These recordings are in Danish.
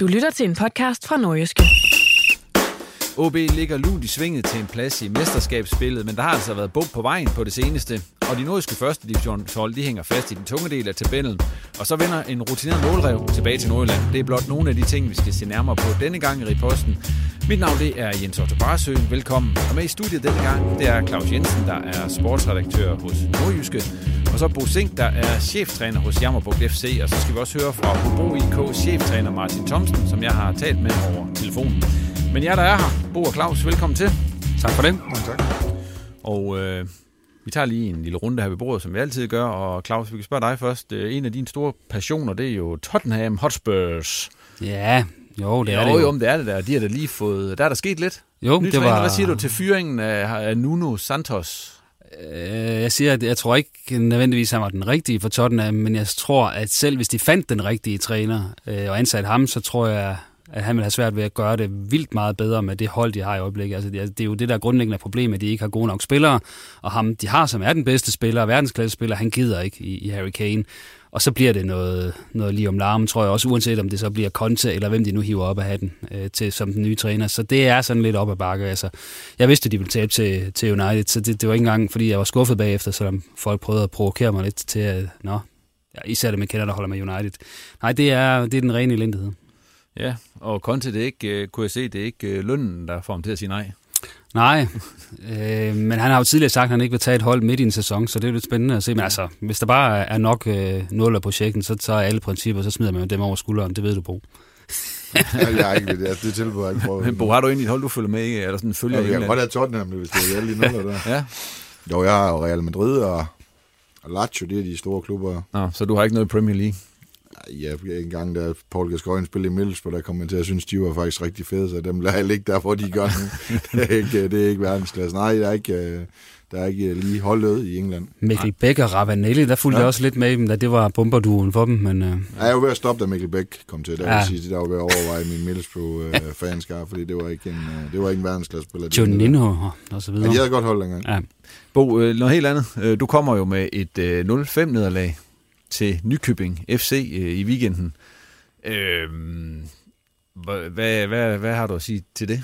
Du lytter til en podcast fra Nordjyske. OB ligger lunt i svinget til en plads i mesterskabsspillet, men der har altså været bump på vejen på det seneste. Og de nordiske første divisionshold, de hænger fast i den tunge del af tabellen. Og så vender en rutineret målrev tilbage til Nordjylland. Det er blot nogle af de ting, vi skal se nærmere på denne gang i Riposten. Mit navn det er Jens Otto Barsø. Velkommen. Og med i studiet denne gang, det er Claus Jensen, der er sportsredaktør hos Nordjyske. Og så Bo Sink, der er cheftræner hos Jammerburg FC. Og så skal vi også høre fra Hobro IK cheftræner Martin Thomsen, som jeg har talt med over telefonen. Men jer, der er her, Bo og Claus, velkommen til. Tak for det. tak. Og øh, vi tager lige en lille runde her ved bordet, som vi altid gør. Og Claus, vi kan spørge dig først. En af dine store passioner, det er jo Tottenham Hotspurs. Ja, jo, det er jo, det jo. jo, men det er det der. De har da lige fået... Der er der sket lidt. Jo, Ny det træner, var... Hvad siger du til fyringen af, af Nuno Santos? Øh, Jeg siger, at jeg tror ikke nødvendigvis, han var den rigtige for Tottenham, men jeg tror, at selv hvis de fandt den rigtige træner øh, og ansatte ham, så tror jeg, at han vil have svært ved at gøre det vildt meget bedre med det hold, de har i øjeblikket. Altså, det er- det er jo det der grundlæggende problem, at de ikke har gode nok spillere, og ham, de har, som er den bedste spiller, verdensklasse spiller, han gider ikke i, i Harry Kane. Og så bliver det noget, noget lige om larmen, tror jeg også, uanset om det så bliver Conte, eller hvem de nu hiver op af hatten øh, til, som den nye træner. Så det er sådan lidt op ad bakke. Altså, jeg vidste, at de ville tabe til, til United, så det, det var ikke engang, fordi jeg var skuffet bagefter, selvom folk prøvede at provokere mig lidt til, at nå, ja, især det med kender, der holder med United. Nej, det er, det er den rene elendighed. Ja, og Conte, det ikke, øh, kunne jeg se, det er ikke øh, lønnen, der får ham til at sige nej. Nej, øh, men han har jo tidligere sagt, at han ikke vil tage et hold midt i en sæson, så det er lidt spændende at se. Men altså, hvis der bare er nok øh, nuller på checken, så tager alle principper, så smider man jo dem over skulderen. Det ved du, Bo. jeg er ikke ved det. Altså, det tilbud jeg ikke prøvet. Men Bo, har du egentlig et hold, du følger med i, eller sådan følger Ja, jeg kan godt have Tottenham, hvis det er alle de nuller der. Ja, Jo, jeg har jo Real Madrid og, og Lazio, det er de store klubber. Nå, så du har ikke noget i Premier League? Ja, en gang, da Paul Gascoigne spillede i Middlesbrough, der kom jeg til at synes, de var faktisk rigtig fede, så dem lader jeg ligge der, hvor de gør nu. det, er ikke, det er ikke verdensklasse. Nej, der er ikke, øh, der er ikke lige holdet i England. Mikkel Bæk og Ravanelli, der fulgte Ja. jeg også lidt med dem, da det var bomberduen for dem, men øh, Jeg er jo ved at stoppe, da Mikkel Bæk kom til. Der Ja. ja. vil sige, der var ved at overveje min Middlesbrough-fanskar, fordi det var ikke en, øh, det var ikke en verdensklasse spiller. Juninho og, og så Ja, videre. de havde godt hold dengang. Ja. Bo, øh, noget helt andet. Øh, Du kommer jo med et øh, 0-5-nederlag til Nykøbing FC øh, i weekenden. Øh, hvad, hvad, hvad, har du at sige til det?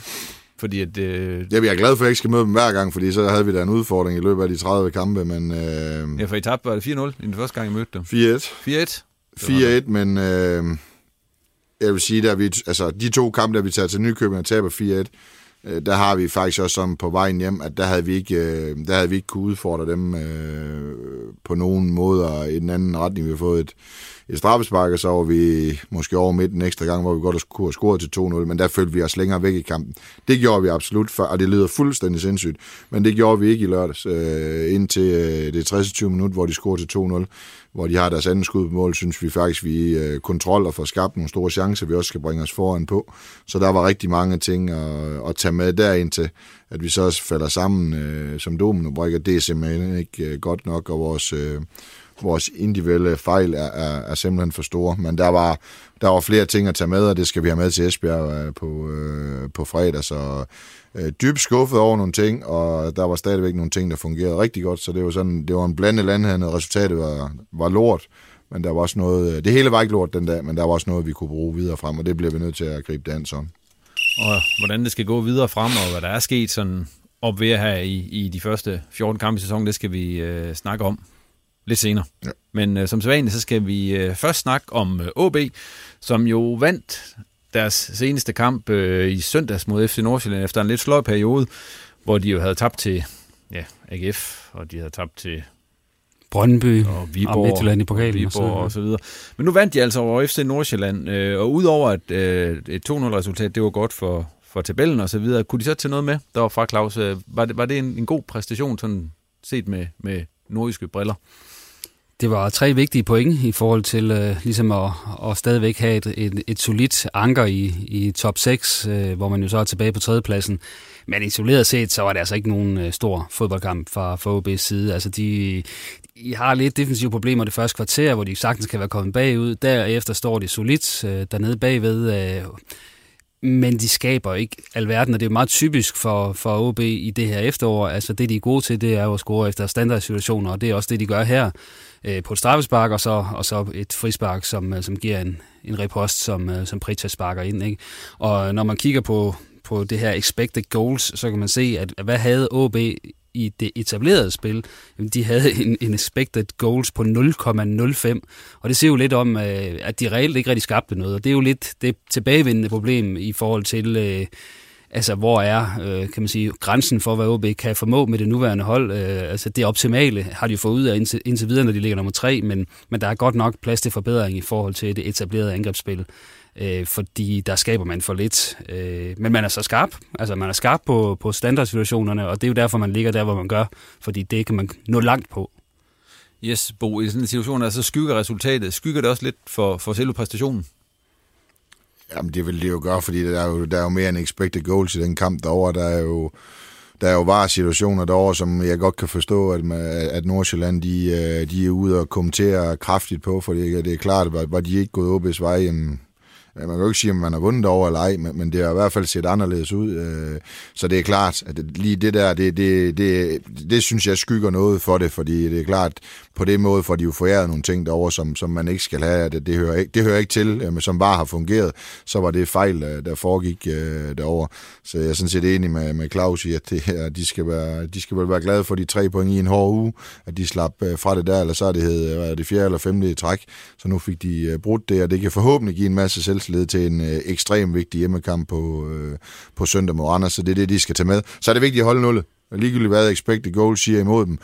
Fordi at... Øh, Jeg er glad for, at jeg ikke skal møde dem hver gang, fordi så havde vi da en udfordring i løbet af de 30 kampe, men øh, ja, for I tabte, var det 4-0 i den første gang, I mødte dem? 4-1. 4-1? 4-1, men øh, jeg vil sige, at vi, altså, de to kampe, der vi tager til Nykøbing og taber 4-1, øh, Øh, der har vi faktisk også som på vejen hjem, at der havde vi ikke, øh, der havde vi ikke kunne udfordre dem øh, på nogen måder i den anden retning. Vi har fået et, et straffespark, og så var vi måske over midten ekstra gang, hvor vi godt kunne have scoret til 2-0, men der følte vi os længere væk i kampen. Det gjorde vi absolut, for, og det lyder fuldstændig sindssygt, men det gjorde vi ikke i lørdags, øh, indtil øh, det 60. minut, hvor de scorede til 2-0 hvor de har deres anden skud på mål, synes vi faktisk, vi øh, kontrol at får skabt nogle store chancer, vi også skal bringe os foran på. Så der var rigtig mange ting at, at tage med derind til, at vi så også falder sammen øh, som dominobrikker. Det er simpelthen ikke øh, godt nok, og vores, øh, vores individuelle fejl er, er, er simpelthen for store. Men der var, der var flere ting at tage med, og det skal vi have med til Esbjerg øh, på, øh, på fredag. Så øh, dybt skuffet over nogle ting, og der var stadigvæk nogle ting, der fungerede rigtig godt. Så det var, sådan, det var en blandet landhandel, resultatet var, var lort. Men der var også noget, det hele var ikke lort den dag, men der var også noget, vi kunne bruge videre frem, og det bliver vi nødt til at gribe det an sådan. Og hvordan det skal gå videre frem, og hvad der er sket sådan op ved her i, i de første 14 kampe i sæsonen, det skal vi øh, snakke om lidt senere. Ja. Men øh, som sædvanligt, så skal vi øh, først snakke om øh, OB, som jo vandt deres seneste kamp øh, i søndags mod FC Nordsjælland efter en lidt sløj periode, hvor de jo havde tabt til ja, AGF, og de havde tabt til Brøndby og Viborg, og Midtjylland i pokalen og, Viborg og, så videre. Men nu vandt de altså over FC Nordsjælland, øh, og udover at øh, et 2-0-resultat, det var godt for, for tabellen og så videre, kunne de så tage noget med der var fra Claus? Øh, var det, var det en, en god præstation, sådan set med, med nordiske briller? Det var tre vigtige point i forhold til øh, ligesom at, at stadigvæk have et, et, et solidt anker i, i top 6, øh, hvor man jo så er tilbage på tredjepladsen. Men isoleret set, så var det altså ikke nogen øh, stor fodboldkamp fra, fra OB's side. Altså de, de har lidt defensive problemer det første kvarter, hvor de sagtens kan være kommet bagud. Derefter står de solidt øh, dernede bagved. Øh, men de skaber ikke alverden, og det er meget typisk for, for OB i det her efterår. Altså det, de er gode til, det er at score efter standardsituationer, og det er også det, de gør her øh, på et straffespark, og så, og så et frispark, som, øh, som giver en, en repost, som, øh, som Pritja sparker ind. Ikke? Og når man kigger på, på det her expected goals, så kan man se, at hvad havde OB i det etablerede spil, de havde en, en expected goals på 0,05, og det ser jo lidt om, øh, at de reelt ikke rigtig skabte noget, og det er jo lidt det tilbagevendende problem i forhold til, øh, altså hvor er, øh, kan man sige, grænsen for, hvad OB kan formå med det nuværende hold. Øh, altså det optimale har de jo fået ud af indtil, indtil videre, når de ligger nummer tre, men, men der er godt nok plads til forbedring i forhold til det etablerede angrebsspil øh, fordi der skaber man for lidt. Øh, men man er så skarp, altså man er skarp på, på standardsituationerne, og det er jo derfor, man ligger der, hvor man gør, fordi det kan man nå langt på. Yes, Bo, i sådan en situation, altså skygger resultatet, skygger det også lidt for, for selve præstationen? Jamen, det vil det jo gøre, fordi der er jo, der er jo mere end expected goals i den kamp derovre. Der er jo, der er jo bare situationer derovre, som jeg godt kan forstå, at, at Nordsjælland de, øh, de er ude og kommentere kraftigt på, for det, det er klart, at var de ikke gået OB's vej, jamen, man kan jo ikke sige, om man har vundet over eller ej, men, men det har i hvert fald set anderledes ud. Øh, så det er klart, at lige det der, det, det, det, det synes jeg skygger noget for det, fordi det er klart, på det måde får de jo foræret nogle ting derovre, som, som man ikke skal have. Det, det, hører, ikke, det hører ikke til, øh, men som bare har fungeret, så var det fejl, øh, der foregik øh, derover. Så jeg er sådan set enig med, med Claus i, at det her, de, skal være, de skal vel være glade for de tre point i en hård uge, at de slap øh, fra det der, eller så er det, hed, det fjerde eller femte i træk. Så nu fik de øh, brudt det, og det kan forhåbentlig give en masse selvtillid til en øh, ekstrem vigtig hjemmekamp på, øh, på søndag mod Anders, så det er det, de skal tage med. Så er det vigtigt at holde nullet. Ligegyldigt hvad expected goals siger imod dem,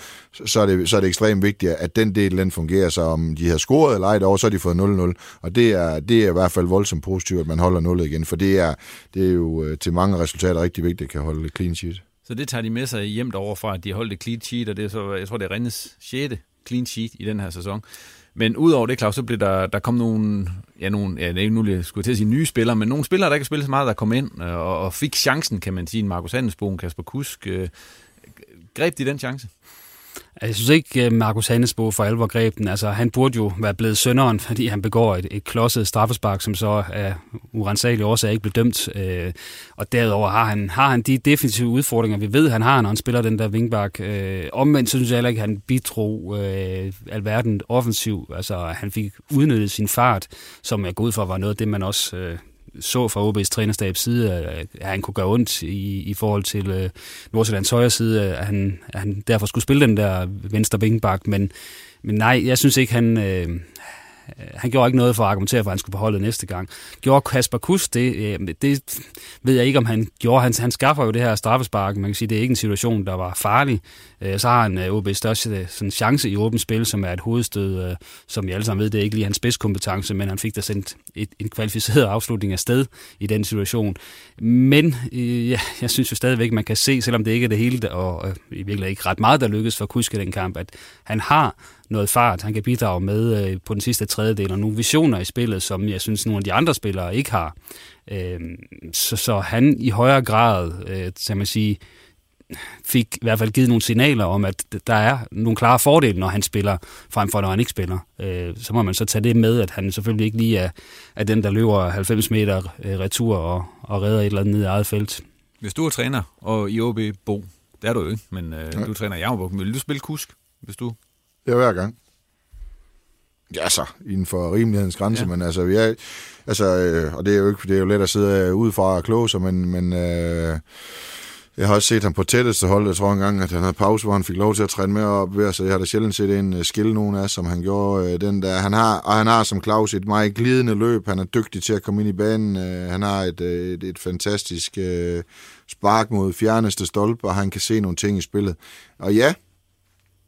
så er, det, så er det ekstremt vigtigt, at den del den fungerer, så om de har scoret eller ej derovre, så har de fået 0-0. Og det er, det er i hvert fald voldsomt positivt, at man holder nullet igen, for det er, det er jo øh, til mange resultater rigtig vigtigt, at kan holde clean sheet. Så det tager de med sig hjem derovre fra, at de har holdt et clean sheet, og det er så, jeg tror, det er Rennes 6. clean sheet i den her sæson. Men udover det, Claus, så blev der, der kom nogle, ja, nogle, ja, det ikke nu, jeg skulle til at sige nye spillere, men nogle spillere, der ikke har spillet så meget, der kom ind øh, og, og fik chancen, kan man sige. Markus Handelsbogen, Kasper Kusk. Øh, greb de den chance? Altså, jeg synes ikke, øh, Markus Hannesbo for alvor greb den. Altså, han burde jo være blevet sønderen, fordi han begår et, et klodset straffespark, som så af urensagelige årsager ikke blev dømt. Øh, og derudover har han, har han de definitive udfordringer, vi ved, han har, når han spiller den der vingbak. Øh, omvendt synes jeg heller ikke, at han bidrog øh, alverden offensiv. Altså, han fik udnyttet sin fart, som jeg går ud fra var noget af det, man også øh, så fra OB's trænerstabs side, at han kunne gøre ondt i, i forhold til øh, Nordsjællands højre side, at han, at han derfor skulle spille den der venstre vingbak, men, men nej, jeg synes ikke, han, øh, Øh, han gjorde ikke noget for at argumentere for, at han skulle beholde næste gang. Gjorde Kasper Kus det? Øh, det ved jeg ikke, om han gjorde. Han, han skaffer jo det her straffespark. Man kan sige, det er ikke en situation, der var farlig. Øh, så har han øh, OB største øh, sådan, chance i åbent spil, som er et hovedstød, øh, som vi alle sammen ved, det er ikke lige hans spidskompetence, men han fik da sendt et, en kvalificeret afslutning af sted i den situation. Men ja, jeg synes jo stadigvæk, man kan se, selvom det ikke er det hele, og i virkeligheden ikke ret meget, der lykkedes for Kuske i den kamp, at han har noget fart, han kan bidrage med øh, på den sidste tredjedel, og nogle visioner i spillet, som jeg synes, nogle af de andre spillere ikke har. Øh, så, så han i højere grad, øh, kan man sige, fik i hvert fald givet nogle signaler om, at der er nogle klare fordele, når han spiller, frem for når han ikke spiller. Øh, så må man så tage det med, at han selvfølgelig ikke lige er, er den, der løber 90 meter øh, retur og, og redder et eller andet ned i eget felt. Hvis du er træner, og i OB Bo, det er du jo ikke, men øh, ja. du træner i Jammerburg, vil du spille kusk, hvis du... Ja, hver gang. Ja, så inden for rimelighedens grænse, ja. men altså, vi er, altså, øh, og det er jo ikke, det er jo let at sidde udefra og kloge sig, men, men øh, jeg har også set ham på tætteste hold. Jeg tror engang, at han havde pause, hvor han fik lov til at træne med op ved, så jeg har da sjældent set en uh, skille nogen af, som han gjorde uh, den der. Han har, og han har som Claus et meget glidende løb. Han er dygtig til at komme ind i banen. Uh, han har et, uh, et, et fantastisk uh, spark mod fjerneste stolpe, og han kan se nogle ting i spillet. Og ja,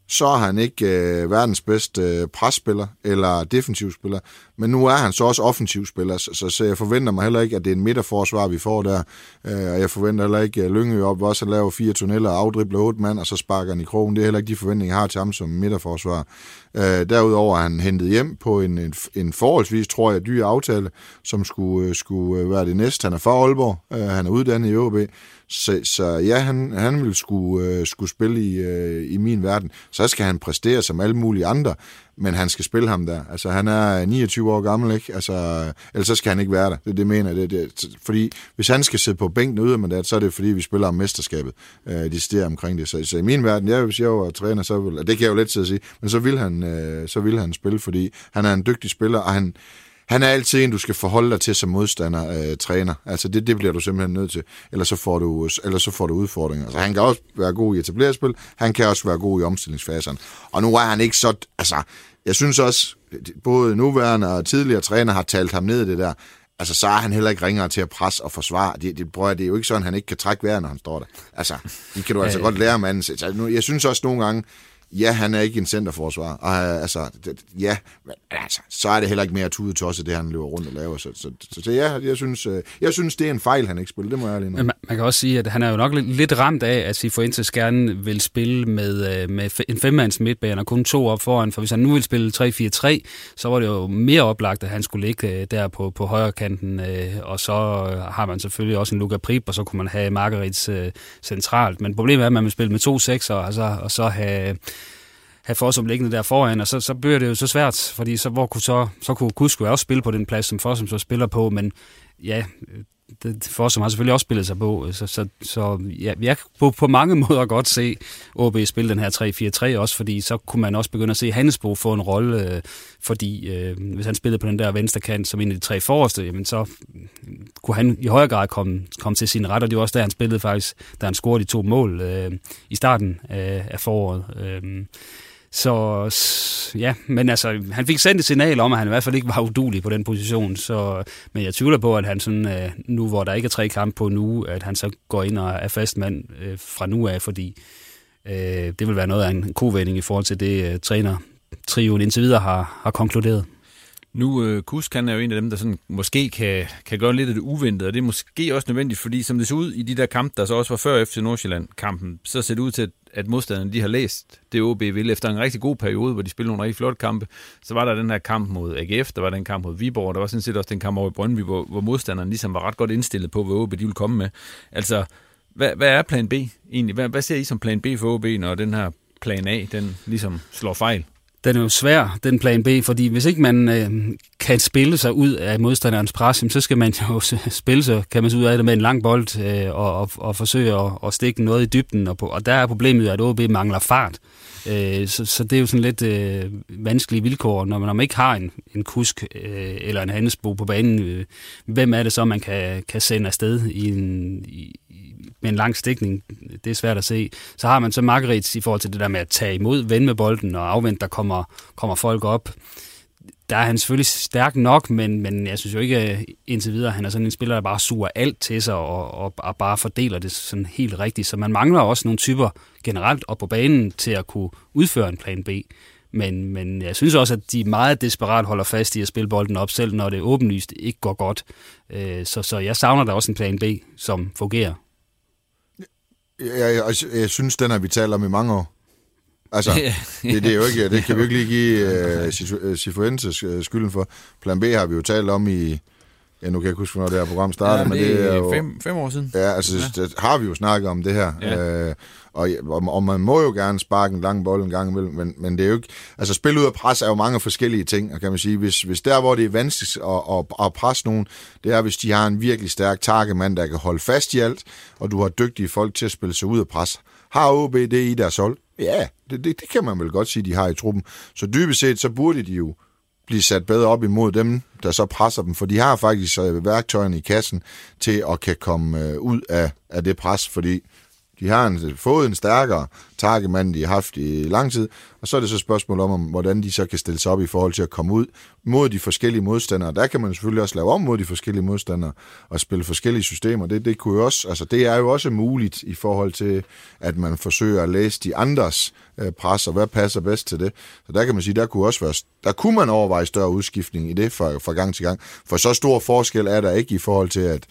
så er han ikke øh, verdens bedste øh, presspiller eller defensivspiller, men nu er han så også offensivspiller, så, så, så jeg forventer mig heller ikke, at det er en midterforsvar, vi får der, øh, og jeg forventer heller ikke, at Lyngø op også at lave fire tunneller, afdribler otte mand, og så sparker han i krogen. Det er heller ikke de forventninger, jeg har til ham som midterforsvar. Øh, derudover er han hentet hjem på en, en, en forholdsvis, tror jeg, dyr aftale, som skulle, øh, skulle øh, være det næste. Han er fra Aalborg, øh, han er uddannet i ÅB, så, så ja, han, han vil skulle, øh, skulle spille i, øh, i min verden. Så skal han præstere som alle mulige andre, men han skal spille ham der. Altså, han er 29 år gammel, ikke? Altså, ellers så skal han ikke være der. Det, det mener jeg. Det, det, fordi hvis han skal sidde på bænken ude med det, så er det fordi, vi spiller om mesterskabet. Øh, de stiger omkring det. Så, så, i min verden, ja, hvis jeg var træner, så vil, det kan jeg jo let sige, men så vil han, øh, så vil han spille, fordi han er en dygtig spiller, og han, han er altid en, du skal forholde dig til som modstander, øh, træner. Altså det, det bliver du simpelthen nødt til. Ellers så får du, ellers så får du udfordringer. Altså, han kan også være god i etablerespil, han kan også være god i omstillingsfaserne. Og nu er han ikke så... Altså, jeg synes også, både nuværende og tidligere træner har talt ham ned i det der. Altså, så er han heller ikke ringere til at presse og forsvare. Det, det, prøver, det er jo ikke sådan, han ikke kan trække vejret, når han står der. Altså, det kan du altså godt lære manden. Altså, jeg synes også nogle gange, ja, han er ikke en centerforsvar. Og, øh, altså, det, ja, men altså, så er det heller ikke mere tudetosset, det han løber rundt og laver. Så, så, så, så ja, jeg synes, øh, jeg synes, det er en fejl, han ikke spiller. Det må jeg lige man, man kan også sige, at han er jo nok lidt ramt af, at Sifuentes gerne vil spille med, øh, med en femmands midtbane og kun to op foran. For hvis han nu vil spille 3-4-3, så var det jo mere oplagt, at han skulle ligge der på, på højre kanten. Og så har man selvfølgelig også en Luka Prip, og så kunne man have Margarits centralt. Men problemet er, at man vil spille med to sekser, og så, og så have have Fossum liggende der foran, og så, så bliver det jo så svært, fordi så, hvor kunne, så, så kunne Kusko også spille på den plads, som Fossum så spiller på, men ja, det, Fossum har selvfølgelig også spillet sig på, øh, så, så, så ja, jeg kan på, på mange måder godt se OB spille den her 3-4-3 også, fordi så kunne man også begynde at se Hannesbo få en rolle, øh, fordi øh, hvis han spillede på den der venstre kant som en af de tre forreste, jamen så øh, kunne han i højere grad komme, komme til sin ret, og det var også der, han spillede faktisk, da han scorede de to mål øh, i starten af, af foråret. Øh, så ja, men altså, han fik sendt et signal om, at han i hvert fald ikke var udulig på den position. Så, men jeg tvivler på, at han sådan, øh, nu hvor der ikke er tre kampe på nu, at han så går ind og er fast mand øh, fra nu af, fordi øh, det vil være noget af en kovending i forhold til det, øh, træner trioen indtil videre har, har konkluderet. Nu, øh, Kusk, han er jo en af dem, der sådan, måske kan, kan gøre lidt af det uventede, og det er måske også nødvendigt, fordi som det ser ud i de der kampe, der så også var før FC Nordsjælland-kampen, så ser det ud til, at at modstanderne de har læst det OB vil. Efter en rigtig god periode, hvor de spillede nogle rigtig flotte kampe, så var der den her kamp mod AGF, der var den kamp mod Viborg, og der var sådan set også den kamp over i Brøndby, hvor, hvor modstanderne ligesom var ret godt indstillet på, hvad OB de ville komme med. Altså, hvad, hvad er plan B egentlig? Hvad, hvad ser I som plan B for OB, når den her plan A, den ligesom slår fejl? Den er jo svær, den plan B, fordi hvis ikke man øh, kan spille sig ud af modstanderens pres, så skal man jo spille sig, kan man ud af det med en lang bold øh, og, og, og forsøge at, og stikke noget i dybden. Og, på, og der er problemet, jo, at OB mangler fart. Øh, så, så det er jo sådan lidt øh, vanskelige vilkår, når man, når man ikke har en, en kusk øh, eller en handelsbo på banen. Øh, hvem er det så, man kan, kan sende afsted i en, i, med en lang stikning, det er svært at se. Så har man så Margaret i forhold til det der med at tage imod, vende med bolden og afvente, der kommer, kommer folk op. Der er han selvfølgelig stærk nok, men, men jeg synes jo ikke øh, indtil videre, han er sådan en spiller, der bare suger alt til sig og, og, og bare fordeler det sådan helt rigtigt. Så man mangler også nogle typer generelt op på banen til at kunne udføre en plan B. Men, men jeg synes også, at de meget desperat holder fast i at spille bolden op, selv når det åbenlyst ikke går godt. Øh, så, så jeg savner da også en plan B, som fungerer. Jeg, jeg, jeg synes, den har vi talt om i mange år. Altså, det, det, er jo ikke, det kan vi jo ikke lige give uh, Cifuentes uh, skylden for. Plan B har vi jo talt om i, Ja, nu kan jeg ikke huske, hvornår det her program startede, Ja, men det det er er jo... fem, fem år siden. Ja, altså, ja. det har vi jo snakket om det her. Ja. Øh, og, og, man må jo gerne sparke en lang bold en gang imellem, men, men det er jo ikke... Altså, spil ud af pres er jo mange forskellige ting, og kan man sige, hvis, hvis der, hvor det er vanskeligt at, at, at presse nogen, det er, hvis de har en virkelig stærk takkemand, der kan holde fast i alt, og du har dygtige folk til at spille sig ud af pres. Har OB det i deres hold? Ja, det, det, det kan man vel godt sige, de har i truppen. Så dybest set, så burde de jo blive sat bedre op imod dem, der så presser dem, for de har faktisk øh, værktøjerne i kassen til at kan komme øh, ud af, af det pres, fordi de har en, fået en stærkere takkemand, de har haft i lang tid, og så er det så et spørgsmål om, om, hvordan de så kan stille sig op i forhold til at komme ud mod de forskellige modstandere. Der kan man selvfølgelig også lave om mod de forskellige modstandere og spille forskellige systemer. Det, det, kunne jo også, altså det er jo også muligt i forhold til, at man forsøger at læse de andres øh, pres, og hvad passer bedst til det. Så der kan man sige, der kunne også være, der kunne man overveje større udskiftning i det fra, fra gang til gang. For så stor forskel er der ikke i forhold til, at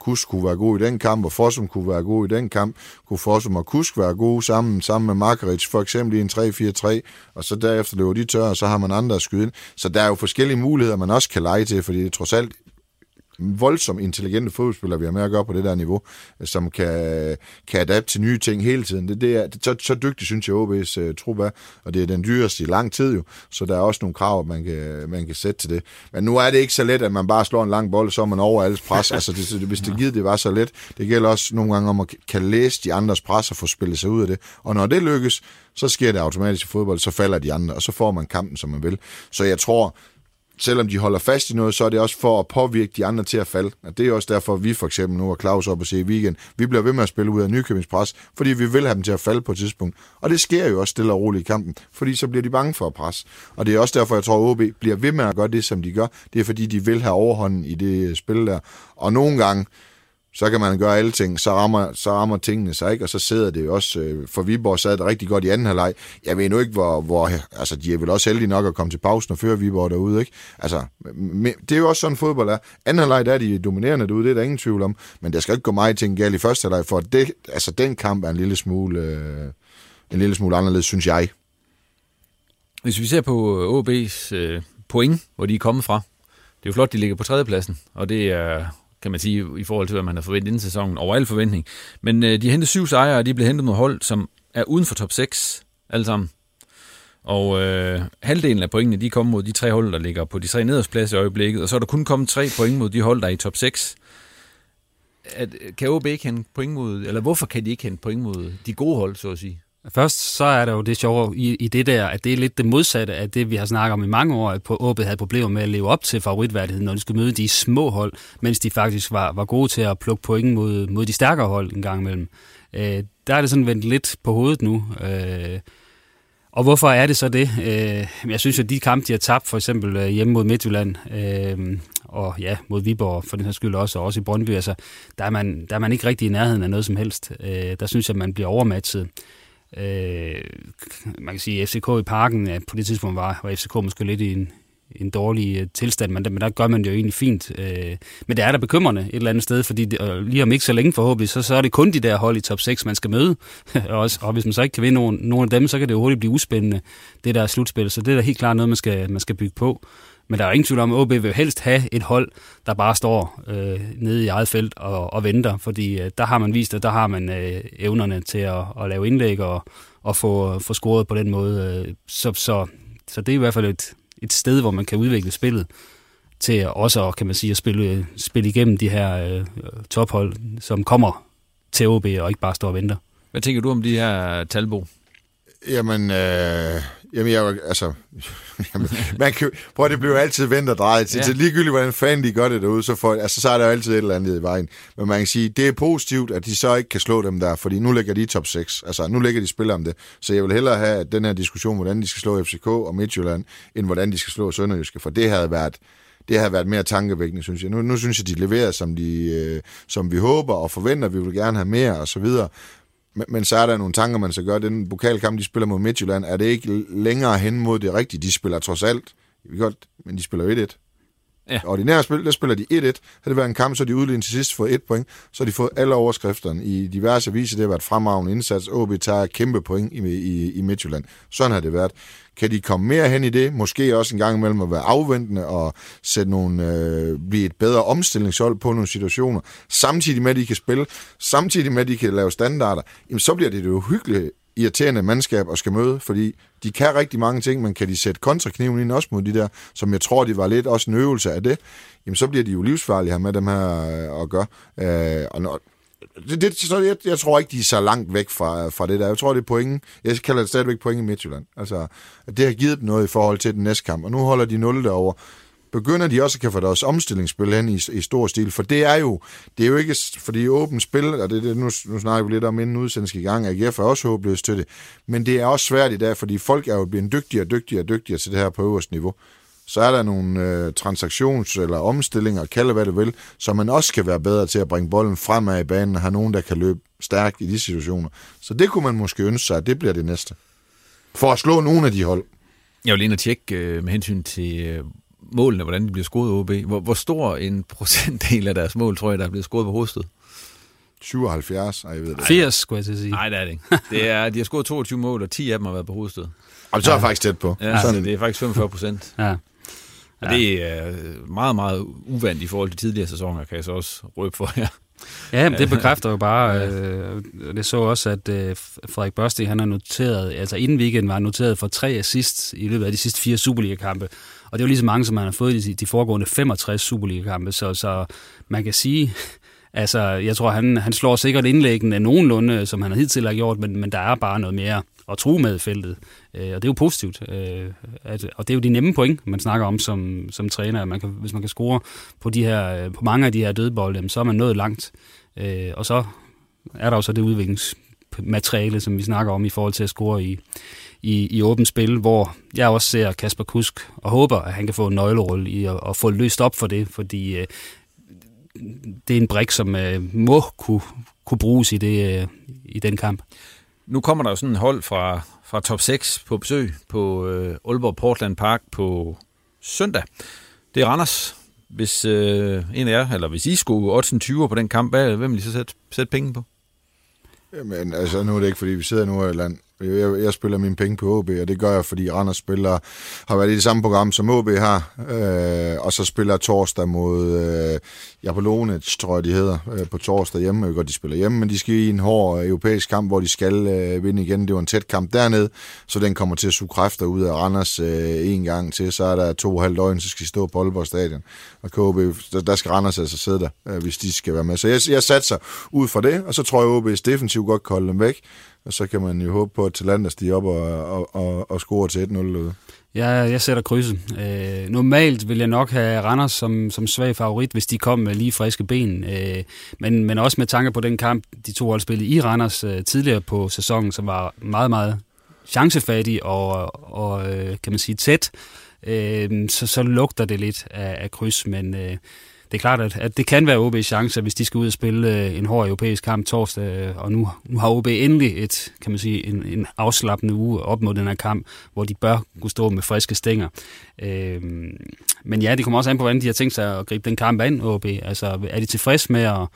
Kusk kunne være god i den kamp, og Fossum kunne være god i den kamp. Kunne Fossum og Kusk være gode sammen, sammen med Markeric, for eksempel i en 3-4-3, og så derefter løber de tør, og så har man andre at skyde ind. Så der er jo forskellige muligheder, man også kan lege til, fordi det er trods alt voldsomt intelligente fodboldspillere, vi har med at gøre på det der niveau, øh, som kan, kan adapte til nye ting hele tiden. Det, det er, det, så, så dygtig synes jeg, OB's uh, øh, trup er, og det er den dyreste i lang tid jo, så der er også nogle krav, man kan, man kan sætte til det. Men nu er det ikke så let, at man bare slår en lang bold, så er man over alles pres. altså, det, hvis det givet det var så let, det gælder også nogle gange om at kan læse de andres pres og få spillet sig ud af det. Og når det lykkes, så sker det automatisk i fodbold, så falder de andre, og så får man kampen, som man vil. Så jeg tror, selvom de holder fast i noget, så er det også for at påvirke de andre til at falde. Og det er også derfor, at vi for eksempel nu er Claus op og se i weekend. Vi bliver ved med at spille ud af Nykøbings pres, fordi vi vil have dem til at falde på et tidspunkt. Og det sker jo også stille og roligt i kampen, fordi så bliver de bange for at presse. Og det er også derfor, jeg tror, at OB bliver ved med at gøre det, som de gør. Det er fordi, de vil have overhånden i det spil der. Og nogle gange, så kan man gøre alle ting, så rammer, så rammer tingene sig ikke, og så sidder det jo også, øh, for Viborg sad det rigtig godt i anden halvleg. Jeg ved nu ikke, hvor, hvor, altså de er vel også heldige nok at komme til pausen og føre Viborg derude, ikke? Altså, det er jo også sådan fodbold er. Anden halvleg, der er de dominerende derude, det er der ingen tvivl om, men der skal ikke gå meget ting galt i første halvleg, for det, altså den kamp er en lille smule, øh, en lille smule anderledes, synes jeg. Hvis vi ser på øh, OB's øh, point, hvor de er kommet fra, det er jo flot, de ligger på tredjepladsen, og det er kan man sige, i forhold til, hvad man har forventet inden sæsonen, over al forventning. Men øh, de har hentet syv sejre, og de er blevet hentet mod hold, som er uden for top 6, alle sammen. Og øh, halvdelen af pointene, de er kommet mod de tre hold, der ligger på de tre nederste pladser i øjeblikket, og så er der kun kommet tre point mod de hold, der er i top 6. At, øh, kan OB ikke hente point mod, eller hvorfor kan de ikke hente point mod de gode hold, så at sige? Først så er der jo det sjove i, i det der, at det er lidt det modsatte af det, vi har snakket om i mange år, at på OB havde problemer med at leve op til favoritværdigheden, når de skulle møde de små hold, mens de faktisk var, var gode til at plukke point mod, mod de stærkere hold en gang imellem. Øh, der er det sådan vendt lidt på hovedet nu. Øh, og hvorfor er det så det? Øh, jeg synes, at de kampe, de har tabt, for eksempel øh, hjemme mod Midtjylland, øh, og ja, mod Viborg for den her skyld også, og også i Brøndby, altså, der, er man, der er man ikke rigtig i nærheden af noget som helst. Øh, der synes jeg, at man bliver overmatchet. Øh, man kan sige, at FCK i parken på det tidspunkt var, var FCK måske lidt i en, en dårlig uh, tilstand, men der, men der gør man det jo egentlig fint. Øh, men det er der bekymrende et eller andet sted, fordi det, og lige om ikke så længe forhåbentlig, så, så er det kun de der hold i top 6, man skal møde. og, også, og hvis man så ikke kan vinde nogen, nogen af dem, så kan det jo hurtigt blive uspændende, det der slutspil. Så det er da helt klart noget, man skal, man skal bygge på. Men der er ingen tvivl om, at OB vil helst have et hold, der bare står øh, nede i eget felt og, og venter, fordi øh, der har man vist, at der har man øh, evnerne til at, at lave indlæg og, og få, få scoret på den måde. Øh, så, så, så det er i hvert fald et, et sted, hvor man kan udvikle spillet til også, kan man sige, at spille, spille igennem de her øh, tophold, som kommer til OB og ikke bare står og venter. Hvad tænker du om de her talbo? Jamen, øh, jamen jeg, altså, jamen, man kan, prøv, det bliver jo altid vendt og drejet til, ja. til ligegyldigt, hvordan fanden de gør det derude, så, for, altså, så er der jo altid et eller andet i vejen. Men man kan sige, det er positivt, at de så ikke kan slå dem der, fordi nu ligger de i top 6. Altså, nu ligger de spiller om det. Så jeg vil hellere have den her diskussion, hvordan de skal slå FCK og Midtjylland, end hvordan de skal slå Sønderjyske, for det havde været, det har været mere tankevækkende, synes jeg. Nu, nu synes jeg, de leverer, som, de, øh, som vi håber og forventer. Vi vil gerne have mere og så videre. Men, men så er der nogle tanker, man så gør. Den pokalkamp, de spiller mod Midtjylland, er det ikke længere hen mod det rigtige? De spiller trods alt, vi godt, men de spiller 1-1. Ja. Ordinære spil, der spiller de 1-1. Havde det været en kamp, så de udlignet til sidst fået et point. Så har de fået alle overskrifterne i diverse aviser. Det har været fremragende indsats. OB tager kæmpe point i, i, i Midtjylland. Sådan har det været. Kan de komme mere hen i det? Måske også en gang imellem at være afventende og sætte nogle, øh, blive et bedre omstillingshold på nogle situationer. Samtidig med, at de kan spille. Samtidig med, at de kan lave standarder. Jamen, så bliver det et uhyggeligt irriterende mandskab at skal møde, fordi de kan rigtig mange ting, men kan de sætte kontrakniven ind også mod de der, som jeg tror, de var lidt også en øvelse af det, jamen så bliver de jo livsfarlige her med dem her øh, at gøre. Øh, og når, det, det, så jeg, jeg tror ikke, de er så langt væk fra, fra det der. Jeg tror, det er pointen. Jeg kalder det stadigvæk point i Midtjylland. Altså, det har givet dem noget i forhold til den næste kamp, og nu holder de 0 derovre begynder de også at kan få deres omstillingsspil hen i, i stor stil, for det er jo, det er jo ikke, fordi åbent spil, og det, det, nu, nu snakker vi lidt om inden udsendelsen i gang, AGF er også håbløst til det, men det er også svært i dag, fordi folk er jo blevet dygtigere og dygtigere og dygtigere til det her på øverste niveau. Så er der nogle øh, transaktions- eller omstillinger, kalde hvad det vil, så man også kan være bedre til at bringe bolden fremad i banen og have nogen, der kan løbe stærkt i de situationer. Så det kunne man måske ønske sig, at det bliver det næste. For at slå nogle af de hold. Jeg vil lige tjekke øh, med hensyn til, øh, målene, hvordan de bliver scoret OB. Hvor, hvor stor en procentdel af deres mål, tror jeg, der er blevet scoret på hovedsted? 77, og jeg ved det. 80, skulle jeg til at sige. Nej, det er det ikke. Det er, de har scoret 22 mål, og 10 af dem har været på hovedsted. Og så er jeg faktisk tæt på. Ja, Sådan. det er faktisk 45 procent. Ja. Og det er meget, meget uvandt i forhold til tidligere sæsoner, kan jeg så også røbe for jer. Ja, men det bekræfter jo bare, øh, det så også, at øh, Frederik Børste, han har noteret, altså inden weekenden var han noteret for tre assist i løbet af de sidste fire Superliga-kampe. Og det er jo lige så mange, som man har fået i de foregående 65 Superliga-kampe, så, så man kan sige, altså jeg tror, han, han slår sikkert indlæggene af nogenlunde, som han har hidtil har gjort, men, men der er bare noget mere at tro med i feltet. Øh, og det er jo positivt. Øh, at, og det er jo de nemme point, man snakker om som, som træner. Man kan, hvis man kan score på, de her, øh, på mange af de her dødbolde, så er man nået langt. Øh, og så er der jo så det udviklingsmateriale, som vi snakker om i forhold til at score i, i, i åbent spil, hvor jeg også ser Kasper Kusk og håber, at han kan få en nøglerolle i at, at få løst op for det, fordi øh, det er en brik, som øh, må kunne, kunne bruges i, det, øh, i den kamp. Nu kommer der jo sådan en hold fra, fra top 6 på besøg på øh, Aalborg Portland Park på søndag. Det er Randers. Hvis øh, en af jer, eller hvis I skulle 28 på den kamp, hvad, hvem vil I så sætte, sætte penge på? Jamen, altså nu er det ikke, fordi vi sidder nu i land jeg, jeg spiller mine penge på OB, og det gør jeg, fordi Randers spiller, har været i det samme program, som OB har, øh, og så spiller torsdag mod øh, Jablonec, tror jeg, de hedder, øh, på torsdag hjemme. Jeg godt, de spiller hjemme, men de skal i en hård øh, europæisk kamp, hvor de skal øh, vinde igen. Det var en tæt kamp dernede, så den kommer til at suge kræfter ud af Randers øh, en gang til. Så er der to og halvt døgn, så skal de stå på Aalborg Stadion. Og KB, der, der skal Randers altså sidde der, øh, hvis de skal være med. Så jeg, jeg satser ud fra det, og så tror jeg, at OB's defensivt godt kan holde dem væk og så kan man jo håbe på, at Talanda stiger op og, og, og, og scorer til 1-0. Ja, jeg sætter krydset. Øh, normalt vil jeg nok have Randers som, som svag favorit, hvis de kom med lige friske ben. Øh, men, men også med tanke på den kamp, de to hold spillede i Randers øh, tidligere på sæsonen, som var meget, meget chancefattig og, og øh, kan man sige tæt, øh, så, så lugter det lidt af, af kryds. Men øh, det er klart, at, at det kan være OB's chance, hvis de skal ud og spille øh, en hård europæisk kamp torsdag, øh, og nu, nu har OB endelig et, kan man sige, en, en afslappende uge op mod den her kamp, hvor de bør kunne stå med friske stænger. Øh, men ja, det kommer også an på, hvordan de har tænkt sig at gribe den kamp an, OB. Altså, er de tilfredse med at,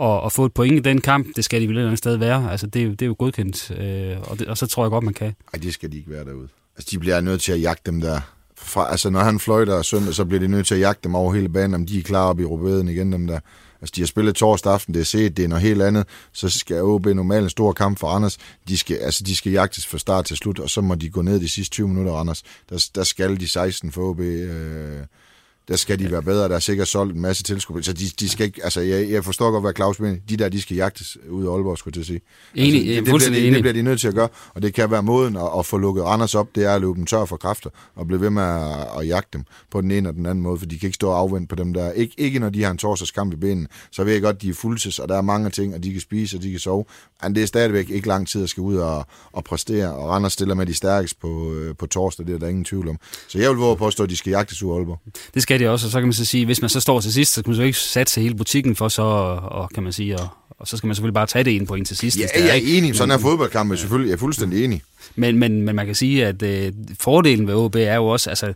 at, at få et point i den kamp? Det skal de vel et eller andet sted være. Altså, det, det er jo godkendt, øh, og, det, og så tror jeg godt, man kan. Nej, det skal de ikke være derude. Altså, de bliver nødt til at jagte dem der fra, altså når han fløjter søndag, så bliver de nødt til at jagte dem over hele banen, om de er klar op i rubeden igen, dem der. Altså, de har spillet torsdag aften, det er set, det er noget helt andet. Så skal OB normalt en stor kamp for Anders. De skal, altså, de skal jagtes fra start til slut, og så må de gå ned de sidste 20 minutter, Anders. Der, der skal de 16 for OB. Øh, der skal de være bedre. Der er sikkert solgt en masse tilskud. Så de, de skal ikke, altså jeg, jeg forstår godt, hvad Claus mener. De der, de skal jagtes ud af Aalborg, skulle jeg til at sige. Enig, altså, det, det, bliver de, det bliver de nødt til at gøre, og det kan være måden at, at få lukket Randers op, det er at løbe dem tør for kræfter, og blive ved med at, at jagte dem på den ene og den anden måde, for de kan ikke stå og afvente på dem der. Ik, ikke når de har en torsdagskamp i benen, så ved jeg godt, de er fuldtids, og der er mange ting, og de kan spise, og de kan sove. Men det er stadigvæk ikke lang tid at skal ud og, og præstere, og Randers stiller med de stærkeste på, øh, på torsdag, det er der ingen tvivl om. Så jeg vil våge påstå, at de skal jagtes ud af Aalborg. Det skal de også, og så kan man så sige, hvis man så står til sidst, så kan man så ikke satse hele butikken for så, og, kan man sige, og, og så skal man selvfølgelig bare tage det en point til sidst. Ja, jeg er enig. Sådan er fodboldkamp, selvfølgelig. Jeg er fuldstændig enig. Men, men, men man kan sige, at øh, fordelen ved OB er jo også, altså,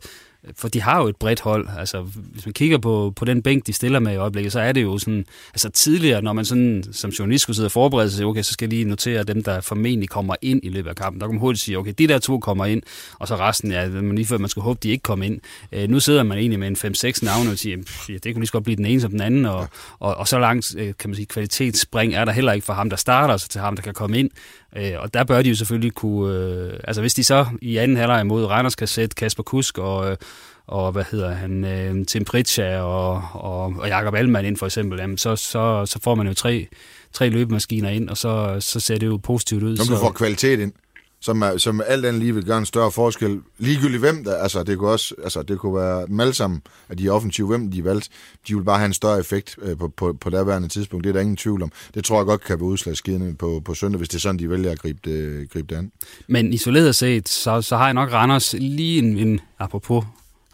for de har jo et bredt hold. Altså, hvis man kigger på, på den bænk, de stiller med i øjeblikket, så er det jo sådan, altså tidligere, når man sådan som journalist skulle sidde og forberede sig, okay, så skal jeg lige notere dem, der formentlig kommer ind i løbet af kampen. Der kan man hurtigt sige, okay, de der to kommer ind, og så resten, ja, man lige før man skulle håbe, de ikke kommer ind. Øh, nu sidder man egentlig med en 5-6 navne og siger, ja, det kunne lige så godt blive den ene som den anden, og, og, og så langt, øh, kan man sige, kvalitetsspring er der heller ikke for ham, der starter, så til ham, der kan komme ind. Øh, og der bør de jo selvfølgelig kunne... Øh, altså hvis de så i anden halvleg mod Randers kan sætte Kasper Kusk og, øh, og hvad hedder han, øh, Tim Pritcha og, og, og Jakob Alman ind for eksempel, jamen, så, så, så får man jo tre, tre løbemaskiner ind, og så, så ser det jo positivt ud. Når du får kvalitet ind som, er, som alt andet lige vil gøre en større forskel. Ligegyldigt hvem der, altså det kunne også, altså det kunne være dem alle sammen, at de er offensive, hvem de valgte, de vil bare have en større effekt øh, på, på, på derværende tidspunkt. Det er der ingen tvivl om. Det tror jeg godt kan være udslagsgivende på, på søndag, hvis det er sådan, de vælger at gribe det, gribe det an. Men isoleret set, så, så har jeg nok Randers lige en, en apropos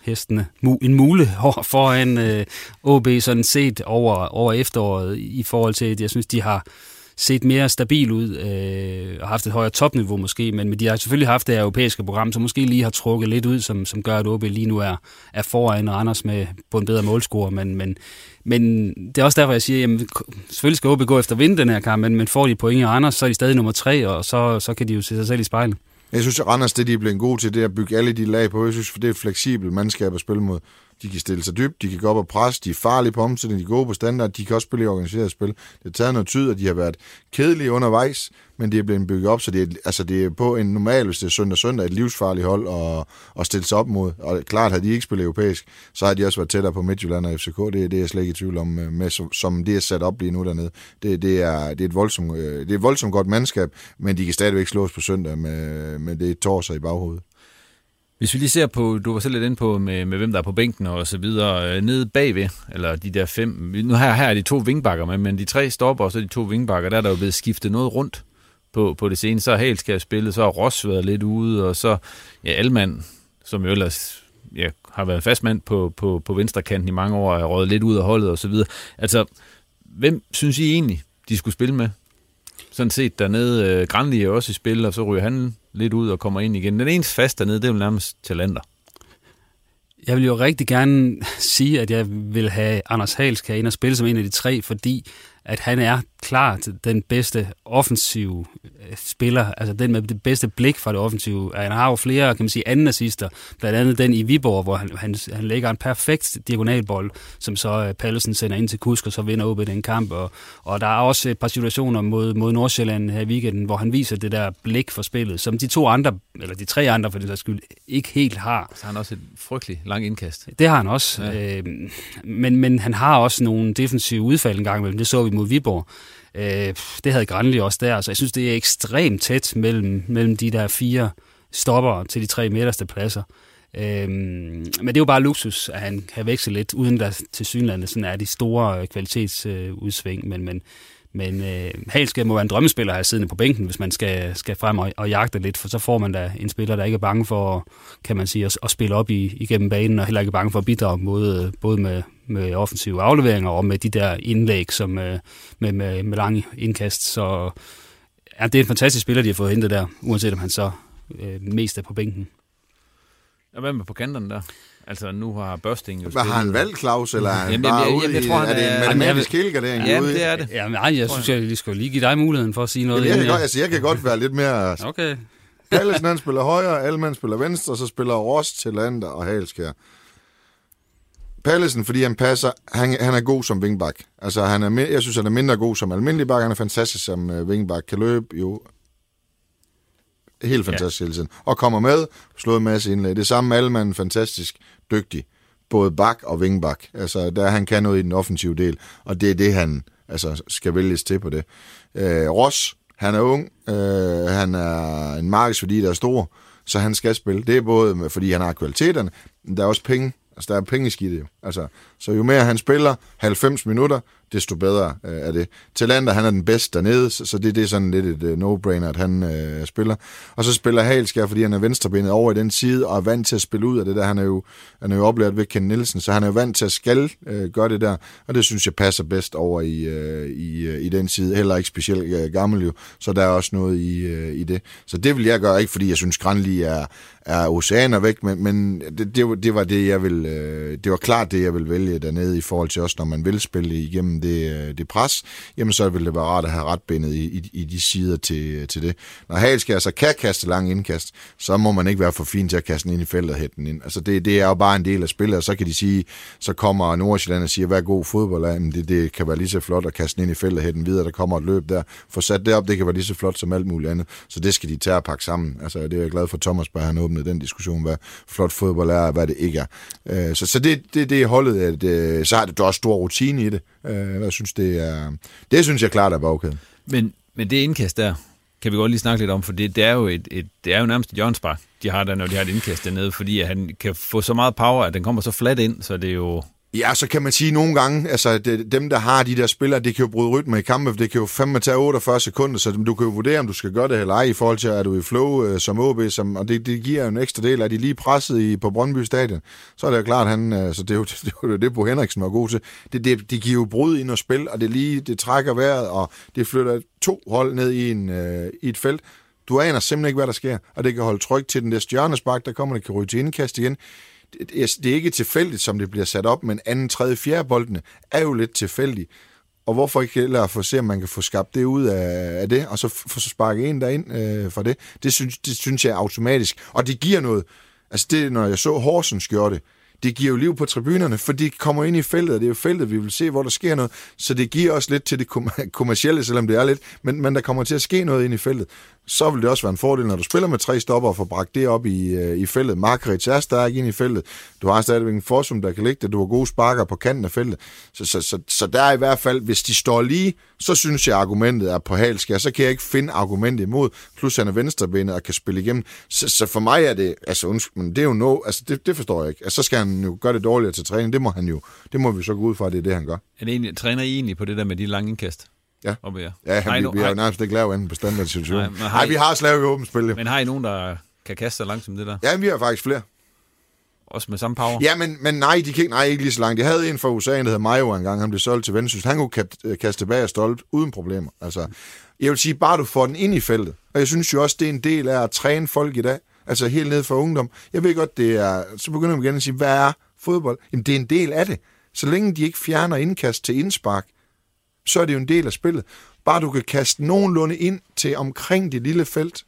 hestene, en mule foran øh, OB sådan set over, over efteråret i forhold til, at jeg synes, de har set mere stabil ud øh, og haft et højere topniveau måske, men, men de har selvfølgelig haft det europæiske program, som måske lige har trukket lidt ud, som, som gør, at OB lige nu er, er foran Randers med på en bedre målscore, men, men, men det er også derfor, jeg siger, jamen, selvfølgelig skal OB gå efter at vinde den her kamp, men, men får de point i Randers, så er de stadig nummer tre, og så, så kan de jo se sig selv i spejlet. Jeg synes, at Randers, det de er blevet gode til, det er at bygge alle de lag på. Jeg synes, for det er et fleksibelt mandskab at spille mod. De kan stille sig dybt, de kan gå op og presse, de er farlige på omsætning, de er gode på standard, de kan også spille i organiseret spil. Det har taget noget tid, at de har været kedelige undervejs, men det er blevet bygget op, så det er, altså det er på en normal, hvis det er søndag søndag, et livsfarligt hold at, at stille sig op mod. Og klart, havde de ikke spillet europæisk, så har de også været tættere på Midtjylland og FCK. Det, det er jeg slet ikke i tvivl om, øh, med, som, som det er sat op lige nu dernede. Det, det, er, det, er et voldsomt, øh, det er et voldsomt godt mandskab, men de kan stadigvæk slås på søndag med, med det torser i baghovedet. Hvis vi lige ser på, du var selv lidt inde på, med, med hvem der er på bænken og så videre, øh, nede bagved, eller de der fem, nu her, her er de to vingbakker med, men de tre stopper, og så de to vingbakker, der er der jo blevet skiftet noget rundt på, på det seneste. Så har Hales have spillet, så har Ross været lidt ude, og så ja, Alman, som jo ellers ja, har været fastmand på, på, på venstre kanten i mange år, er røget lidt ud af holdet og så videre. Altså, hvem synes I egentlig, de skulle spille med? Sådan set dernede, øh, Granli er også i spil, og så ryger han lidt ud og kommer ind igen. Den eneste fast dernede, det er jo nærmest talenter. Jeg vil jo rigtig gerne sige, at jeg vil have Anders Halska ind og spille som en af de tre, fordi at han er klart den bedste offensive spiller, altså den med det bedste blik for det offensive. Han har jo flere, kan man sige, anden assister, blandt andet den i Viborg, hvor han, han, han lægger en perfekt diagonalbold, som så uh, Pallesen sender ind til Kusk, og så vinder OB den kamp. Og, og der er også et par situationer mod, mod Nordsjælland her i weekenden, hvor han viser det der blik for spillet, som de to andre, eller de tre andre for det skyld, ikke helt har. Så han har også et frygteligt lang indkast. Det har han også. Ja. Øh, men, men han har også nogle defensive udfald en gang imellem. Det så vi mod Viborg. Øh, det havde Granli også der, så jeg synes, det er ekstremt tæt mellem, mellem de der fire stopper til de tre midterste pladser. Øhm, men det er jo bare luksus, at han kan veksle lidt, uden der til synlandet sådan er de store øh, kvalitetsudsving. Øh, men, men, men øh, Halske må være en drømmespiller her siddende på bænken, hvis man skal, skal frem og, og jagte lidt, for så får man da en spiller, der ikke er bange for, kan man sige, at, at spille op i, igennem banen, og heller ikke er bange for at bidrage både, både med, med offensive afleveringer og med de der indlæg som, øh, med, med, med lange indkast. Så ja, det er en fantastisk spiller, de har fået hentet der, uanset om han så øh, mest er på bænken. Og hvad med på kanterne der? Altså, nu har Børsting jo Hvad har han valgt, Claus, eller er han bare jeg, jeg, jeg, tror, han er, det en matematisk helgardering? Ja, det er det. Ja, nej, jeg synes, jeg lige skal lige give dig muligheden for at sige noget. Jamen, jeg, kan godt, altså, jeg kan godt være lidt mere... Okay. Pallesen, han spiller højre, Alman spiller venstre, og så spiller Ross til Lander og Halskær. Pallesen, fordi han passer, han, han er god som vingbak. Altså, han er, jeg synes, han er mindre god som almindelig bak. Han er fantastisk som uh, vingbak. Kan løbe jo helt fantastisk ja. hele tiden. Og kommer med, slået en masse indlæg. Det samme med Alman, fantastisk dygtig. Både bak og vingbak. Altså, der han kan noget i den offensive del. Og det er det, han altså, skal vælges til på det. Øh, Ross, han er ung. øh, han er en markedsværdi, der er stor. Så han skal spille. Det er både, fordi han har kvaliteterne, men der er også penge Altså, der er penge i skidtet jo. Altså, så jo mere han spiller, 90 minutter, desto bedre øh, er det. Talander, han er den bedste dernede, så, så det, det er sådan lidt et uh, no-brainer, at han øh, spiller. Og så spiller Halskær, fordi han er venstrebenet over i den side, og er vant til at spille ud af det der. Han er jo, han er jo oplært ved Ken Nielsen, så han er jo vant til at skal øh, gøre det der, og det synes jeg passer bedst over i, øh, i, øh, i den side. Heller ikke specielt øh, gammel jo, så der er også noget i, øh, i det. Så det vil jeg gøre, ikke fordi jeg synes, Granli er, er oceaner væk, men, men det, det, det, var det, jeg vil, øh, det var klart det, jeg vil vælge dernede i forhold til også, når man vil spille igennem det, øh, det pres, jamen så vil det være rart at have retbindet i, i, i de sider til, øh, til det. Når Halskær så altså, kan kaste lang indkast, så må man ikke være for fin til at kaste den ind i feltet og hætte den ind. Altså det, det er jo bare en del af spillet, og så kan de sige, så kommer Nordsjælland og siger, hvad er god fodbold er, det, det kan være lige så flot at kaste den ind i feltet og hætte den videre, der kommer et løb der. For sat det op, det kan være lige så flot som alt muligt andet. Så det skal de tage og pakke sammen. Altså det er jeg glad for, Thomas bare han åbnede den diskussion, hvad flot fodbold er, og hvad det ikke er. Øh, så, så det, det, det holdet, at, øh, så har det også stor rutine i det. Øh, jeg synes, det er, det synes jeg klart er bagkæden. Men, men det indkast der, kan vi godt lige snakke lidt om, for det, det er jo et, et det er jo nærmest et hjørnspark, de har der, når de har et indkast dernede, fordi at han kan få så meget power, at den kommer så fladt ind, så det er jo Ja, så kan man sige nogle gange, altså det, dem, der har de der spillere, det kan jo bryde rytme i kampen, det kan jo fandme tage 48 sekunder, så du kan jo vurdere, om du skal gøre det eller ej, i forhold til, at du i flow øh, som OB, som, og det, det giver jo en ekstra del, at de lige presset i, på Brøndby Stadion, så er det jo klart, han, øh, så det er jo det, det, det Bo Henriksen var god til. Det, det, det giver jo brud ind og spil, og det lige, det trækker vejret, og det flytter to hold ned i, en, øh, i et felt. Du aner simpelthen ikke, hvad der sker, og det kan holde tryk til den der hjørnespark, der kommer, det kan ryge til indkast igen det er ikke tilfældigt, som det bliver sat op, men anden, tredje, fjerde boldene er jo lidt tilfældige. Og hvorfor ikke heller få se, om man kan få skabt det ud af, af det, og så få sparket en derind øh, for det. Det synes, det synes jeg er automatisk. Og det giver noget. Altså det, når jeg så Horsens gjorde det, det giver jo liv på tribunerne, for de kommer ind i feltet, og det er jo feltet, vi vil se, hvor der sker noget. Så det giver også lidt til det kommercielle, selvom det er lidt, men, men der kommer til at ske noget ind i feltet så vil det også være en fordel, når du spiller med tre stopper og får bragt det op i, øh, i feltet. Markeric er stærk ind i feltet. Du har stadigvæk en forsum, der kan ligge det. Du har gode sparker på kanten af feltet. Så, så, så, så der er i hvert fald, hvis de står lige, så synes jeg, at argumentet er på halskær. Så kan jeg ikke finde argumentet imod. Plus han er venstrebenet og kan spille igennem. Så, så for mig er det, altså undskyld, men det er jo no, altså det, det forstår jeg ikke. Altså så skal han jo gøre det dårligere til træning. Det må han jo, det må vi så gå ud fra, at det er det, han gør. Er det egentlig, træner I egentlig på det der med de lange indkast? Ja, op ja. ja vi, vi, vi har jo nærmest ikke lavet anden på standardsituation. Nej, Nej, vi har slavet i åbent spil. Men har I nogen, der kan kaste så langt som det der? Ja, vi har faktisk flere. Også med samme power? Ja, men, men nej, de kan, nej, ikke lige så langt. De havde en fra USA, der hedder Mayo engang. Han blev solgt til Vendsyssel. Han kunne øh, kaste tilbage af stolpe uden problemer. Altså, jeg vil sige, bare du får den ind i feltet. Og jeg synes jo også, det er en del af at træne folk i dag. Altså helt ned for ungdom. Jeg ved godt, det er... Så begynder man igen at sige, hvad er fodbold? Jamen, det er en del af det. Så længe de ikke fjerner indkast til indspark, så er det jo en del af spillet. Bare du kan kaste nogenlunde ind til omkring det lille felt,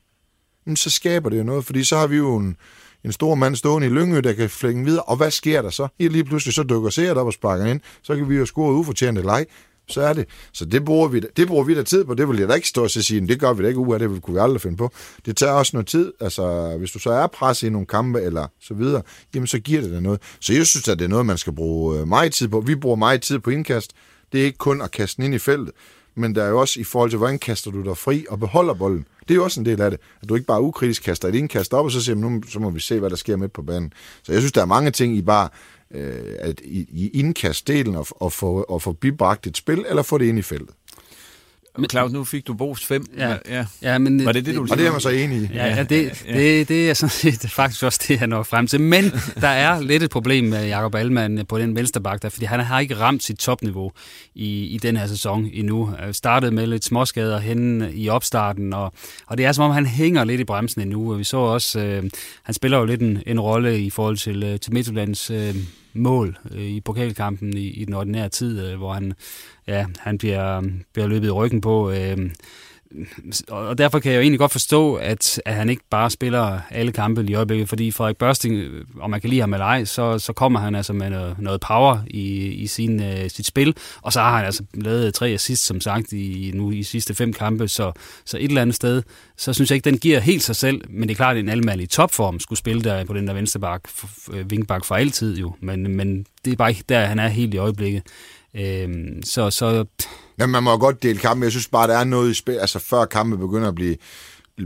så skaber det jo noget, fordi så har vi jo en, en stor mand stående i Lyngø, der kan flænge videre, og hvad sker der så? I lige pludselig så dukker Seert op og sparker ind, så kan vi jo score ufortjent leg, så er det. Så det bruger vi, det bruger vi da tid på. Det vil jeg da ikke stå og sige, det gør vi da ikke uge af, det kunne vi aldrig finde på. Det tager også noget tid. Altså, hvis du så er presset i nogle kampe eller så videre, jamen så giver det da noget. Så jeg synes, at det er noget, man skal bruge øh, meget tid på. Vi bruger meget tid på indkast. Det er ikke kun at kaste den ind i feltet men der er jo også i forhold til, hvordan kaster du dig fri og beholder bolden. Det er jo også en del af det, at du ikke bare ukritisk kaster et indkast op, og så siger nu så må vi se, hvad der sker midt på banen. Så jeg synes, der er mange ting i bare øh, at i, i indkastdelen og, og, få, og få bibragt et spil, eller få det ind i feltet. Men, Claus, nu fik du Bos 5. Ja, ja. ja men, var det det, du Og det er man så enig i. Ja, ja det, ja. Det, det er sådan set faktisk også det, jeg når frem til. Men der er lidt et problem med Jakob Allmann på den vensterbak der, fordi han har ikke ramt sit topniveau i, i den her sæson endnu. Startede med lidt småskader hen i opstarten, og, og det er som om, han hænger lidt i bremsen endnu. Vi så også, øh, han spiller jo lidt en, en rolle i forhold til, øh, til Midtjyllands øh, mål øh, i pokalkampen i, i den ordinære tid, øh, hvor han, ja, han bliver, bliver løbet i ryggen på. Øh, og derfor kan jeg jo egentlig godt forstå, at, at han ikke bare spiller alle kampe i øjeblikket, fordi Frederik Børsting, øh, om man kan lide ham eller ej, så, så kommer han altså med noget, noget power i, i sin, uh, sit spil, og så har han altså lavet tre assist, som sagt, i, nu i sidste fem kampe, så, så et eller andet sted, så synes jeg ikke, den giver helt sig selv, men det er klart, at en almindelig i topform skulle spille der på den der venstre bak, øh, vinkbak for altid jo, men, men det er bare ikke der, han er helt i øjeblikket. Øhm, så, så Ja, man må godt dele kampe. Jeg synes bare, der er noget i spil, altså før kampe begynder at blive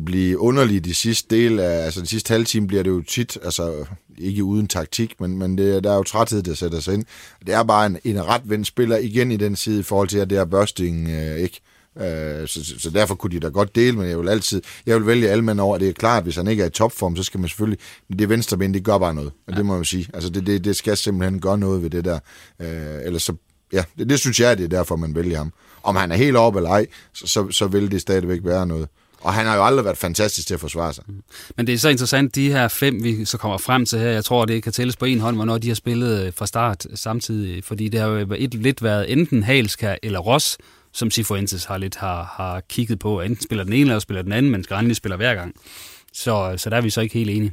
blive underligt de sidste del af, altså de sidste halve time bliver det jo tit, altså ikke uden taktik, men, men det, der er jo træthed, der sætter sig ind. Det er bare en, en retvendt spiller igen i den side i forhold til, at det er børsting, øh, ikke? Øh, så, så, derfor kunne de da godt dele, men jeg vil altid, jeg vil vælge alle mænd over. Det er klart, at hvis han ikke er i topform, så skal man selvfølgelig, men det venstre ben, det gør bare noget. Ja. Det må jeg sige. Altså det, det, det skal simpelthen gøre noget ved det der. Øh, ellers så, ja, det, det synes jeg, det er derfor, man vælger ham. Om han er helt oppe eller ej, så, så, så vil det stadigvæk være noget. Og han har jo aldrig været fantastisk til at forsvare sig. Men det er så interessant, de her fem, vi så kommer frem til her, jeg tror, det kan tælles på en hånd, hvornår de har spillet øh, fra start samtidig, fordi det har jo et, lidt været enten Halska eller Ross, som Sifuentes har lidt har, har kigget på. Enten spiller den ene eller spiller den anden, men Granli spiller hver gang. Så, så der er vi så ikke helt enige.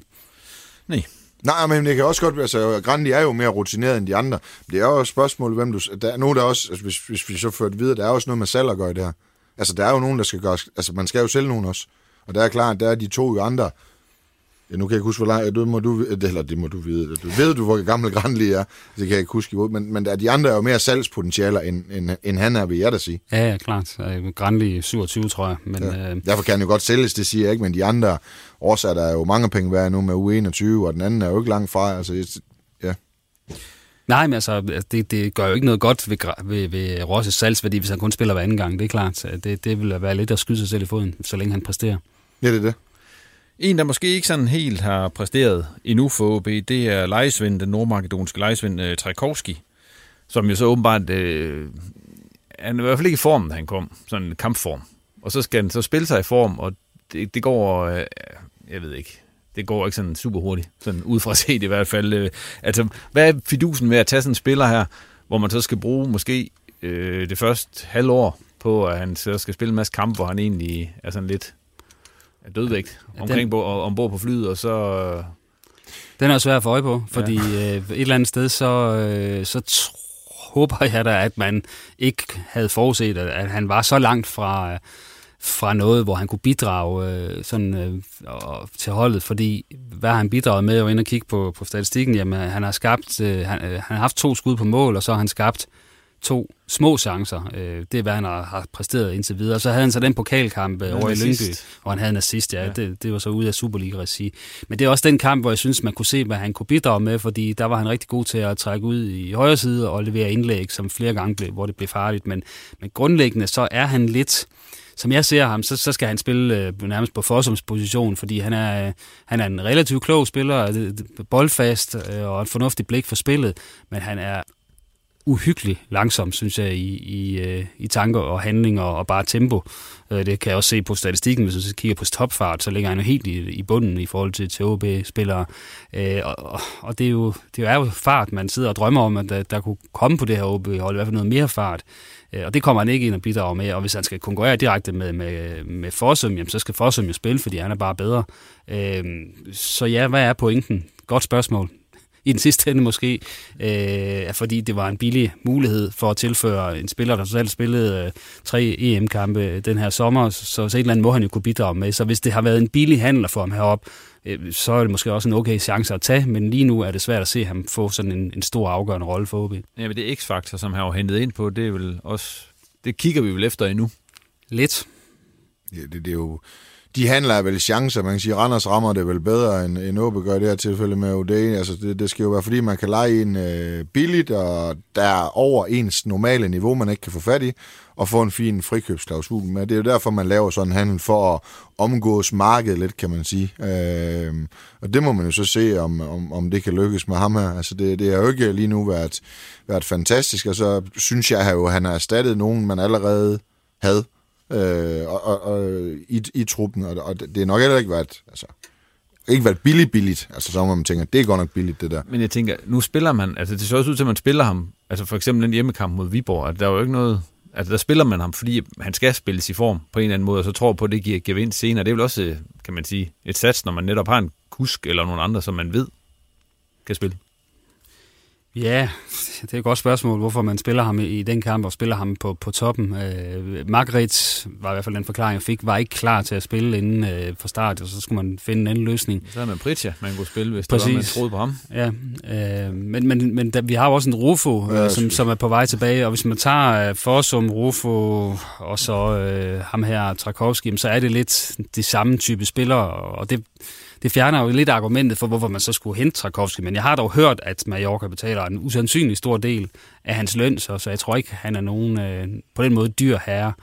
Nej. Nej, men det kan også godt være, så Grandi er jo mere rutineret end de andre. Det er jo et spørgsmål, hvem du... Der er nogen, der også, altså hvis, hvis vi så fører det videre, der er også noget med salg at gøre i det her. Altså, der er jo nogen, der skal gøre... Altså, man skal jo sælge nogen også. Og der er klart, der er de to andre... Ja, nu kan jeg ikke huske, hvor langt... Det må du, eller det må du vide. Du ved du, hvor gammel Grandli er. Det kan jeg ikke huske. Men, men de andre er jo mere salgspotentialer, end, end, end han er, vil jeg da sige. Ja, ja, klart. Grandli 27, tror jeg. Men, ja. øh... Derfor kan han jo godt sælges, det siger jeg ikke. Men de andre årsager, der er jo mange penge værd nu med U21, og den anden er jo ikke langt fra. Altså, ja. Nej, men altså, det, det gør jo ikke noget godt ved, ved, ved Rosses salgsværdi, hvis han kun spiller hver anden gang. Det er klart. Det, det vil være lidt at skyde sig selv i foden, så længe han præsterer. Ja, det er det. En, der måske ikke sådan helt har præsteret endnu for OB, det er lejesvend, den nordmakedonske lejesvend øh, Trajkovski, som jo så åbenbart... øh, han er i hvert fald ikke i form, da han kom. Sådan en kampform. Og så skal han så spille sig i form, og det, det går... øh, jeg ved ikke det går ikke sådan super hurtigt, sådan ud fra set i hvert fald. Øh. Altså, hvad er fidusen med at tage sådan en spiller her, hvor man så skal bruge måske øh, det første halvår på, at han så skal spille en masse kampe, hvor han egentlig er sådan lidt dødvægt omkring på, ombord på flyet, og så... Den er svær at få øje på, fordi ja. øh, et eller andet sted, så, øh, så håber jeg da, at man ikke havde forudset, at, at han var så langt fra... Øh, fra noget, hvor han kunne bidrage øh, sådan, øh, til holdet, fordi hvad har han bidraget med, og ind og kigge på, på statistikken, jamen han har skabt, øh, han, øh, han har haft to skud på mål, og så har han skabt to små chancer. Øh, det er, hvad han har, har præsteret indtil videre. Så havde han så den pokalkamp øh, over i Lyngby, hvor han havde en assist, ja. ja. Det, det var så ude af Superliga-regi. Men det er også den kamp, hvor jeg synes, man kunne se, hvad han kunne bidrage med, fordi der var han rigtig god til at trække ud i højre side og levere indlæg, som flere gange blev, hvor det blev farligt. Men, men grundlæggende, så er han lidt som jeg ser ham, så, så skal han spille øh, nærmest på Fossums position, fordi han er, øh, han er en relativt klog spiller, øh, boldfast øh, og et fornuftigt blik for spillet, men han er uhyggeligt langsom, synes jeg, i, i, øh, i tanker og handlinger og bare tempo. Øh, det kan jeg også se på statistikken, hvis man kigger på topfart, så ligger han jo helt i, i bunden i forhold til TOB-spillere. Øh, og, og det er, jo, det er jo fart, man sidder og drømmer om, at der, der kunne komme på det her OB-hold, i hvert fald noget mere fart. Og det kommer han ikke ind og bidrage med, og hvis han skal konkurrere direkte med, med, med Fossum, jamen, så skal Fossum jo spille, fordi han er bare bedre. Så ja, hvad er pointen? Godt spørgsmål i den sidste ende måske, øh, fordi det var en billig mulighed for at tilføre en spiller, der selv spillede øh, tre EM-kampe den her sommer, så, så et eller andet må han jo kunne bidrage med. Så hvis det har været en billig handler for ham herop, øh, så er det måske også en okay chance at tage, men lige nu er det svært at se ham få sådan en, en stor afgørende rolle for OB. Ja, men det er X-faktor, som han har hentet ind på, det er vel også, det kigger vi vel efter endnu. Lidt. Ja, det, det er jo de handler vel chancer. Man kan sige, Randers rammer det vel bedre, end, end Åbe gør det her tilfælde med OD. Altså, det, det skal jo være, fordi man kan lege en øh, billigt, og der er over ens normale niveau, man ikke kan få fat i, og få en fin frikøbsklausul med. Det er jo derfor, man laver sådan en handel for at omgås markedet lidt, kan man sige. Øh, og det må man jo så se, om, om, om det kan lykkes med ham her. Altså, det, det har jo ikke lige nu været, været fantastisk, og så synes jeg jo, at han har erstattet nogen, man allerede havde øh, og, og, og, i, i truppen, og, og det er nok heller ikke været, altså, ikke været billigt billigt, altså så man tænker, det er godt nok billigt det der. Men jeg tænker, nu spiller man, altså det ser også ud til, at man spiller ham, altså for eksempel den hjemmekamp mod Viborg, at der er jo ikke noget, altså der spiller man ham, fordi han skal spilles i form på en eller anden måde, og så tror på, at det giver gevinst senere. Det er vel også, kan man sige, et sats, når man netop har en kusk eller nogen andre, som man ved kan spille. Ja, det er et godt spørgsmål, hvorfor man spiller ham i den kamp og spiller ham på, på toppen. Øh, Margaret var i hvert fald den forklaring, jeg fik, var ikke klar til at spille inden øh, fra start, og så skulle man finde en anden løsning. Så er man Pritja, man kunne spille, hvis Præcis. det var, man troede på ham. Ja, Øh, men men, men der, vi har jo også en Rufo, Ja, øh, som, som er på vej tilbage, og hvis man tager øh, Forsum, Rufo og så øh, ham her, Trakowski, så er det lidt de samme type spillere, og det, det fjerner jo lidt argumentet for, hvorfor man så skulle hente Trakowski, men jeg har dog hørt, at Mallorca betaler en usandsynlig stor del af hans løn, så, så jeg tror ikke, han er nogen øh, på den måde dyr herre.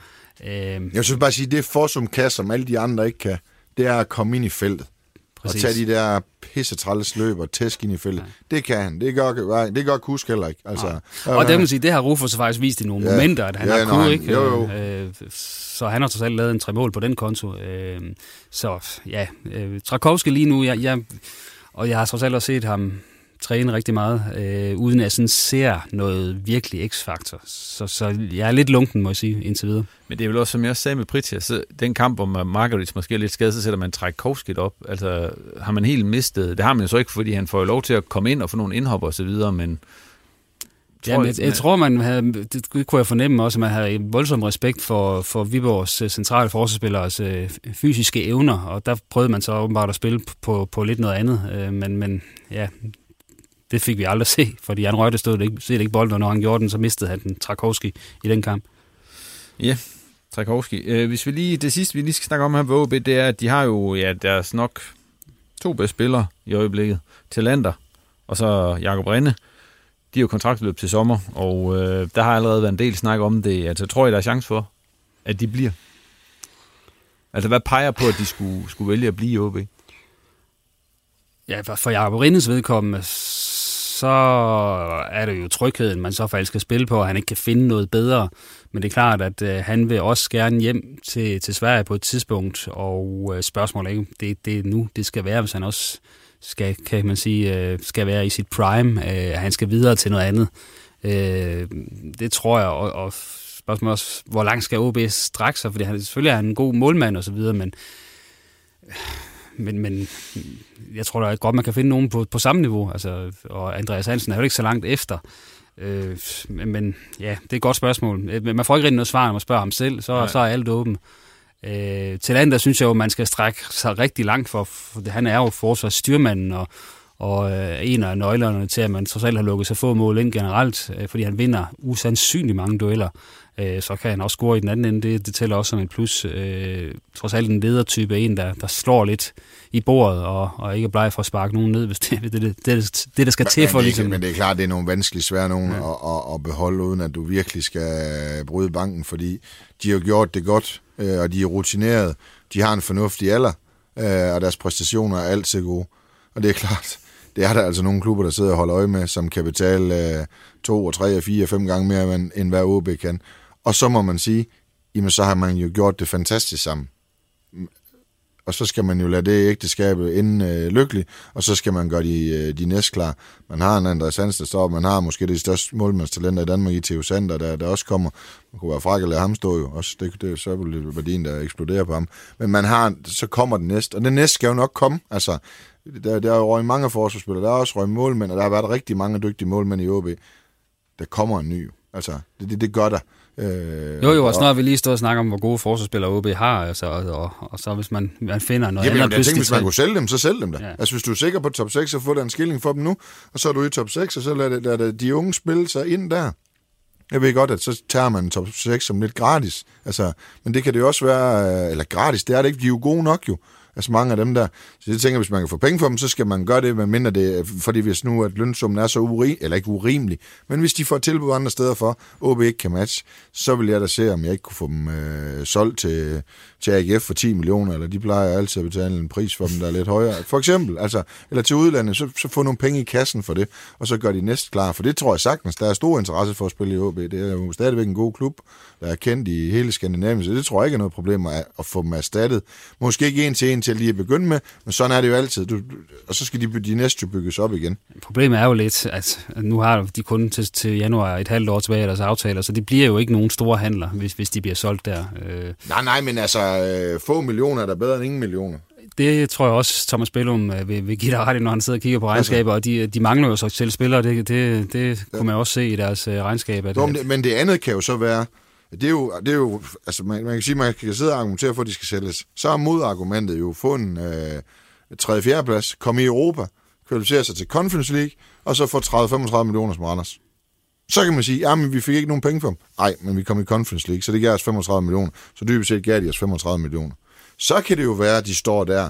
Øh, Jeg synes bare sige, det Forsum kan, som alle de andre ikke kan, det er at komme ind i feltet. Præcis. Og tage de der pissetræls løb og tæsk ind i feltet. Ja. Det kan han. Det gør, det gør Kusk heller ikke. Altså, Og det man sige, det har Rufus faktisk vist i nogle Ja. ja. momenter, at han Ja, har nå, kunne, han- ikke? jo, jo. Øh, så han har trods alt lavet en tre mål på den konto. Øh, så ja, øh, Trakowski lige nu, jeg, jeg, og jeg har trods alt også set ham træne rigtig meget, øh, uden at jeg sådan ser noget virkelig x-faktor. Så, så jeg er lidt lunken, må jeg sige, indtil videre. Men det er vel også, som jeg også sagde med Pritja, så den kamp, hvor Margaret måske er lidt skadet, så sætter man Trækovski op. Altså, har man helt mistet, det har man jo så ikke, fordi han får jo lov til at komme ind og få nogle indhop og så videre, men... Ja, men jeg, jeg tror, man havde, det, kunne jeg fornemme også, at man havde en voldsom respekt for, for Viborgs øh, centrale forsvarsspillers øh, fysiske evner, og der prøvede man så åbenbart at spille på, på lidt noget andet, øh, men, men ja, det fik vi aldrig se, fordi Jan Røgte stod ikke, set ikke bolden, og når han gjorde den, så mistede han den Trakowski i den kamp. Ja, Trækovski. Øh, hvis vi lige, det sidste, vi lige skal snakke om her ved OB, det er, at de har jo ja, deres nok to bedste spillere i øjeblikket. Talander og så Jakob Rinde. De har jo kontraktløb til sommer, og øh, der har allerede været en del snak om det. Altså, tror I, der er chance for, at de bliver? Altså, hvad peger på, at de skulle, skulle vælge at blive i OB? Ja, for- for Jacob Rindes vedkommende, så er det jo trygheden, man så faktisk skal spille på, og han ikke kan finde noget bedre. Men det er klart, at øh, han vil også gerne hjem til, til Sverige på et tidspunkt, og øh, spørgsmålet er ikke, det, det er nu, det skal være, hvis han også skal, kan man sige, øh, skal være i sit prime, øh, han skal videre til noget andet. Øh, det tror jeg, og, og spørgsmålet er også, hvor langt skal OB strække sig, fordi han, selvfølgelig er han en god målmand og så videre, men men, men jeg tror da godt, man kan finde nogen på, på samme niveau. Altså, og Andreas Hansen er jo ikke så langt efter. Øh, men, ja, det er et godt spørgsmål. Men Man får ikke rigtig noget svar, når man spørger ham selv. Så, så er alt åben. Øh, til andet, der synes jeg jo, man skal strække sig rigtig langt for, for han er jo forsvarsstyrmanden, og, og øh, en af nøglerne til, at man trods alt har lukket så få mål ind generelt, øh, fordi han vinder usandsynligt mange dueller. Øh, så kan han også score i den anden ende. Det, det tæller også som et plus. Øh, trods alt en ledertype, en, der, der slår lidt i bordet, og, og ikke er bleg for at sparke nogen ned, hvis det er det, det, det, det, der skal til for men, ligesom... men det er klart, det er nogle vanskelige svære nogen ja. at, at, at beholde, uden at du virkelig skal bryde banken, fordi de har gjort det godt, øh, og de er rutineret. De har en fornuftig alder, øh, og deres præstationer er altid gode. Og det er klart, det er der altså nogle klubber, der sidder og holder øje med, som kan betale øh, to, og tre, og fire, og fem gange mere, end, end hvad OB kan. Og så må man sige, jamen så har man jo gjort det fantastisk sammen og så skal man jo lade det ægteskab ende øh, lykkelig, og så skal man gøre de, øh, de næste klar. Man har en Andreas Hans, der står, man har måske det største målmandstalenter i Danmark i Theo Sander, der, der også kommer. Man kunne være frak at lade ham stå jo, også det, det er så lidt værdien, der eksploderer på ham. Men man har, så kommer det næste, og det næste skal jo nok komme. Altså, der, der er jo røget mange forsvarsspillere, der er også røget målmænd, og der har været rigtig mange dygtige målmænd i OB. Der kommer en ny, altså, det, det, det gør der. Øh, Jo, jo, og snart har vi lige stået og snakket om, hvor gode forsvarsspillere OB har, altså, og, og, og så hvis man, man finder noget Jamen, andet... jeg tænker, hvis man kunne sælge dem, så sælg dem da. Ja. Altså, hvis du er sikker på top 6, så få der en skilling for dem nu, og så er du i top 6, og så lad, det- lad det de unge spille sig ind der. Jeg ved godt, at så tager man top 6 som lidt gratis. Altså, men det kan det jo også være, øh, eller gratis, det er det ikke, de er jo gode nok jo. Altså mange af dem der. Så jeg tænker, hvis man kan få penge for dem, så skal man gøre det, medmindre det, fordi hvis nu at lønsummen er så urimelig, eller ikke urimelig, men hvis de får tilbud andre steder for, OB ikke kan matche, så vil jeg da se, om jeg ikke kunne få dem øh, solgt til, til AGF for 10 millioner, eller de plejer altid at betale en pris for dem, der er lidt højere. For eksempel, altså, eller til udlandet, så, så få nogle penge i kassen for det, og så gør de næste klar. For det tror jeg sagtens, der er stor interesse for at spille i OB. Det er jo stadigvæk en god klub, der er kendt i hele Skandinavien, så det tror jeg ikke er noget problem at, at få dem erstattet. Måske ikke en til en til lige at begynde med, men sådan er det jo altid. Du, og så skal de, de næste jo bygges op igen. Problemet er jo lidt, at nu har de kun til, til januar et halvt år tilbage af deres aftaler, så det bliver jo ikke nogen store handler, hvis, hvis de bliver solgt der. Øh, Nej, nej, men altså, øh, få millioner er da bedre end ingen millioner. Det tror jeg også, Thomas Bellum øh, vil, vil give dig ret i, når han sidder og kigger på regnskaber, og de, de mangler jo så til spillere, det, det, det kunne man også se i deres øh, regnskab. At, Nå, men, det, men det andet kan jo så være, det er jo, det er jo altså man, man kan sige, man kan sidde og argumentere for, at de skal sælges. Så er modargumentet jo få en øh, 3. 4. plads, komme i Europa, kvalificere sig til Conference League, og så få 30-35 millioner som Randers. Så kan man sige, ja, men vi fik ikke nogen penge for dem. Nej, men vi kom i Conference League, så det gav os 35 millioner. Så dybest set gav de os 35 millioner. Så kan det jo være, at de står der,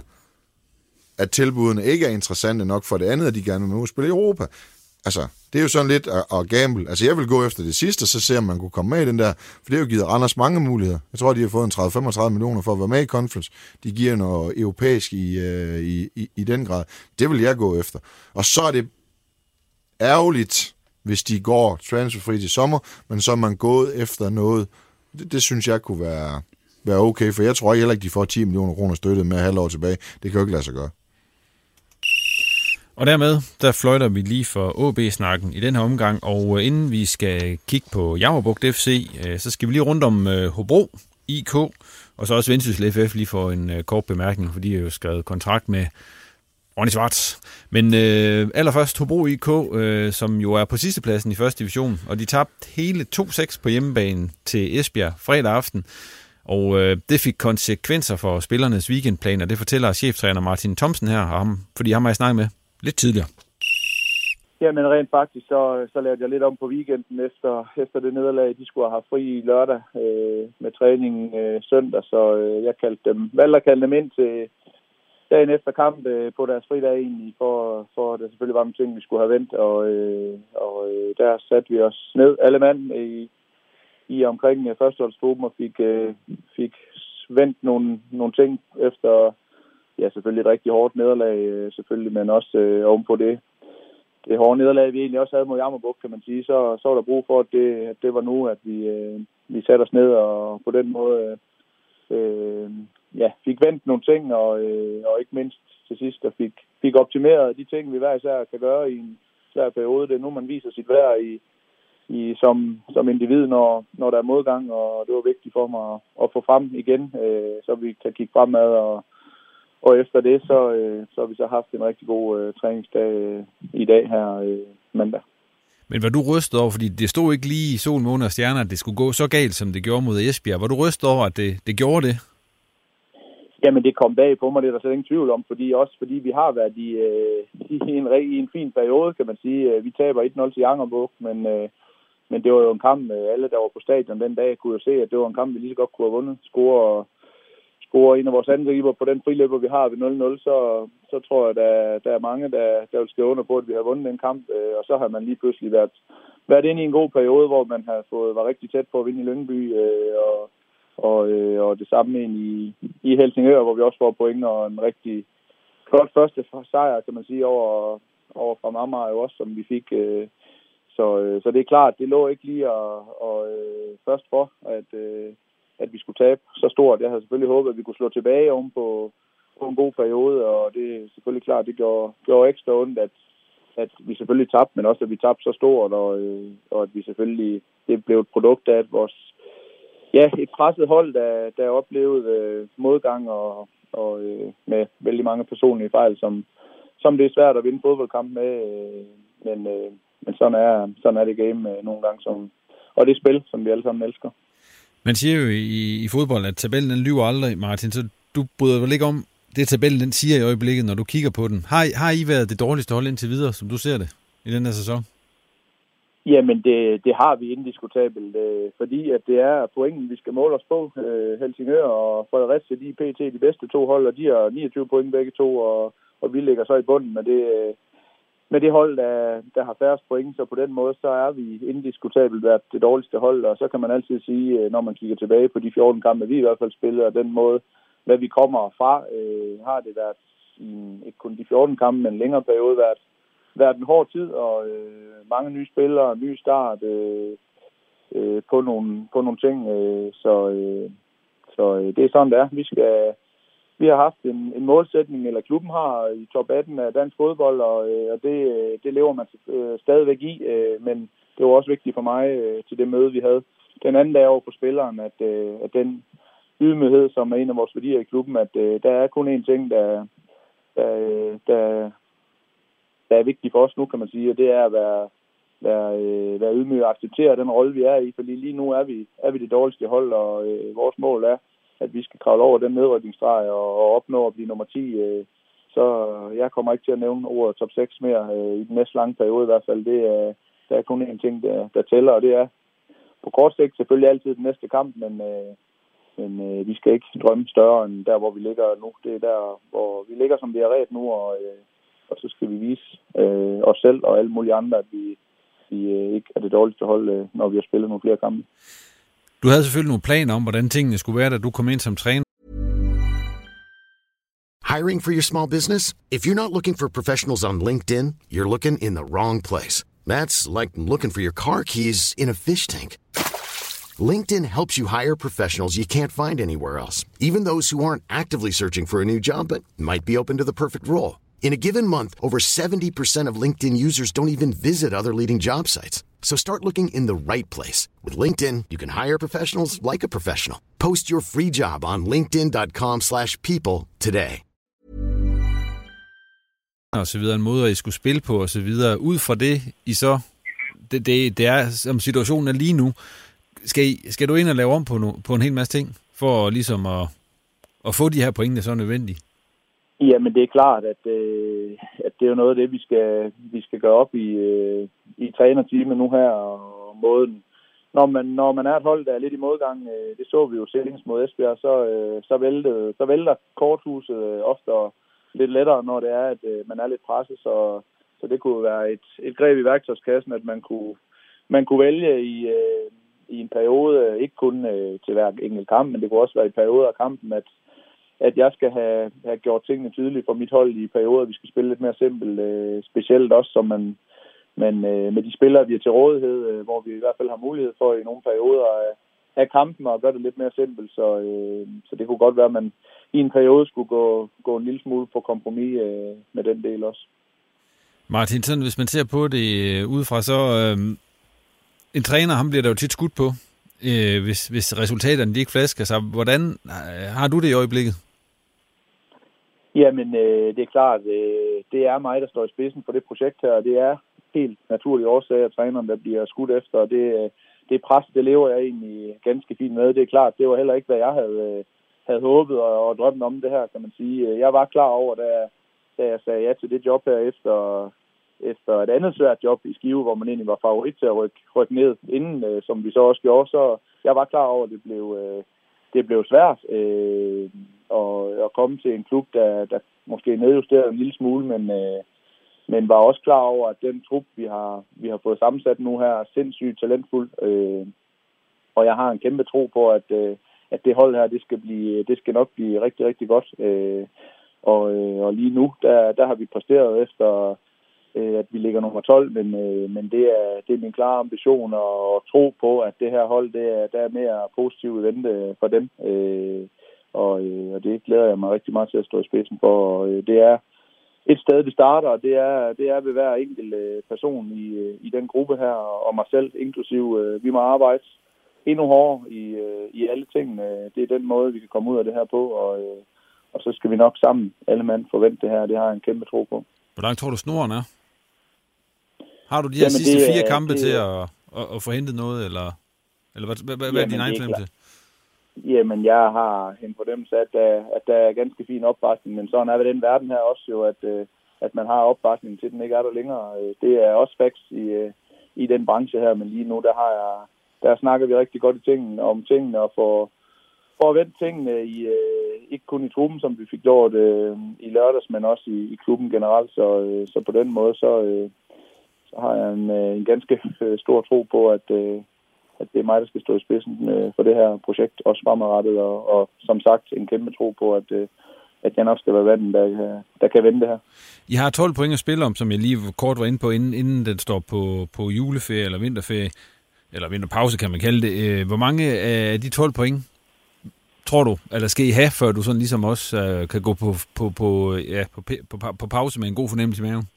at tilbudene ikke er interessante nok for det andet, at de gerne vil med at spille i Europa. Altså, det er jo sådan lidt at, at gamble. Altså, jeg vil gå efter det sidste, så se, om man kunne komme med i den der. For det har jo givet Randers mange muligheder. Jeg tror, de har fået en 30-35 millioner for at være med i conference. De giver noget europæisk i, øh, i, i, i den grad. Det vil jeg gå efter. Og så er det ærgerligt, hvis de går transferfri til sommer, men så er man gået efter noget. Det, det synes jeg kunne være, være okay, for jeg tror ikke heller ikke, de får 10 millioner kroner støttet med halvår tilbage. Det kan jo ikke lade sig gøre. Og dermed, der fløjter vi lige for AB-snakken i den her omgang, og øh, inden vi skal kigge på Jammerbugt FC, øh, så skal vi lige rundt om øh, Hobro IK, og så også Vendsyssel FF lige for en kort bemærkning, fordi de har jo skrevet kontrakt med Ronny Svarts. Men øh, allerførst Hobro IK, øh, som jo er på sidste pladsen i første division, og de tabte hele 2-6 på hjemmebane til Esbjerg fredag aften. Og øh, det fik konsekvenser for spillernes weekendplaner, det fortæller cheftræner Martin Thomsen her, ham, fordi ham har jeg snakket med lidt tidligere. Ja, men rent faktisk, så, så lavede jeg lidt om på weekenden efter, efter det nederlag. De skulle have haft fri lørdag øh, med træning øh, søndag, så øh, jeg kaldte dem, valgte at kalde dem ind til dagen efter kamp øh, på deres fridag egentlig, for, for at det selvfølgelig var nogle ting, vi skulle have vendt, og, øh, og øh, der satte vi os ned, alle mand, i, i omkring øh, førsteholdsgruppen og fik, øh, fik vendt nogle, nogle ting efter ja, selvfølgelig et rigtig hårdt nederlag, øh, selvfølgelig, men også øh, ovenpå det, det hårde nederlag, vi egentlig også havde mod Jammerbuk, kan man sige, så, så var der brug for, at det, at det var nu, at vi, øh, vi satte os ned og på den måde øh, ja, fik vendt nogle ting, og, øh, og ikke mindst til sidst, der fik, fik optimeret de ting, vi hver især kan gøre i en svær periode. Det er nu, man viser sit værd i, i, som, som individ, når, når der er modgang, og det var vigtigt for mig at, at få frem igen, øh, så vi kan kigge fremad og, og efter det, så, øh, så har vi så haft en rigtig god øh, træningsdag øh, i dag her øh, mandag. Men var du rystet over, fordi det stod ikke lige i sol, måne og stjerner, at det skulle gå så galt, som det gjorde mod Esbjerg. Var du rystet over, at det, det gjorde det? Jamen, det kom bag på mig, det er der slet ingen tvivl om, fordi også fordi vi har været i, øh, i, en, i en fin periode, kan man sige. Vi taber 1-0 til Jangerbuk, men, øh, men det var jo en kamp, alle der var på stadion den dag, kunne jo se, at det var en kamp, vi lige så godt kunne have vundet. Score scorer en af vores angriber på den friløber, vi har ved 0-0, så, så tror jeg, der, der er mange, der, der vil skrive under på, at vi har vundet den kamp. Øh, og så har man lige pludselig været, været inde i en god periode, hvor man har fået, var rigtig tæt på at vinde i Lyngby, øh, og, og, øh, og det samme ind i, i Helsingør, hvor vi også får point og en rigtig flot første sejr, kan man sige, over, over fra Amager jo også, som vi fik. Øh, så, øh, så det er klart, det lå ikke lige at, at, at først for, at, at vi skulle tabe så stort. Jeg havde selvfølgelig håbet, at vi kunne slå tilbage oven på, på en god periode, og det er selvfølgelig klart, det gjorde, gjorde ekstra ondt, at, at vi selvfølgelig tabte, men også at vi tabte så stort, og, øh, og at vi selvfølgelig, det blev et produkt af, at vores, ja, et presset hold, der, der oplevede øh, modgang og, og øh, med vældig mange personlige fejl, som, som det er svært at vinde fodboldkamp med, øh, men, øh, men sådan er, sådan er det game øh, nogle gange, som, og det spil, som vi alle sammen elsker. Man siger jo i, i fodbold, at tabellen den lyver aldrig, Martin, så du bryder vel ikke om det, tabellen den siger i øjeblikket, når du kigger på den. Har, har I været det dårligste hold indtil videre, som du ser det, i den her sæson? Jamen, det, det har vi indiskutabelt, øh, fordi at det er pointen, vi skal måle os på. Øh, Helsingør og Fredericia, de er pt. de bedste to hold, og de har 29 point begge to, og, og vi ligger så i bunden men det, øh, med det hold, der, der har færrest point, så på den måde, så er vi indiskutabelt været det dårligste hold, og så kan man altid sige, øh, når man kigger tilbage på de 14 kampe, vi i hvert fald spillede, og den måde, hvad vi kommer fra, øh, har det været i ikke kun de 14 kampe, men en længere periode været, været en hård tid, og øh, mange nye spillere, ny start øh, øh, på, nogle, på nogle ting, øh, så, øh, så øh, det er sådan, det er. Vi skal, vi har haft en, en målsætning, eller klubben har i top 18 af dansk fodbold, og, øh, og det, øh, det lever man øh, stadigvæk i, øh, men det var også vigtigt for mig øh, til det møde, vi havde. Den anden dag over på spilleren, at, øh, at den ydmyghed, som er en af vores værdier i klubben, at øh, der er kun én ting, der, der, øh, der, der er vigtig for os nu, kan man sige, og det er at være, være, øh, være ydmyg og acceptere den rolle, vi er i, fordi lige nu er vi, er vi det dårligste hold, og øh, vores mål er at vi skal kravle over den nedrykningsstreg og, og opnå at blive nummer 10 øh, så jeg kommer ikke til at nævne ordet top 6 mere øh, i den næste lange periode i hvert fald. Det er, der er kun én ting, der, der tæller, og det er på kort sigt selvfølgelig altid den næste kamp, men, øh, men øh, vi skal ikke drømme større end der, hvor vi ligger nu. Det er der, hvor vi ligger, som vi er ret nu, og, øh, og så skal vi vise øh, os selv og alle mulige andre, at vi, vi øh, ikke er det dårligste hold, øh, når vi har spillet nogle flere kampe. Du havde selvfølgelig nogle planer om, hvordan tingene skulle være, da du kom ind som træner. Hiring for your small business? If you're not looking for professionals on LinkedIn, you're looking in the wrong place. That's like looking for your car keys in a fish tank. LinkedIn helps you hire professionals you can't find anywhere else, even those who aren't actively searching for a new job but might be open to the perfect role. In a given month, over 70% of LinkedIn users don't even visit other leading job sites. So start looking in the right place. With LinkedIn, you can hire professionals like a professional. Post your free job on linkedin.com slash people today. Og så videre, en måde, at I skulle spille på, og så videre. Ud fra det, I så, det, det, det er, som situationen er lige nu, skal, I, skal du ind og lave om på, no, på en hel masse ting, for ligesom at, at få de her point, der så er nødvendige? Jamen, det er klart, at, øh, at det er jo noget af det, vi skal, vi skal gøre op i, øh, i trænerteamet nu her, og måden. Når man, når man er et hold, der er lidt i modgang, øh, det så vi jo senest mod Esbjerg, så, øh, så, vælter, så vælter korthuset øh, ofte lidt lettere, når det er, at øh, man er lidt presset, så, så det kunne være et, et greb i værktøjskassen, at man kunne, man kunne vælge i, øh, i en periode, øh, ikke kun øh, til hver enkelt kamp, men det kunne også være i perioder af kampen, at at jeg skal have, have gjort tingene tydelige for mit hold i perioder. Vi skal spille lidt mere simpelt, øh, specielt også som man, man øh, med de spillere, vi har til rådighed, øh, hvor vi i hvert fald har mulighed for i nogle perioder at have kampen og gøre det lidt mere simpelt. Så, øh, så det kunne godt være, at man i en periode skulle gå, gå en lille smule på kompromis øh, med den del også. Martin, sådan, hvis man ser på det øh, udefra, så øh, en træner, ham bliver der jo tit skudt på, øh, hvis, hvis resultaterne de ikke flasker sig. Hvordan øh, har du det i øjeblikket? Jamen, øh, det er klart, øh, det er mig, der står i spidsen for det projekt her, og det er helt naturlige årsager, træneren, der bliver skudt efter, og det, det pres, det lever jeg egentlig ganske fint med. Det er klart, det var heller ikke, hvad jeg havde, havde håbet og, og drømt om det her, kan man sige. Jeg var klar over, da, da jeg sagde ja til det job her efter, efter et andet svært job i Skive, hvor man egentlig var favorit til at rykke, rykke ned inden, øh, som vi så også gjorde, så jeg var klar over, at det blev, øh, det blev svært øh, at, at komme til en klub, der, der måske nedjusterede en lille smule, men, øh, men var også klar over, at den trup, vi har, vi har fået sammensat nu her, er sindssygt talentfuld. Øh, og jeg har en kæmpe tro på, at, øh, at det hold her, det skal, blive, det skal nok blive rigtig, rigtig godt. Øh, og, øh, og lige nu, der, der har vi præsteret efter øh, at vi ligger nummer 12, men, øh, men det, er, det er min klare ambition at, at tro på, at det her hold, det er, der er mere positivt vente øh, for dem. Øh, og, øh, og det glæder jeg mig rigtig meget til at stå i spidsen for. Og, øh, det er et sted, det starter, og det er, det er ved hver enkelt øh, person i, øh, i den gruppe her, og mig selv inklusiv. Øh, vi må arbejde endnu hårdere i, i alle tingene. Det er den måde, vi kan komme ud af det her på, og, og så skal vi nok sammen, alle mand, forvente det her. Det har jeg en kæmpe tro på. Hvor langt tror du snoren er? Har du de her Jamen, sidste det, fire kampe det, til at, at, at få hentet noget, eller, eller hvad, hvad, hvad er din egen fornemmelse? Jamen, jeg har en fornemmelse af, at, at der er ganske fin opbakning, men sådan er det den verden her også jo, at, øh, at man har opbakning til, den ikke er der længere. Øh, det er også facts i, øh, i den branche her, men lige nu, der har jeg, der snakker vi rigtig godt i tingene, om tingene og får, for at vente tingene i, ikke kun i truppen, som vi fik gjort øh, i lørdags, men også i, i klubben generelt. Så, øh, så på den måde, så, øh, så har jeg en, øh, en ganske stor tro på, at, øh, at det er mig, der skal stå i spidsen øh, for det her projekt, også fremadrettet, og, og som sagt en kæmpe tro på, at, øh, at jeg nok skal være vandet, der, der kan vende det her. I har 12 point at spille om, som jeg lige kort var inde på, inden, inden den står på, på juleferie eller vinterferie, eller vinterpause kan man kalde det. Øh, hvor mange af de 12 point tror du, eller skal I have, før du sådan ligesom også uh, kan gå på, på, på, ja, på, på, på pause med en god fornemmelse i maven?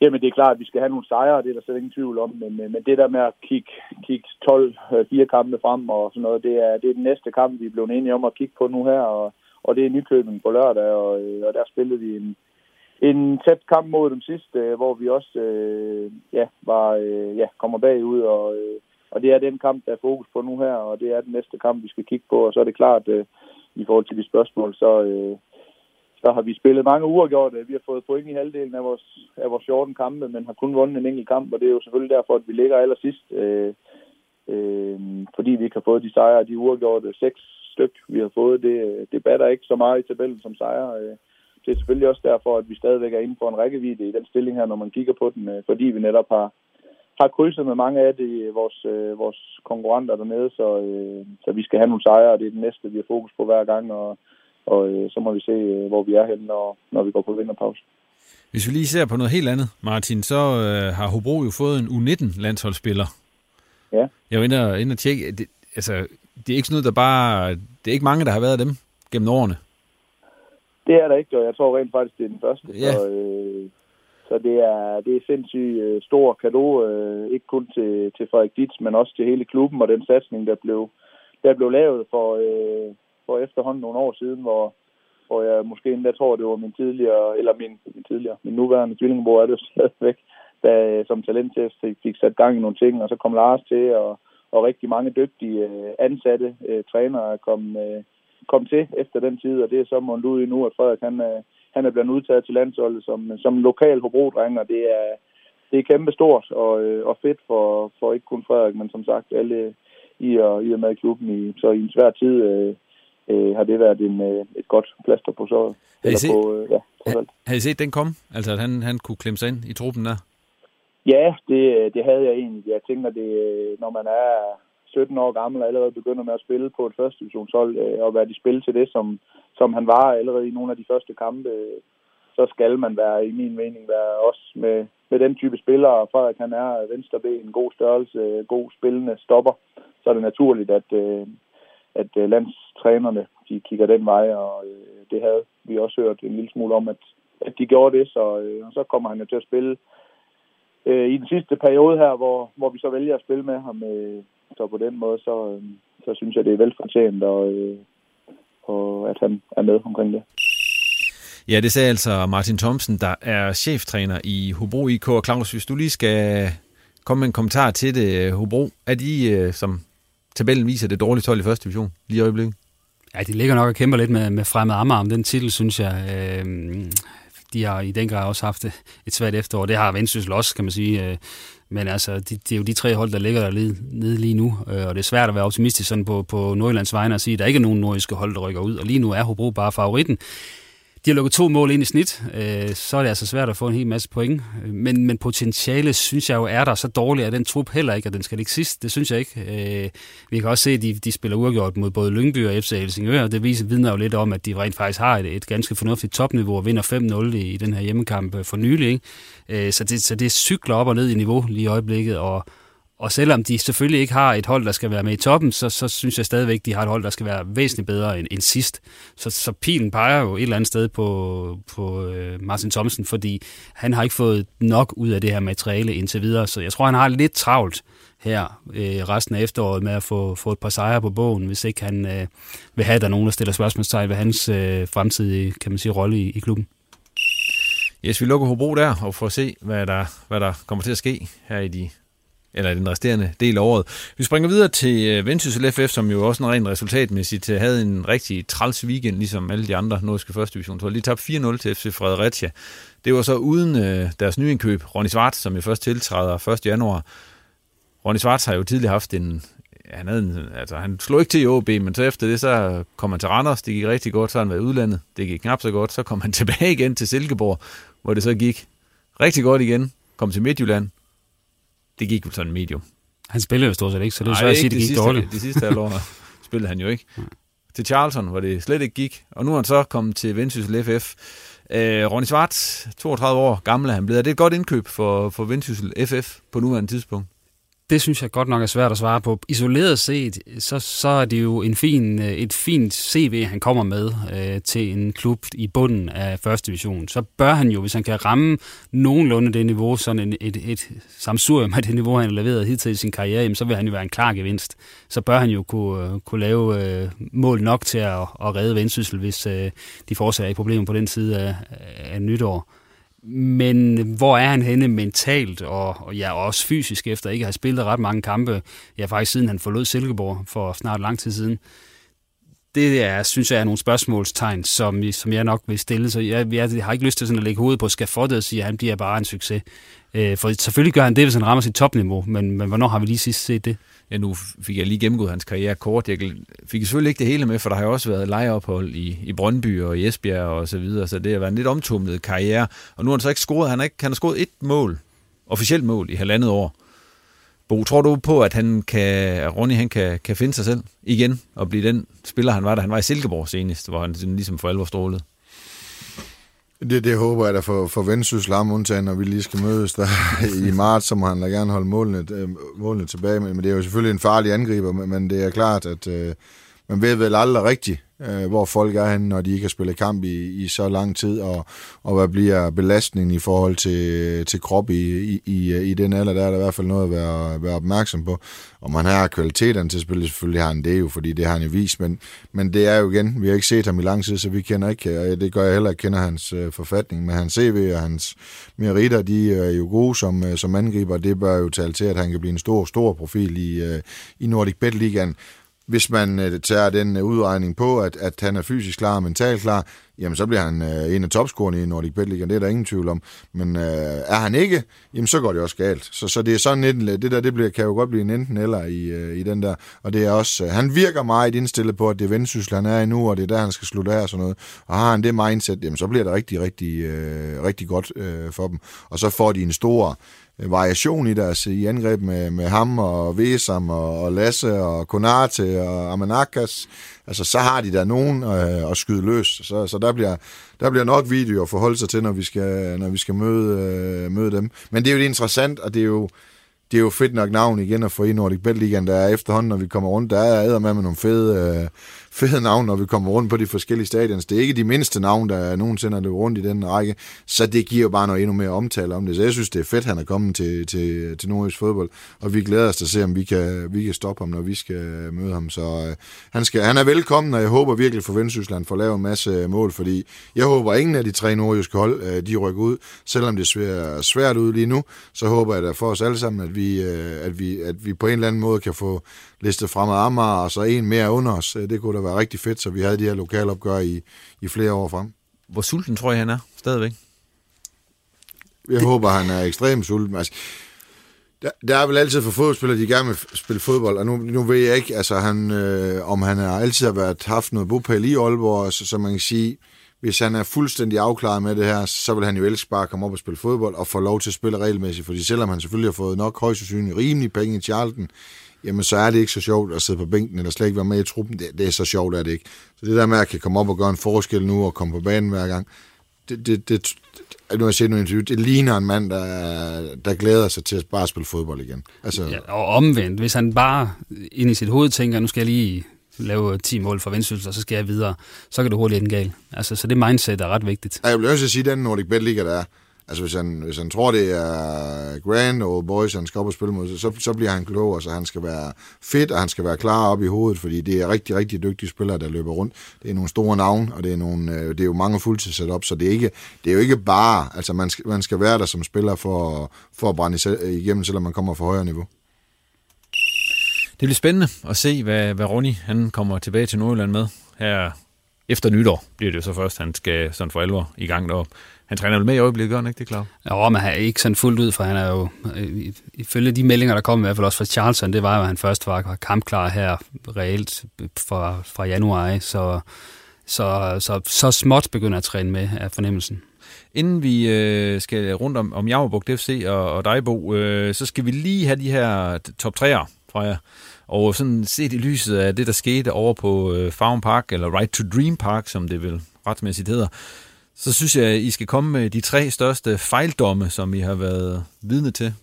Jamen, det er klart, at vi skal have nogle sejre, det er der slet ingen tvivl om, men, øh, men det der med at kigge, kigge 12, øh, fire kampe frem og sådan noget, det er, det er den næste kamp, vi er blevet enige om at kigge på nu her, og, og det er Nykøbing på lørdag, og, øh, og der spillede vi en, en tæt kamp mod dem sidste, hvor vi også øh, ja, var, øh, ja, kommer bagud, og, øh, og det er den kamp, der er fokus på nu her, og det er den næste kamp, vi skal kigge på, og så er det klart, øh, i forhold til de spørgsmål, så, øh, så har vi spillet mange uafgjorte. Vi har fået point i halvdelen af vores, af vores 14 kampe, men har kun vundet en enkelt kamp, og det er jo selvfølgelig derfor, at vi ligger allersidst. Øh, øh, fordi vi ikke har fået de sejre, de uafgjorte seks styk, vi har fået, det, det batter ikke så meget i tabellen som sejre. Øh, det er selvfølgelig også derfor, at vi stadigvæk er inde for en rækkevidde i den stilling her, når man kigger på den, øh, fordi vi netop har, har krydset med mange af de, vores, øh, vores konkurrenter dernede, så, øh, så vi skal have nogle sejre, og det er det næste, vi har fokus på hver gang, og, og øh, så må vi se, øh, hvor vi er henne, når, når vi går på vinterpause. Hvis vi lige ser på noget helt andet, Martin, så øh, har Hobro jo fået en U19-landsholdsspiller. Ja. Jeg var inde og, inde og tjekke. Det, altså, det er ikke sådan noget, der bare... Det er ikke mange, der har været af dem gennem årene. Det er der ikke, og jeg tror rent faktisk, det er den første. Ja. Så, øh, så det er, det er sindssygt øh, stor kado, øh, ikke kun til, til Frederik Ditz, men også til hele klubben og den satsning, der blev, der blev lavet for, øh, for efterhånden nogle år siden, hvor, hvor jeg måske endda tror, det var min tidligere, eller min, min tidligere, min nuværende tvillingbror er det stadigvæk, der øh, som talentchef fik, fik sat gang i nogle ting, og så kom Lars til, og, og rigtig mange dygtige øh, ansatte øh, trænere kom, øh, kom til efter den tid, og det er så målt ud i nu, at Frederik han, øh, han er blevet udtaget til landsholdet som, som lokal hobro og det er, det er kæmpe stort og, øh, og fedt for, for ikke kun Frederik, men som sagt alle i og, i og med klubben. I, så i en svær tid øh, øh, har det været en, øh, et godt plaster på så. Har I, set, på, øh, ja, har, har I set den komme? Altså, at han, han kunne klemme sig ind i truppen der? Ja, det, det havde jeg egentlig. Jeg tænker, det, når man er 17 år gammel og allerede begynder med at spille på et første divisionshold øh, og være de spil til det, som, som han var allerede i nogle af de første kampe, øh, så skal man være, i min mening, være også med, med den type spillere. Frederik han er venstreben, en god størrelse, god spillende stopper, så er det naturligt, at, øh, at øh, landstrænerne de kigger den vej, og øh, det havde vi også hørt en lille smule om, at, at de gjorde det, så, øh, og så kommer han jo til at spille øh, i den sidste periode her, hvor, hvor vi så vælger at spille med ham. Øh, så på den måde, så, øh, så synes jeg, det er velfortjent, og, øh, og at han er med omkring det. Ja, det sagde altså Martin Thomsen, der er cheftræner i Hobro IK. Og Claus, hvis du lige skal komme med en kommentar til det, Hobro, er de, øh, som tabellen viser, det dårlige hold i første division lige i øjeblikket? Ja, de ligger nok og kæmper lidt med, med fremmed Amager om den titel, synes jeg. Øh, de har i den grad også haft et svært efterår. Det har Vendsyssel også, kan man sige. Øh, men altså, det, de er jo de tre hold, der ligger der lige, nede lige nu, øh, og det er svært at være optimistisk sådan på, på Nordjyllands vegne og sige, at der ikke er nogen nordiske hold, der rykker ud, og lige nu er Hobro bare favoritten. De har lukket to mål ind i snit, øh, så er det altså svært at få en hel masse point. Men, men potentiale, synes jeg jo, er der så dårligt, at den trup heller ikke, at den skal ikke sidst. Det synes jeg ikke. Øh, vi kan også se, at de, de spiller uafgjort mod både Lyngby og FC Helsingør, og det viser, vidner jo lidt om, at de rent faktisk har et, et ganske fornuftigt topniveau og vinder 5-0 i, i den her hjemmekamp øh, for nylig. Ikke? Øh, så, det, så det cykler op og ned i niveau lige i øjeblikket, og og selvom de selvfølgelig ikke har et hold, der skal være med i toppen, så, så synes jeg stadigvæk, de har et hold, der skal være væsentligt bedre end, end sidst. Så, så pilen peger jo et eller andet sted på, på øh, Martin Thomsen, fordi han har ikke fået nok ud af det her materiale indtil videre. Så jeg tror, han har lidt travlt her øh, resten af efteråret med at få, få et par sejre på bogen, hvis ikke han øh, vil have, at der er nogen, der stiller spørgsmålstegn ved hans øh, fremtidige kan man sige, rolle i, i klubben. Yes, vi lukker Hobro der og får se, hvad der, hvad der kommer til at ske her i de eller den resterende del af året. Vi springer videre til øh, Vendsyssel FF, som jo også en ren resultatmæssigt øh, havde en rigtig træls weekend, ligesom alle de andre nordiske første division. Så de tabte 4-0 til FC Fredericia. Det var så uden øh, deres nye indkøb, Ronny Svart, som jo først tiltræder 1. januar. Ronny Svart har jo tidligere haft en, han, havde en, altså, han slog ikke til i OB, men så efter det, så kom han til Randers, det gik rigtig godt, så han været udlandet, det gik knap så godt, så kom han tilbage igen til Silkeborg, hvor det så gik rigtig godt igen, kom til Midtjylland, det gik jo sådan medium. Han spillede jo stort set ikke, så det er svært at sige, det gik sidste, dårligt. De sidste halvår spillede han jo ikke. Til Charlton, hvor det slet ikke gik. Og nu er han så kommet til Vendsyssel FF. Øh, Ronny Svart, 32 år gammel er han blevet. Er det et godt indkøb for, for Vendsyssel FF på nuværende tidspunkt? Det synes jeg godt nok er svært at svare på. Isoleret set, så, så er det jo en fin, øh, et fint CV, han kommer med øh, til en klub i bunden af første division. Så bør han jo, hvis han kan ramme nogenlunde det niveau, sådan en, et, et samsurium af det niveau, han har leveret hidtil i sin karriere, jamen, så vil han jo være en klar gevinst. Så bør han jo kunne, øh, kunne lave øh, mål nok til at, at redde vendsyssel, hvis øh, de fortsætter i problemer på den side af, af nytår. Men hvor er han henne mentalt og, og ja, også fysisk efter ikke at have spillet ret mange kampe, ja faktisk siden han forlod Silkeborg for snart lang tid siden. det er, synes jeg er nogle spørgsmålstegn, som, som jeg nok vil stille. Så jeg, jeg har ikke lyst til sådan at lægge hovedet på skafottet og sige, at han bliver bare en succes. Øh, for selvfølgelig gør han det, hvis han rammer sit topniveau, men, men hvornår har vi lige sidst set det? Ja, nu fik jeg lige gennemgået hans karriere kort. Jeg fik selvfølgelig ikke det hele med, for der har jo også været lejeophold i, i Brøndby og i Esbjerg og så videre, så det har været en lidt omtumlet karriere. Og nu har han så ikke scoret, han har, ikke, han har scoret et mål, officielt mål, i halvandet år. Bo, tror du på, at han kan, Ronny han kan, kan finde sig selv igen og blive den spiller, han var, da han var i Silkeborg senest, hvor han ligesom for alvor strålede? Det, det håber jeg da for, for Vendsyssel ham undtagen, når vi lige skal mødes der i marts, så må han da gerne holde målene, øh, målene tilbage. Men det er jo selvfølgelig en farlig angriber, men det er klart, at øh, man ved vel aldrig rigtigt, øh, hvor folk er henne, når de ikke har spillet kamp i, i så lang tid, og, og hvad bliver belastningen i forhold til, til krop i, i, i, i den alder, der er der i hvert fald noget at være, være opmærksom på. Og man har kvaliteterne til at spille, selvfølgelig har han det jo, fordi det har han jo vist, men, men det er jo igen, vi har ikke set ham i lang tid, så vi kender ikke, og det gør jeg heller ikke, kender hans øh, forfatning, men hans CV og hans meritter, de er jo gode som, øh, som angriber, det bør jo tale til, at han kan blive en stor, stor profil i, øh, i Nordic Bet Ligaen hvis man øh, tager den øh, udregning på, at, at han er fysisk klar og mentalt klar, jamen så bliver han øh, en af topscorerne i Nordic Bet League, det er der ingen tvivl om. Men øh, er han ikke, jamen så går det også galt. Så, så det er sådan lidt, det der, det bliver, kan jo godt blive en enten eller i, øh, i den der. Og det er også, øh, han virker meget indstillet på, at det er vendsyssel, han er i nu, og det er der, han skal slutte af og sådan noget. Og har han det mindset, jamen så bliver det rigtig, rigtig, øh, rigtig godt øh, for dem. Og så får de en stor Øh, variation i deres øh, i angreb med, med ham og Vesam og, og Lasse og Konate og Amanakas. Altså, så har de der nogen øh, at skyde løs. Så, så der, bliver, der bliver nok videoer at forholde sig til, når vi skal, når vi skal møde, øh, møde dem. Men det er jo det interessant, og det er jo, det er jo fedt nok navn igen at få i Nordic Bet Ligaen, der er efterhånden, når vi kommer rundt. Der er med med nogle fede, øh, fede navn, når vi kommer rundt på de forskellige stadions. Det er ikke de mindste navn, der nogensinde er løbet rundt i den række, så det giver jo bare noget endnu mere omtale om det. Så jeg synes, det er fedt, han er kommet til, til, til Nordisk fodbold, og vi glæder os til at se, om vi kan, vi kan stoppe ham, når vi skal møde ham. Så øh, han, skal, han er velkommen, og jeg håber virkelig for Vendsyssland får lavet en masse øh, mål, fordi jeg håber, at ingen af de tre nordjyske hold, øh, de rykker ud, selvom det ser svært ud lige nu, så håber jeg da for os alle sammen, at vi, øh, at vi, at vi på en eller anden måde kan få listet fremad Amager, og så en mere under os. Øh, det kunne da være rigtig fedt, så vi havde de her lokalopgør i, i flere år frem. Hvor sulten tror jeg, han er stadigvæk? Jeg det... håber, han er ekstremt sulten. Altså, der, der er vel altid for fodboldspillere, de gerne vil spille fodbold, og nu, nu ved jeg ikke, altså, han, øh, om han har altid har været, haft noget bopæl i Aalborg, så, så man kan sige, hvis han er fuldstændig afklaret med det her, så vil han jo elske bare at komme op og spille fodbold og få lov til at spille regelmæssigt, fordi selvom han selvfølgelig har fået nok højst sandsynligt rimelig penge i Charlton, jamen så er det ikke så sjovt at sidde på bænken, eller slet ikke være med i truppen. Det, det er så sjovt, er det ikke. Så det der med at kan komme op og gøre en forskel nu, og komme på banen hver gang, det, det, det, nu har jeg set nogle interview, det ligner en mand, der, der glæder sig til at bare spille fodbold igen. Altså, ja, og omvendt, hvis han bare ind i sit hoved tænker, nu skal jeg lige lave 10 mål for Vendsyssel, og så skal jeg videre, så kan det hurtigt ende galt. Altså, så det mindset er ret vigtigt. Jeg vil også sige, at den Nordic Bet Liga, der er, Altså hvis han, hvis han tror, det er Grand Old Boys, han skal op og spille mod, så, så bliver han klog, og så han skal være fedt, og han skal være klar op i hovedet, fordi det er rigtig, rigtig dygtige spillere, der løber rundt. Det er nogle store navne, og det er, nogle, øh, det er jo mange fuldtidssæt op, så det er, ikke, det er jo ikke bare, altså man skal, man skal være der som spiller for, for at brænde igennem, selvom man kommer fra højere niveau. Det bliver spændende at se, hvad, hvad Ronny han kommer tilbage til Nordjylland med her efter nytår bliver det jo så først, han skal sådan for alvor i gang derop. Han træner vel med i øjeblikket, gør han ikke det, Claus? Ja, men han er ikke sådan fuldt ud, for han er jo, øh, ifølge de meldinger, der kom i hvert fald også fra Charleston, det var jo, at han først var kampklar her reelt fra, fra januar, så, så, så, så småt begynder at træne med af fornemmelsen. Inden vi øh, skal rundt om, om Jammerbugt FC og, og Dejbo, øh, så skal vi lige have de her top 3'er fra jer. Og sådan set i lyset af det, der skete over på øh, Farm Park, eller Right to Dream Park, som det vel retmæssigt hedder, så synes jeg, at I skal komme med de tre største fejldomme, som I har været vidne til.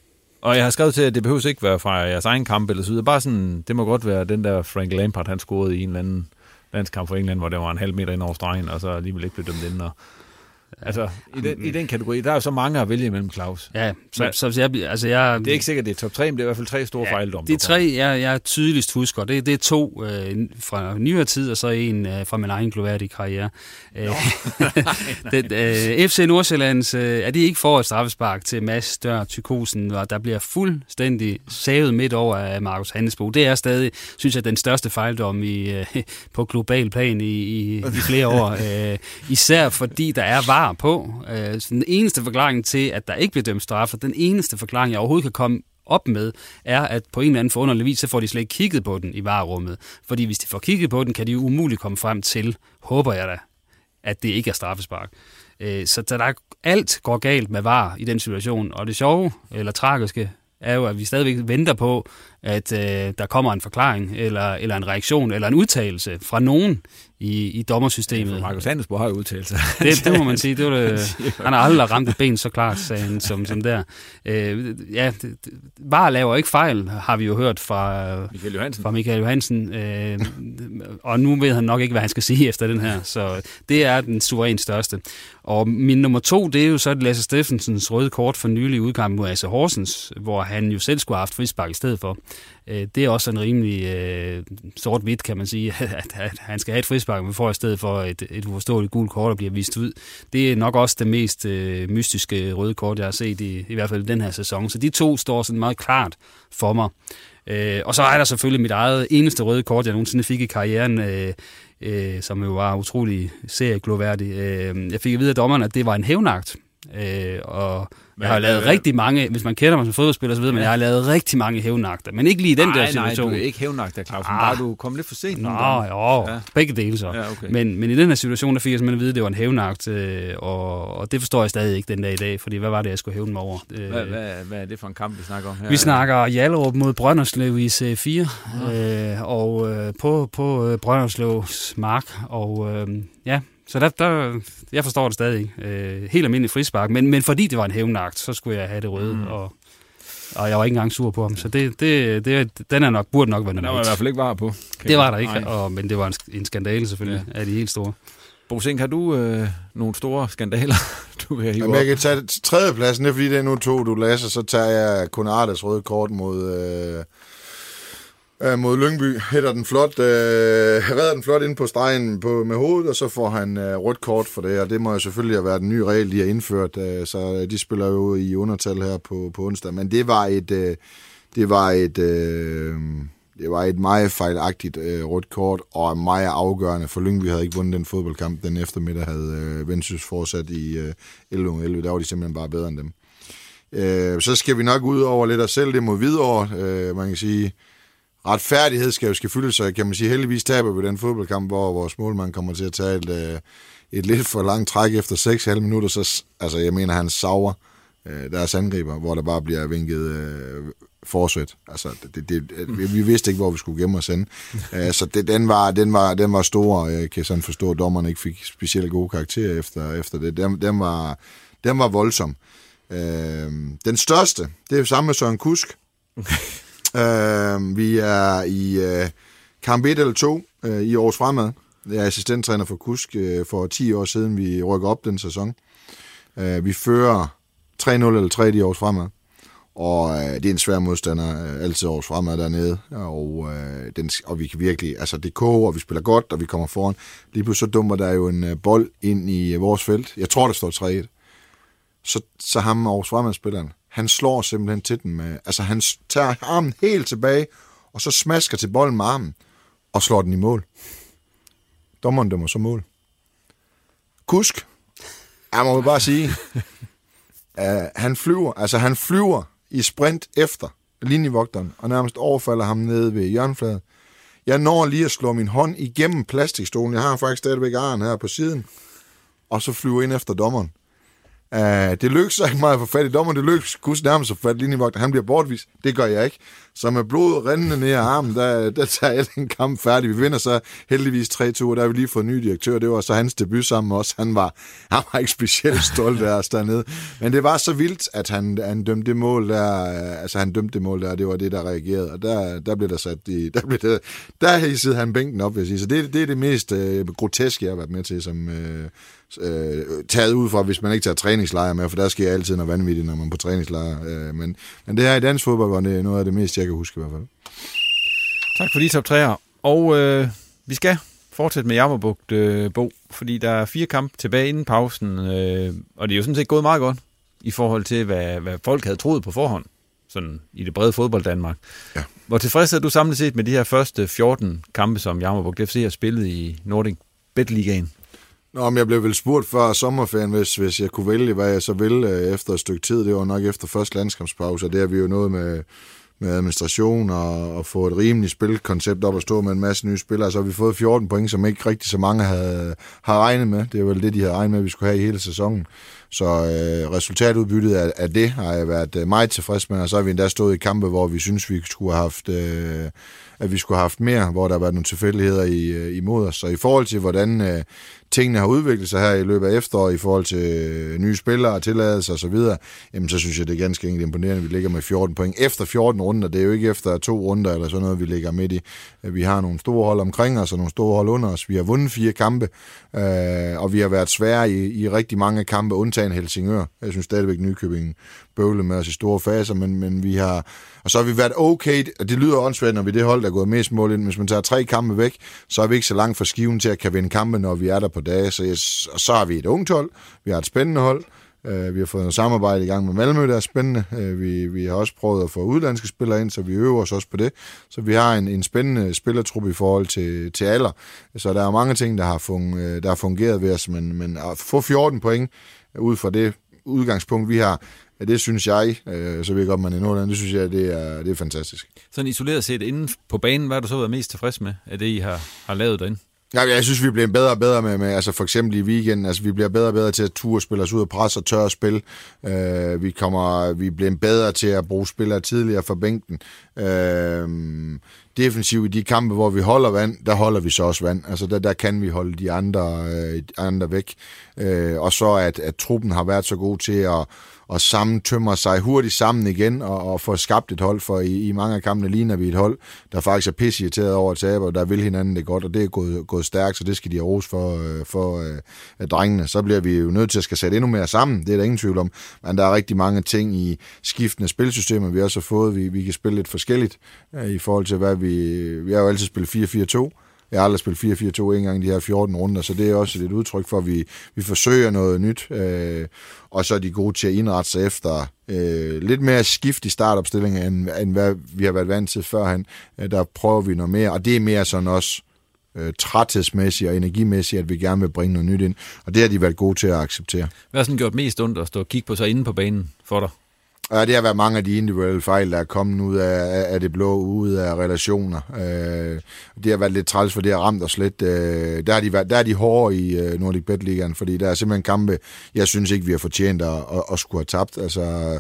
Og jeg har skrevet til, at det behøver ikke være fra jeres egen kamp eller så videre. Bare sådan, det må godt være den der Frank Lampard, han scorede i en eller anden landskamp for England, hvor det var en halv meter ind over stregen, og så alligevel ikke blev dømt ind. Og Altså, i den, i den kategori, der er jo så mange at vælge imellem, Claus. Ja, så, så, så jeg, altså jeg... Det er ikke sikkert, det er top 3, men det er i hvert fald tre store ja, fejldomme. Det er tre, jeg, jeg tydeligst husker. Det, det er to øh, fra nyere tid, og så en øh, fra min egen gloværdige karriere. Øh, det, øh, FC Nordsjællands, øh, er det ikke for et straffespark til Mads Dør Tykosen, og der bliver fuldstændig savet midt over af Markus Handelsbo. Det er stadig, synes jeg, den største fejldom i, øh, på global plan i, i, i flere år. Øh, især fordi der er var på. Øh, den eneste forklaring til, at der ikke bliver dømt straffer, den eneste forklaring, jeg overhovedet kan komme op med, er, at på en eller anden forunderlig vis, så får de slet ikke kigget på den i varerummet. Fordi hvis de får kigget på den, kan de jo umuligt komme frem til, håber jeg da, at det ikke er straffespark. Øh, så der er, alt går galt med var i den situation. Og det sjove, eller tragiske, er jo, at vi stadigvæk venter på, at øh, der kommer en forklaring, eller, eller en reaktion, eller en udtalelse fra nogen i, i dommersystemet. Ja, Markus Handelsborg har jo udtalt sig. Det, det må man sige. Det var det, han har aldrig ramt et ben så klart, sagde han, som, som der. Øh, ja, var laver ikke fejl, har vi jo hørt fra Michael Johansen. Fra Michael Johansen øh, og nu ved han nok ikke, hvad han skal sige efter den her. Så det er den suverænt største. Og min nummer to, det er jo så Lasse Steffensens røde kort for nylig udgang mod Asse Horsens, hvor han jo selv skulle have haft frispark i stedet for. Øh, det er også en rimelig øh, sort-hvidt, kan man sige, at, at han skal have et frispark, men får i stedet for et, et uforståeligt gult kort, der bliver vist ud. Det er nok også det mest øh, mystiske røde kort, jeg har set i, i hvert fald den her sæson. Så de to står sådan meget klart for mig. Øh, og så er der selvfølgelig mit eget eneste røde kort, jeg nogensinde fik i karrieren, øh, øh, som jo var utrolig seriegloværdig. Øh, jeg fik at vide af dommeren, at det var en hævnagt. Øh, og jeg har lavet rigtig mange, hvis man kender mig som fodboldspiller, så ved man, at jeg har lavet rigtig mange hævnagter. Men ikke lige i den nej, der situation. Nej, du er ikke hævnagter, Claus. Ah. Bare du kom lidt for sent. Nå, jo. Ja. Begge dele så. Ja, okay. men, men i den her situation, der fik jeg simpelthen at vide, at det var en hævnagt. Øh, og, og det forstår jeg stadig ikke den dag i dag, fordi hvad var det, jeg skulle hævne mig over? Øh, hvad, hvad, hvad er det for en kamp, vi snakker om her? Vi snakker Jallerup mod Brønderslev i C4. Ja. Øh, og øh, på, på øh, Brønderslevs mark. Og øh, ja, så der, der, jeg forstår det stadig ikke. Øh, helt almindelig frispark, men, men fordi det var en hævnagt, så skulle jeg have det røde, mm. og, og jeg var ikke engang sur på ham. Så det, det, det, den er nok, burde nok være Der var i hvert fald ikke var på. Det var der ikke, og, men det var en, en skandale selvfølgelig, ja. af de helt store. Bosink, har du øh, nogle store skandaler, du kan hive Jamen, jeg kan tage tredjepladsen, det er fordi det er nu to, du læser, så tager jeg kun Artes røde kort mod... Øh øh, mod Lyngby. Hætter den flot, øh, redder den flot ind på stregen på, med hovedet, og så får han øh, rødt kort for det, og det må jo selvfølgelig have været den nye regel, de har indført, øh, så øh, de spiller jo i undertal her på, på onsdag, men det var et, øh, det var et, øh, det var et meget fejlagtigt øh, rødt kort, og meget afgørende, for Lyngby havde ikke vundet den fodboldkamp, den eftermiddag havde øh, Vendsyssel fortsat i øh, 11 der var de simpelthen bare bedre end dem. Øh, så skal vi nok ud over lidt os selv, det mod Hvidovre, øh, man kan sige, retfærdighed skal jo skal fylde sig, kan man sige. Heldigvis taber vi den fodboldkamp, hvor vores målmand kommer til at tage et, øh, et lidt for langt træk efter 6,5 minutter. Så, altså, jeg mener, han sauer øh, deres angriber, hvor der bare bliver vinket øh, forsøt. Altså, det, det, vi, vi vidste ikke, hvor vi skulle gemme os hen. uh, så det, den, var, den, var, den var stor, og jeg kan sådan forstå, at dommerne ikke fik specielt gode karakterer efter, efter det. Den, den, var, den var voldsom. Uh, den største, det er samme med Søren Kusk. Øh, vi er i øh, kamp 1 eller 2 øh, i års fremad. Jeg er assistenttræner for Kusk øh, for 10 år siden, vi rykker op den sæson. Øh, vi fører 3-0 eller 3 i års fremad. Og øh, det er en svær modstander, øh, altid års fremad dernede. Og, øh, den, og vi kan virkelig, altså det koger, og vi spiller godt, og vi kommer foran. Lige pludselig så dummer der jo en øh, bold ind i øh, vores felt. Jeg tror, der står 3-1. Så, så ham års fremad spilleren han slår simpelthen til den med... Altså, han tager armen helt tilbage, og så smasker til bolden med armen, og slår den i mål. Dommeren dømmer så mål. Kusk, jeg må bare sige, uh, han flyver, altså han flyver i sprint efter linjevogteren, og nærmest overfalder ham nede ved hjørnefladen. Jeg når lige at slå min hånd igennem plastikstolen. Jeg har faktisk stadigvæk arren her på siden. Og så flyver ind efter dommeren. Uh, det lykkedes ikke meget få fat i dommer. Det lykkedes kus nærmest for fat linjevogter. Han bliver bortvist. Det gør jeg ikke. Så med blodet rendende ned af armen, der, der tager jeg den kamp færdig. Vi vinder så heldigvis 3-2, og der har vi lige fået en ny direktør. Det var så hans debut sammen med os. Han var, han var ikke specielt stolt af os dernede. Men det var så vildt, at han, han dømte det mål der. Øh, altså han dømte det mål der, det var det, der reagerede. Og der, der blev der sat i... Der, blev det, der hissede han bænken op, vil jeg sige. Så det, det er det mest øh, groteske, jeg har været med til som... Øh, øh, taget ud fra, hvis man ikke tager træningslejre med, for der sker altid noget vanvittigt, når man er på træningslejre. Øh, men, men det her i dansk fodbold var det noget af det mest, jeg kan huske i hvert fald. Tak for de top 3'er. Og øh, vi skal fortsætte med Jammerbugt, øh, Bo, fordi der er fire kampe tilbage inden pausen, øh, og det er jo sådan set gået meget godt i forhold til, hvad, hvad folk havde troet på forhånd, sådan i det brede fodbold Danmark. Ja. Hvor tilfreds er du samlet set med de her første 14 kampe, som Jammerbugt FC har spillet i Nordic Bet Ligaen? Nå, men jeg blev vel spurgt før sommerferien, hvis, hvis jeg kunne vælge, hvad jeg så ville øh, efter et stykke tid. Det var nok efter første landskampspause, og det har vi jo noget med med administration og, og få et rimeligt spilkoncept op at stå med en masse nye spillere. Så har vi fået 14 point, som ikke rigtig så mange havde, har regnet med. Det er vel det, de havde regnet med, at vi skulle have i hele sæsonen. Så øh, resultatudbyttet af, af det har jeg været øh, meget tilfreds med, og så har vi endda stået i kampe, hvor vi synes, vi skulle have haft, øh, at vi skulle have haft mere, hvor der har været nogle tilfældigheder i, øh, imod os. Så i forhold til, hvordan øh, tingene har udviklet sig her i løbet af efteråret i forhold til øh, nye spillere, tilladelser osv., jamen så synes jeg, det er ganske enkelt imponerende, at vi ligger med 14 point efter 14 runder. Det er jo ikke efter to runder eller sådan noget, vi ligger midt i. Øh, vi har nogle store hold omkring os og nogle store hold under os. Vi har vundet fire kampe, øh, og vi har været svære i, i rigtig mange kampe, undtagen Helsingør. Jeg synes stadigvæk, Nykøbing bøvlede med os i store faser, men, men vi har... Og så har vi været okay, og det lyder åndssvagt, når vi det hold, der er gået mest mål ind. Hvis man tager tre kampe væk, så er vi ikke så langt fra skiven til at kan vinde kampe, når vi er der på dage. Så, jeg, og så har vi et ungt hold, vi har et spændende hold, Uh, vi har fået noget samarbejde i gang med Malmø, der er spændende. Øh, vi, vi har også prøvet at få udlandske spillere ind, så vi øver os også på det. Så vi har en, en spændende spillertruppe i forhold til, til alder. Så der er mange ting, der har, fung, øh, der har fungeret ved os, men, men at få 14 point ud fra det udgangspunkt, vi har, Ja, det synes jeg, øh, så ved jeg godt, man er Nordland, det synes jeg, det er, det er fantastisk. Sådan isoleret set inden på banen, hvad har du så været mest tilfreds med af det, I har, har lavet derinde? Ja, jeg synes, vi bliver bedre og bedre med, med altså for eksempel i weekenden, altså vi bliver bedre og bedre til at ture spille os ud af pres og tørre spil. Øh, vi, kommer, vi bliver bedre til at bruge spillere tidligere fra bænken. Øh, defensivt i de kampe, hvor vi holder vand, der holder vi så også vand. Altså der, der kan vi holde de andre, øh, andre væk. Øh, og så at, at truppen har været så god til at og sammen tømmer sig hurtigt sammen igen og, og får skabt et hold, for i, i mange af kampene ligner vi et hold, der faktisk er pissirriteret over at tabe, og der vil hinanden det godt, og det er gået, gået stærkt, så det skal de have ros for, øh, for uh, drengene. Så bliver vi jo nødt til at skal sætte endnu mere sammen, det er der ingen tvivl om, men der er rigtig mange ting i skiftende spilsystemer, vi også har fået. Vi, vi kan spille lidt forskelligt øh, i forhold til, hvad vi... Vi har jo altid spillet 4-4-2, jeg har aldrig spillet 4-4-2 en gang de her 14 runder, så det er også et udtryk for, at vi, vi forsøger noget nyt, øh, og så er de gode til at indrette sig efter øh, lidt mere skift i startopstillingen, end, end hvad vi har været vant til førhen. Øh, der prøver vi noget mere, og det er mere sådan også øh, træthedsmæssigt og energimæssigt, at vi gerne vil bringe noget nyt ind, og det har de været gode til at acceptere. Hvad har sådan gjort mest ondt at stå og kigge på sig inde på banen for dig? Ja, det har været mange af de individuelle fejl, der er kommet ud af, af det blå, ud af relationer. Øh, det har været lidt træls, for det har ramt os lidt. Øh, der, har de været, der er de hårde i øh, Nordic Bet Ligaen, fordi der er simpelthen kampe, jeg synes ikke, vi har fortjent at, at, at skulle have tabt. Altså,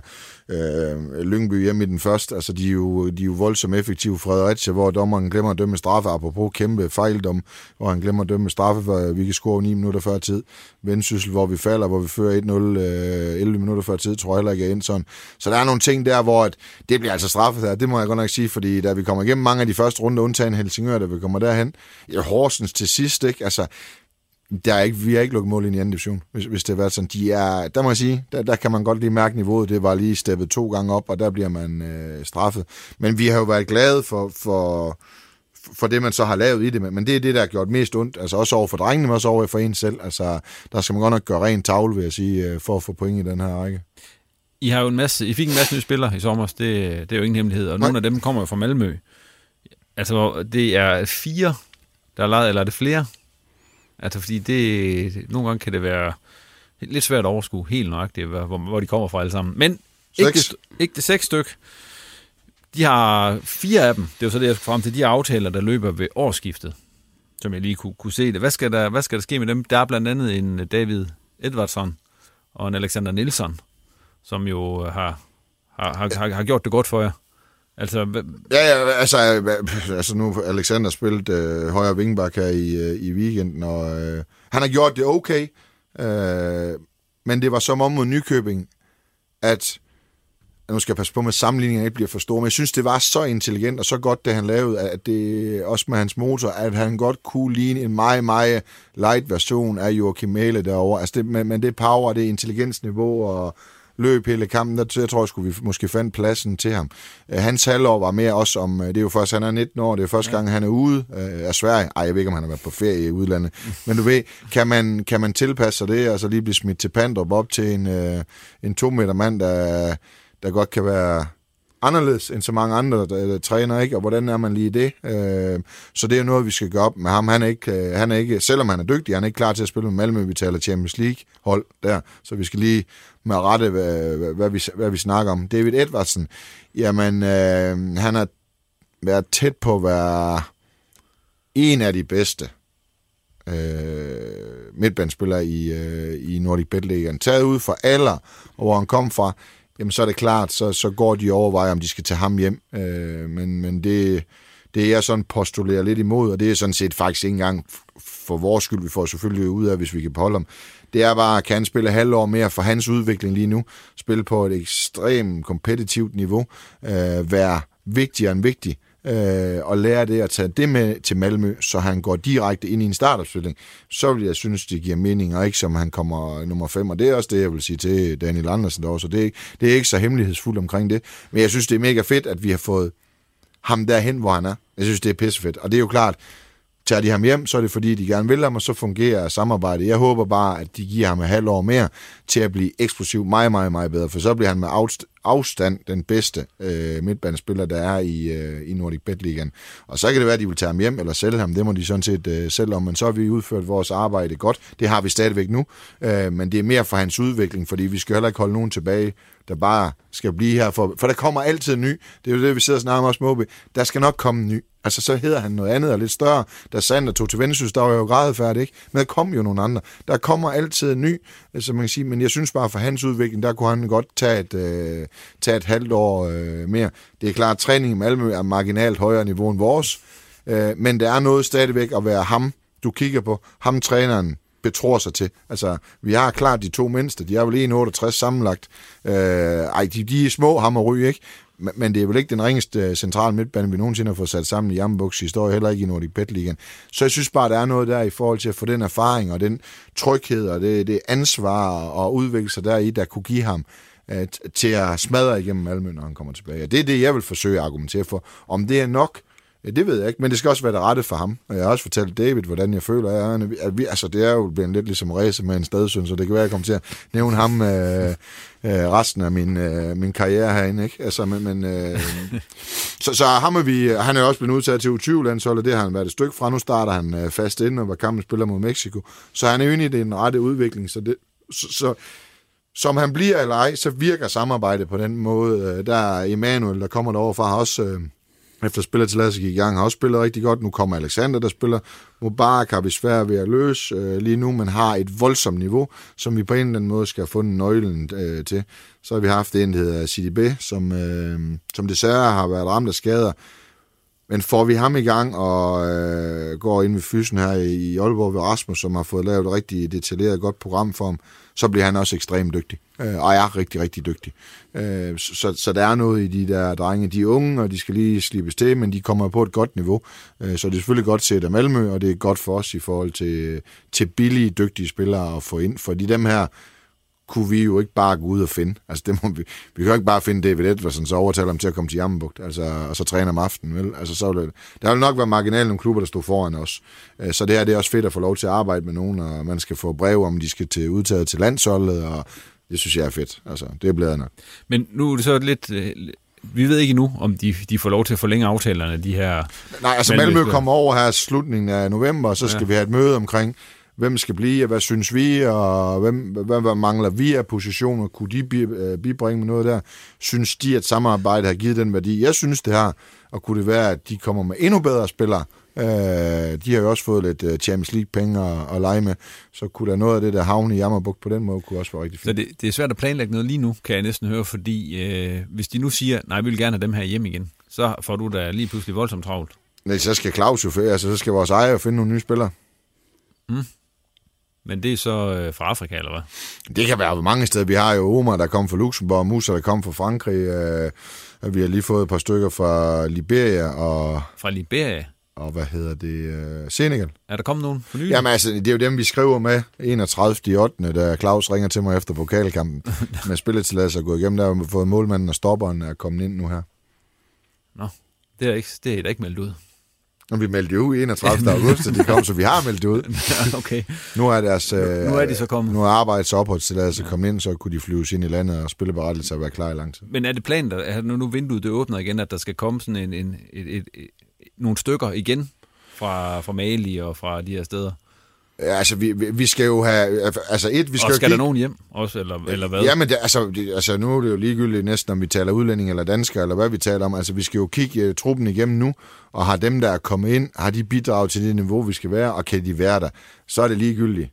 øh, Lyngby hjemme i den første. Altså, de er jo, de er jo voldsomt effektive. Fredericia, hvor dommeren glemmer at dømme straffe, apropos kæmpe fejldom, hvor han glemmer at dømme straffe, for vi kan score 9 minutter før tid. Vendsyssel, hvor vi falder, hvor vi fører 1-0 øh, 11 minutter før tid, tror jeg heller ikke er ind sådan. Så der er nogle ting der, hvor at, det bliver altså straffet her. Det må jeg godt nok sige, fordi da vi kommer igennem mange af de første runder, undtagen Helsingør, da vi kommer derhen, i Horsens til sidst, ikke? Altså, der er ikke, vi har ikke lukket mål ind i anden division, hvis, hvis det har været sådan. De er, der må jeg sige, der, der kan man godt lige mærke niveauet. Det var lige steppet to gange op, og der bliver man øh, straffet. Men vi har jo været glade for, for, for det, man så har lavet i det. Men det er det, der har gjort mest ondt. Altså også over for drengene, men også over for en selv. Altså, der skal man godt nok gøre ren tavle, vil jeg sige, øh, for at få point i den her række. I har jo en masse, I fik en masse nye spillere i sommer, det, det er jo ingen hemmelighed, og Nej. nogle af dem kommer jo fra Malmø. Altså, det er fire, der er lavet, eller er det flere? Altså, fordi det, nogle gange kan det være lidt svært at overskue helt nøjagtigt, hvor, hvor de kommer fra alle sammen. Men ikke det, ikke det seks styk. De har fire af dem, det er jo så det, jeg skal frem til, de aftaler, der løber ved årsskiftet, som jeg lige kunne, kunne se det. Hvad skal, der, hvad skal der ske med dem? Der er blandt andet en David Edvardsson og en Alexander Nielsen, som jo har, har, har, har gjort det godt for jer. Altså, ja, ja, altså, altså nu Alexander spillet øh, højre vingbak her i, øh, i weekenden, og øh, han har gjort det okay, øh, men det var som om mod Nykøbing, at nu skal jeg passe på med sammenligningen ikke bliver for stor, men jeg synes, det var så intelligent og så godt, det han lavede, at det også med hans motor, at han godt kunne ligne en meget, meget light version af Joachim Mæle derovre. Altså det, men, men det power, det intelligensniveau og løb hele kampen, der jeg tror jeg, skulle vi måske fandt pladsen til ham. Uh, hans halvår var mere også om, uh, det er jo først, han er 19 år, det er første ja. gang, han er ude uh, af Sverige. Ej, jeg ved ikke, om han har været på ferie i udlandet. Men du ved, kan man, kan man tilpasse sig det, og så lige blive smidt til Pandrup op til en, uh, en to meter mand, der der godt kan være anderledes end så mange andre der, træner, ikke? Og hvordan er man lige det? Øh, så det er noget, vi skal gøre op med ham. Han er ikke, øh, han er ikke, selvom han er dygtig, han er ikke klar til at spille med Malmø. Vi taler Champions League-hold der, så vi skal lige med rette, hvad, hvad, hvad, vi, hvad vi snakker om. David Edvardsen, jamen, øh, han har været tæt på at være en af de bedste øh, midtbandspillere i, øh, i Nordic Bet League. Taget ud fra alder, og hvor han kom fra, jamen så er det klart, så, så går de overveje, om de skal tage ham hjem. Øh, men, men det, det er jeg sådan postulerer lidt imod, og det er sådan set faktisk ikke engang for vores skyld, vi får selvfølgelig ud af, hvis vi kan beholde ham. Det er bare, kan han spille halvår mere for hans udvikling lige nu, spille på et ekstremt kompetitivt niveau, øh, være vigtigere end vigtig, øh, og lære det at tage det med til Malmø, så han går direkte ind i en startopstilling, så vil jeg synes, det giver mening, og ikke som han kommer nummer 5, og det er også det, jeg vil sige til Daniel Andersen derovre, så det er, ikke, det er ikke så hemmelighedsfuldt omkring det, men jeg synes, det er mega fedt, at vi har fået ham derhen, hvor han er. Jeg synes, det er pissefedt, og det er jo klart, Tager de ham hjem, så er det fordi, de gerne vil ham, og så fungerer samarbejdet. Jeg håber bare, at de giver ham et halvt år mere til at blive eksplosiv meget, meget, meget bedre, for så bliver han med afstand den bedste øh, midtbanespiller, der er i, øh, i Nordic Bet Ligaen. Og så kan det være, at de vil tage ham hjem eller sælge ham. Det må de sådan set øh, selv om, men så har vi udført vores arbejde godt. Det har vi stadigvæk nu, øh, men det er mere for hans udvikling, fordi vi skal heller ikke holde nogen tilbage, der bare skal blive her. For, for der kommer altid ny. Det er jo det, vi sidder og snakker om også med Der skal nok komme ny. Altså, så hedder han noget andet og lidt større. Da Sander tog til Vendsyssel, der var jo grædefærdig, ikke? Men der kom jo nogle andre. Der kommer altid en ny, altså man kan sige, men jeg synes bare, for hans udvikling, der kunne han godt tage et, øh, tage et halvt år øh, mere. Det er klart, at træning i Malmø er marginalt højere niveau end vores, øh, men der er noget stadigvæk at være ham, du kigger på, ham træneren, betror sig til. Altså, vi har klart de to mindste, de er vel 1,68 sammenlagt. Øh, ej, de, de er små, ham og ryge, ikke? men det er vel ikke den ringeste øh, centrale midtbane, vi nogensinde har fået sat sammen i Jambuks historie, heller ikke i Nordic Bet Ligaen. Så jeg synes bare, der er noget der i forhold til at få den erfaring og den tryghed og det, det ansvar og udvikle sig der i, der kunne give ham at, til at smadre igennem Malmø, når han kommer tilbage. Og det er det, jeg vil forsøge at argumentere for. Om det er nok, Ja, det ved jeg ikke, men det skal også være det rette for ham. Og jeg har også fortalt David, hvordan jeg føler, at, at vi, altså, det er jo blevet lidt ligesom race med en stadsøn, så det kan være, at jeg kommer til at nævne ham øh, øh, resten af min, øh, min karriere herinde. Ikke? Altså, men, men, øh, så, så ham er vi, han er også blevet udtaget til U20-landsholdet, det har han været et stykke fra. Nu starter han øh, fast ind, og var kampen spiller mod Mexico. Så han er jo i den rette udvikling, så, det, så, så som han bliver eller ej, så virker samarbejdet på den måde. Øh, der er Emanuel, der kommer derover fra, har også... Øh, efter til gik i gang, har også spillet rigtig godt. Nu kommer Alexander, der spiller. Mubarak har vi svært ved at løse øh, lige nu, men har et voldsomt niveau, som vi på en eller anden måde skal have fundet nøglen øh, til. Så har vi haft en, der hedder CDB, som, øh, som desværre har været ramt af skader. Men får vi ham i gang og øh, går ind ved fysen her i Aalborg ved Rasmus, som har fået lavet et rigtig detaljeret godt program for ham, så bliver han også ekstremt dygtig. Øh, og er rigtig, rigtig dygtig. Øh, så, så der er noget i de der drenge. De er unge, og de skal lige slippes til, men de kommer på et godt niveau. Øh, så det er selvfølgelig godt set af Malmø, og det er godt for os i forhold til, til billige, dygtige spillere at få ind. Fordi dem her, kunne vi jo ikke bare gå ud og finde. Altså, det må vi, vi kan jo ikke bare finde David Edvardsen, så overtale ham til at komme til Jammerbugt, altså, og så træne om aftenen. Vel? Altså, så det, der vil nok være marginalt nogle klubber, der står foran os. Øh, så det her det er også fedt at få lov til at arbejde med nogen, og man skal få brev om, de skal til udtaget til landsholdet, og det synes jeg er fedt. Altså, det er blevet nok. Men nu er det så lidt... Øh, vi ved ikke nu, om de, de får lov til at forlænge aftalerne, de her... Nej, altså Malmø kommer over her slutningen af november, og så skal ja. vi have et møde omkring, hvem skal blive, og hvad synes vi, og hvem, hvad, hvad mangler vi af positioner, kunne de øh, bibringe med noget der? Synes de, at samarbejdet har givet den værdi? Jeg synes, det har, og kunne det være, at de kommer med endnu bedre spillere, Øh, de har jo også fået lidt uh, Champions League-penge at, at lege med, så kunne der noget af det der havne i Jammerbuk på den måde, kunne også være rigtig fint. Så det, det er svært at planlægge noget lige nu, kan jeg næsten høre, fordi øh, hvis de nu siger, nej, vi vil gerne have dem her hjem igen, så får du da lige pludselig voldsomt travlt. Nej, så skal Claus jo altså, så skal vores ejer finde nogle nye spillere. Mm. Men det er så øh, fra Afrika, eller hvad? Det kan være mange steder. Vi har jo Omar, der kom fra Luxembourg, Musa, der kom fra Frankrig. Øh, vi har lige fået et par stykker fra Liberia og... Fra Liberia? Og hvad hedder det? Øh, Senegal. Er der kommet nogen for nylig? Jamen altså, det er jo dem, vi skriver med 31. i 8. da Claus ringer til mig efter pokalkampen med spilletilladelse at gå igennem. Der har fået målmanden og stopperen er kommet ind nu her. Nå, det er, ikke, det er da ikke meldt ud. Og vi meldte jo 31. august, de kom, så vi har meldt det ud. okay. Nu er deres... Øh, nu er de så kommet. Nu er arbejds- opholdstilladelse ja. kommet ind, så kunne de flyves ind i landet og spille berettelse og være klar i lang tid. Men er det planen, at nu, nu vinduet det åbner igen, at der skal komme sådan en, en, et, et, et, nogle stykker igen fra, fra Mali og fra de her steder? Altså, vi, vi skal jo have... Altså, et, vi skal og skal jo der nogen hjem også, eller, eller hvad? Jamen, det, altså, det, altså, nu er det jo ligegyldigt næsten, om vi taler udlænding eller dansker, eller hvad vi taler om. Altså, vi skal jo kigge uh, truppen igennem nu, og har dem, der er kommet ind, har de bidraget til det niveau, vi skal være, og kan de være der? Så er det ligegyldigt.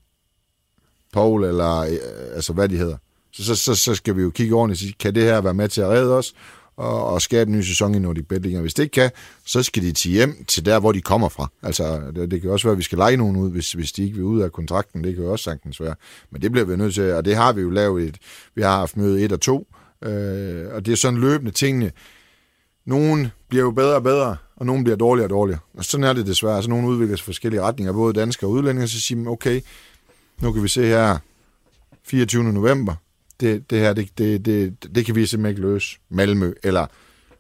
Paul, eller uh, altså, hvad de hedder. Så, så, så, så skal vi jo kigge ordentligt og sige, kan det her være med til at redde os? Og, og skabe en ny sæson i Nordic Bet Hvis det ikke kan, så skal de til hjem til der, hvor de kommer fra. Altså, det, det kan også være, at vi skal lege nogen ud, hvis, hvis de ikke vil ud af kontrakten. Det kan jo også sagtens være. Men det bliver vi nødt til, og det har vi jo lavet et, vi har haft møde 1 og 2, øh, og det er sådan løbende tingene. Nogen bliver jo bedre og bedre, og nogen bliver dårligere og dårligere. Og sådan er det desværre. Så altså, nogen udvikler sig forskellige retninger, både danske og udlændinge, så siger man, okay, nu kan vi se her 24. november, det, det her, det, det, det, det kan vi simpelthen ikke løse. Malmø, eller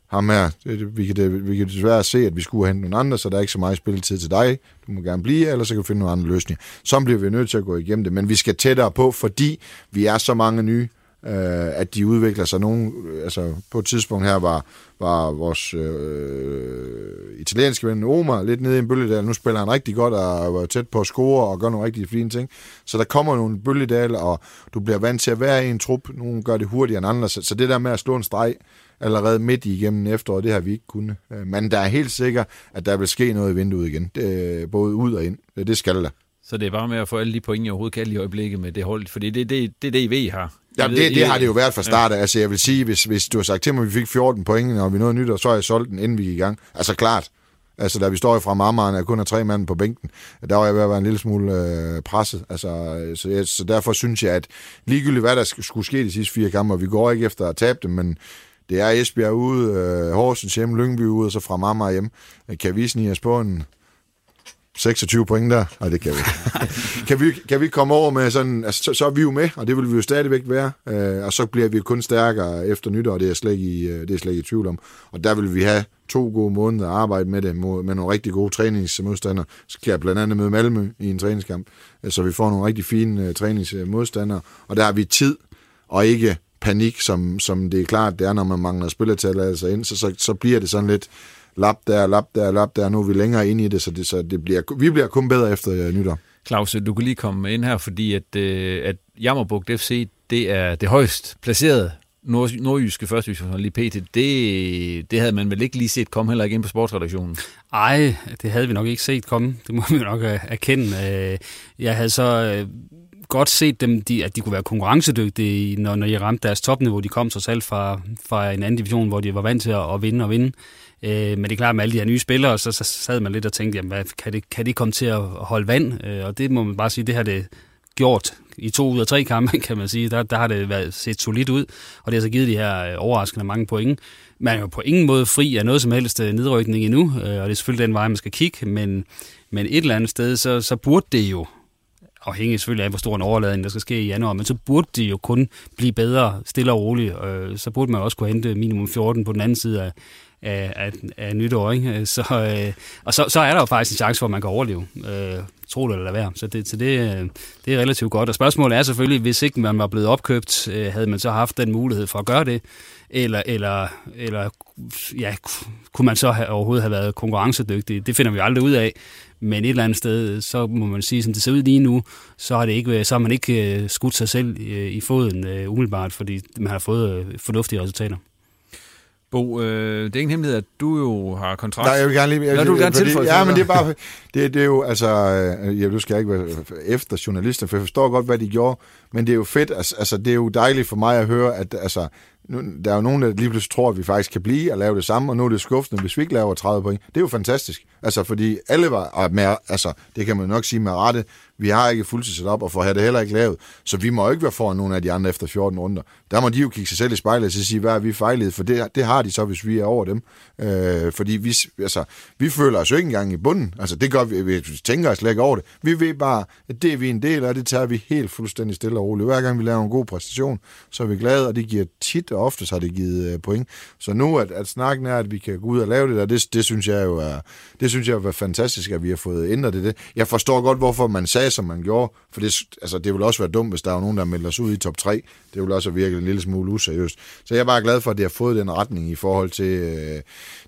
ham her, det, vi, kan, det, vi kan desværre se, at vi skulle hente nogle andre, så der er ikke så meget spilletid til dig. Du må gerne blive, eller så kan vi finde nogle andre løsninger. Så bliver vi nødt til at gå igennem det, men vi skal tættere på, fordi vi er så mange nye, øh, at de udvikler sig. Nogle, øh, altså på et tidspunkt her var, var vores øh, italienske ven Omar lidt nede i en bølgedal. Nu spiller han rigtig godt og var tæt på at score og gør nogle rigtig fine ting. Så der kommer nogle bølgedal, og du bliver vant til at være i en trup. Nogle gør det hurtigere end andre. Så, så det der med at slå en streg allerede midt igennem efteråret, det har vi ikke kunnet. Øh, men der er helt sikkert, at der vil ske noget i vinduet igen. Det, øh, både ud og ind. Det skal der. Så det er bare med at få alle de point, jeg overhovedet kan i øjeblikket med det hold, fordi det er det, det, det, I ved, I har. Ja, det, det har det jo været fra start Ja. Altså, jeg vil sige, hvis, hvis du har sagt til mig, at vi fik 14 point, og vi nåede nyt, og så har jeg solgt den, inden vi gik i gang. Altså, klart. Altså, da vi står fra Marmaren, er kun er tre mand på bænken, der var jeg ved at være en lille smule øh, presset. Altså, så, jeg, så derfor synes jeg, at ligegyldigt hvad der skulle ske de sidste fire kampe, og vi går ikke efter at tabe dem, men det er Esbjerg ude, øh, Horsens hjem, Lyngby ude, og så fra Marmar hjem. Kan vi snige os på en 26 point der? Nej, det kan vi kan vi Kan vi komme over med sådan, altså, så, så er vi jo med, og det vil vi jo stadigvæk være, øh, og så bliver vi kun stærkere efter nytår, det er, slet ikke i, øh, det er slet ikke i tvivl om. Og der vil vi have to gode måneder at arbejde med det, med nogle rigtig gode træningsmodstandere. Så kan jeg blandt andet møde Malmø i en træningskamp, øh, så vi får nogle rigtig fine uh, træningsmodstandere, og der har vi tid, og ikke panik, som, som det er klart, det er, når man mangler spillertal altså ind, så, så, så bliver det sådan lidt, lap der, lap der, lap der. Nu er vi længere ind i det, så, det, så det bliver, vi bliver kun bedre efter uh, nytår. Claus, du kan lige komme ind her, fordi at, uh, at Jammerbugt FC, det er det højst placerede nord, nordjyske første division, lige pt. Det, det havde man vel ikke lige set komme heller ikke ind på sportsredaktionen? Nej, det havde vi nok ikke set komme. Det må vi nok øh, erkende. Jeg havde så godt set dem, de, at de kunne være konkurrencedygtige, når, når de ramte deres topniveau. De kom så selv fra, fra en anden division, hvor de var vant til at, at vinde og vinde. Øh, men det er klart, med alle de her nye spillere, så, så sad man lidt og tænkte, jamen, hvad, kan, det, kan det komme til at holde vand? Øh, og det må man bare sige, det har det gjort i to ud af tre kampe, kan man sige. Der, der har det været set solidt ud, og det har så givet de her øh, overraskende mange point. Man er jo på ingen måde fri af noget som helst øh, nedrykning endnu, øh, og det er selvfølgelig den vej, man skal kigge, men, men et eller andet sted, så, så burde det jo afhængig selvfølgelig af, hvor stor en overladning der skal ske i januar, men så burde det jo kun blive bedre, stille og roligt. Øh, så burde man også kunne hente minimum 14 på den anden side af, af, af, af nytår. Ikke? Øh, så, øh, og så, så er der jo faktisk en chance for, at man kan overleve. Øh, tro det eller være. Så, det, så det, øh, det er relativt godt. Og spørgsmålet er selvfølgelig, hvis ikke man var blevet opkøbt, øh, havde man så haft den mulighed for at gøre det? Eller, eller, eller ja, kunne man så have, overhovedet have været konkurrencedygtig? Det finder vi aldrig ud af. Men et eller andet sted, så må man sige, som det ser ud lige nu, så har, det ikke, så har man ikke øh, skudt sig selv i foden umiddelbart, fordi man har fået fornuftige resultater. Bo, øh, det er ingen hemmelighed, at du jo har kontrakt. Nej, jeg vil gerne lige... Jeg, Nå, du vil gerne tilføje. Ja, men det er bare... Det, det er jo, altså... Øh, jeg, du skal ikke være efter journalister, for jeg forstår godt, hvad de gjorde, men det er jo fedt, altså, altså det er jo dejligt for mig at høre, at altså, nu, der er jo nogen, der lige pludselig tror, at vi faktisk kan blive og lave det samme, og nu er det skuffende, hvis vi ikke laver 30 point. Det er jo fantastisk. Altså, fordi alle var, med, altså, det kan man nok sige med rette, vi har ikke set op, og får her det heller ikke lavet. Så vi må ikke være foran nogen af de andre efter 14 runder. Der må de jo kigge sig selv i spejlet og sige, hvad er vi fejlet? For det, det har de så, hvis vi er over dem. Øh, fordi vi, altså, vi føler os jo ikke engang i bunden. Altså, det gør vi, vi tænker os slet ikke over det. Vi ved bare, at det er vi en del af, det tager vi helt fuldstændig stille og roligt. Hver gang vi laver en god præstation, så er vi glade, og det giver tit og ofte har det givet øh, point. Så nu, at, at snakken er, at vi kan gå ud og lave det der, det, det synes jeg jo er, det synes jeg er fantastisk, at vi har fået ændret det. Jeg forstår godt, hvorfor man sagde, som man gjorde, for det, altså, det vil også være dumt, hvis der er nogen, der melder sig ud i top 3. Det vil også virke en lille smule useriøst. Så jeg er bare glad for, at det har fået den retning i forhold til, øh,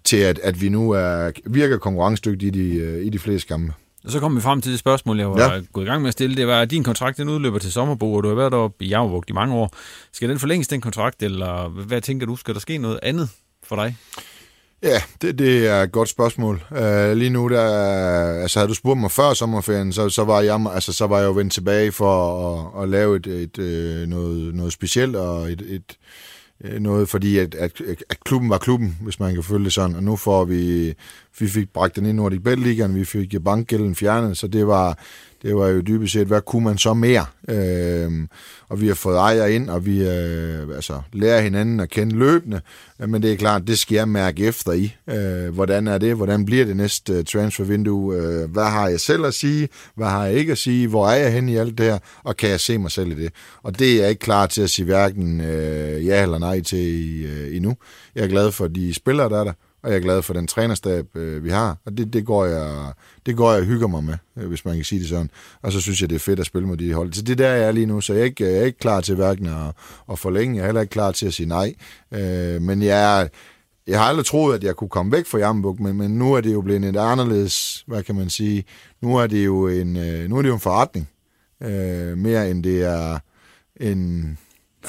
til at, at vi nu er, virker konkurrencedygtige i de, øh, i de fleste kampe. Og så kom vi frem til det spørgsmål, jeg var ja. gået i gang med at stille. Det var, at din kontrakt den udløber til sommerbo, og du har været oppe i Javvugt i mange år. Skal den forlænges, den kontrakt, eller hvad tænker du? Skal der ske noget andet for dig? Ja, det, det er et godt spørgsmål. Uh, lige nu, der, altså havde du spurgt mig før sommerferien, så, så, var, jeg, altså, så var jeg jo vendt tilbage for at, at lave et, et, et, noget, noget specielt og et, et, øh, noget, fordi at, at, at klubben var klubben, hvis man kan følge det sådan. Og nu får vi, vi fik bragt den ind i Nordic Bet Ligaen, vi fik bankgælden fjernet, så det var, det var jo dybest set, hvad kunne man så mere? Øh, og vi har fået ejer ind, og vi øh, altså, lærer hinanden at kende løbende, øh, men det er klart, det skal jeg mærke efter i. Øh, hvordan er det? Hvordan bliver det næste øh, transfervindue? Øh, hvad har jeg selv at sige? Hvad har jeg ikke at sige? Hvor er jeg henne i alt det her? Og kan jeg se mig selv i det? Og det er jeg ikke klar til at sige hverken øh, ja eller nej til i, øh, endnu. Jeg er glad for de spillere, der er der og jeg er glad for den trænerstab, øh, vi har, og det, det, går jeg, det går jeg og hygger mig med, øh, hvis man kan sige det sådan. Og så synes jeg, det er fedt at spille med de hold. Så det der jeg er lige nu, så jeg er ikke, jeg er ikke klar til hverken at, at forlænge, jeg er heller ikke klar til at sige nej, øh, men jeg er, jeg har aldrig troet, at jeg kunne komme væk fra Jammerburg, men, men nu er det jo blevet et anderledes, hvad kan man sige, nu er det jo en, øh, nu er det jo en forretning, øh, mere end det er en,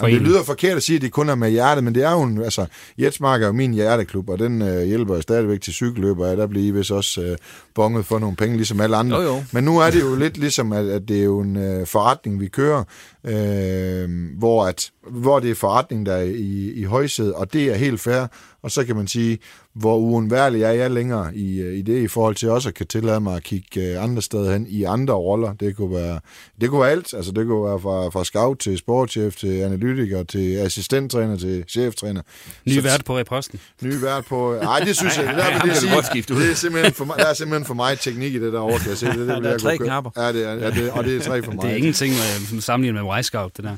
det lyder forkert at sige, at det kun er med hjertet, men det er jo en, altså, Jetsmark er jo min hjerteklub, og den øh, hjælper jeg stadigvæk til cykelløber, og der bliver I vist også øh, bonget for nogle penge, ligesom alle andre. Jo, jo. Men nu er det jo lidt ligesom, at, at det er jo en øh, forretning, vi kører, øh, hvor, at, hvor det er forretning, der er i, i højsæd, og det er helt fair, og så kan man sige, hvor uundværlig er jeg længere i, øh, i det, i forhold til også at kan tillade mig at kigge øh, andre steder hen i andre roller. Det kunne være, det kunne være alt. Altså, det kunne være fra, fra scout til sportschef, til analytiker, til assistenttræner, til cheftræner. Ny vært på reposten. Ny vært på... Nej, det synes jeg. Der, vil det, sige, det er simpelthen for mig, der er simpelthen for mig teknik i det der over, kan jeg se. Det, det, det der er tre knapper. Ja, det er, ja, det, og det er tre for mig. Det er ingenting med, sammenlignet med Y-Scout, det der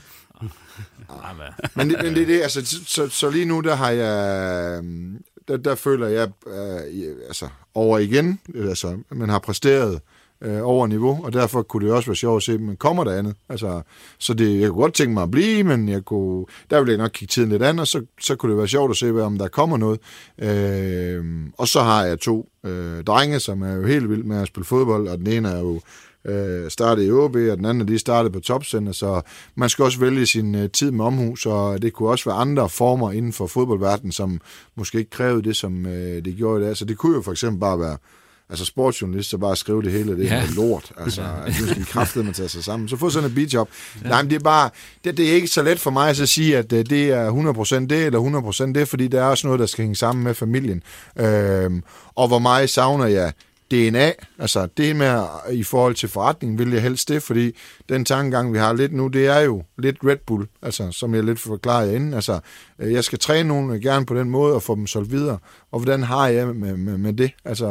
men, det, men det er det, altså, så, så, så lige nu, der har jeg, øhm, der, der føler jeg øh, altså, over igen, altså, man har præsteret øh, over niveau, og derfor kunne det også være sjovt at se, men kommer der andet? Altså, så det, jeg kunne godt tænke mig at blive, men jeg kunne, der ville jeg nok kigge tiden lidt an, og så, så kunne det være sjovt at se, om der kommer noget. Øh, og så har jeg to øh, drenge, som er jo helt vildt med at spille fodbold, og den ene er jo øh, startede i OB, og den anden de startede på topcenter, så man skal også vælge sin øh, tid med omhu, så det kunne også være andre former inden for fodboldverdenen, som måske ikke krævede det, som øh, det gjorde i dag. Så det kunne jo for eksempel bare være altså sportsjournalist, så bare skrive det hele, det er ja. lort. Altså, nu skal kraftede man tage sig sammen. Så få sådan en beatjob. Ja. Nej, men det er bare, det, det er ikke så let for mig at sige, at øh, det er 100% det, eller 100% det, fordi der er også noget, der skal hænge sammen med familien. Øhm, og hvor meget savner jeg DNA, altså det med i forhold til forretningen, vil jeg helst det, fordi den tankegang, vi har lidt nu, det er jo lidt Red Bull, altså som jeg lidt forklarede inden, altså øh, jeg skal træne nogen gerne på den måde og få dem solgt videre, og hvordan har jeg med, med, med det? Altså,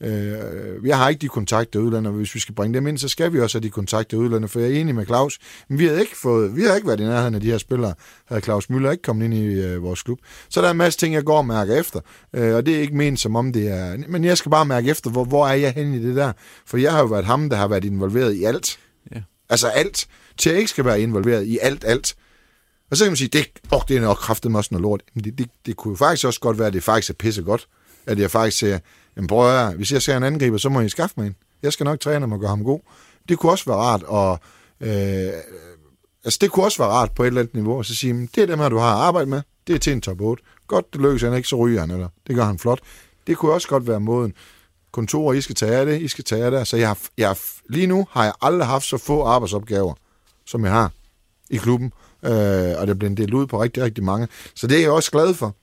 øh, jeg har ikke de kontakter udlandet, og hvis vi skal bringe dem ind, så skal vi også have de kontakter udlandet, for jeg er enig med Claus, men vi har ikke fået, vi har ikke været i nærheden af de her spillere, havde Claus Møller ikke kommet ind i øh, vores klub. Så der er en masse ting, jeg går og mærker efter, øh, og det er ikke ment som om det er, men jeg skal bare mærke efter, hvor, hvor er jeg henne i det der? For jeg har jo været ham, der har været involveret i alt. Ja. Altså alt. Til jeg ikke skal være involveret i alt, alt. Og så kan man sige, det, oh, det er nok kraftet med også noget lort. Men det, det, det, kunne jo faktisk også godt være, at det faktisk er pisse godt. At jeg faktisk siger, jamen prøv at hvis jeg ser en angriber, så må I skaffe mig en. Jeg skal nok træne ham og gøre ham god. Det kunne også være rart at... Øh, altså det kunne også være rart på et eller andet niveau, og så sige, det er dem her, du har at arbejde med. Det er til en top 8. Godt, det lykkes han ikke, så ryger han, eller det gør han flot. Det kunne også godt være måden kontor, I skal tage af det, I skal tage af det. Så jeg har, jeg, lige nu har jeg aldrig haft så få arbejdsopgaver, som jeg har i klubben. øh, og det bliver delt ud på rigtig, rigtig mange. Så det er jeg også glad for.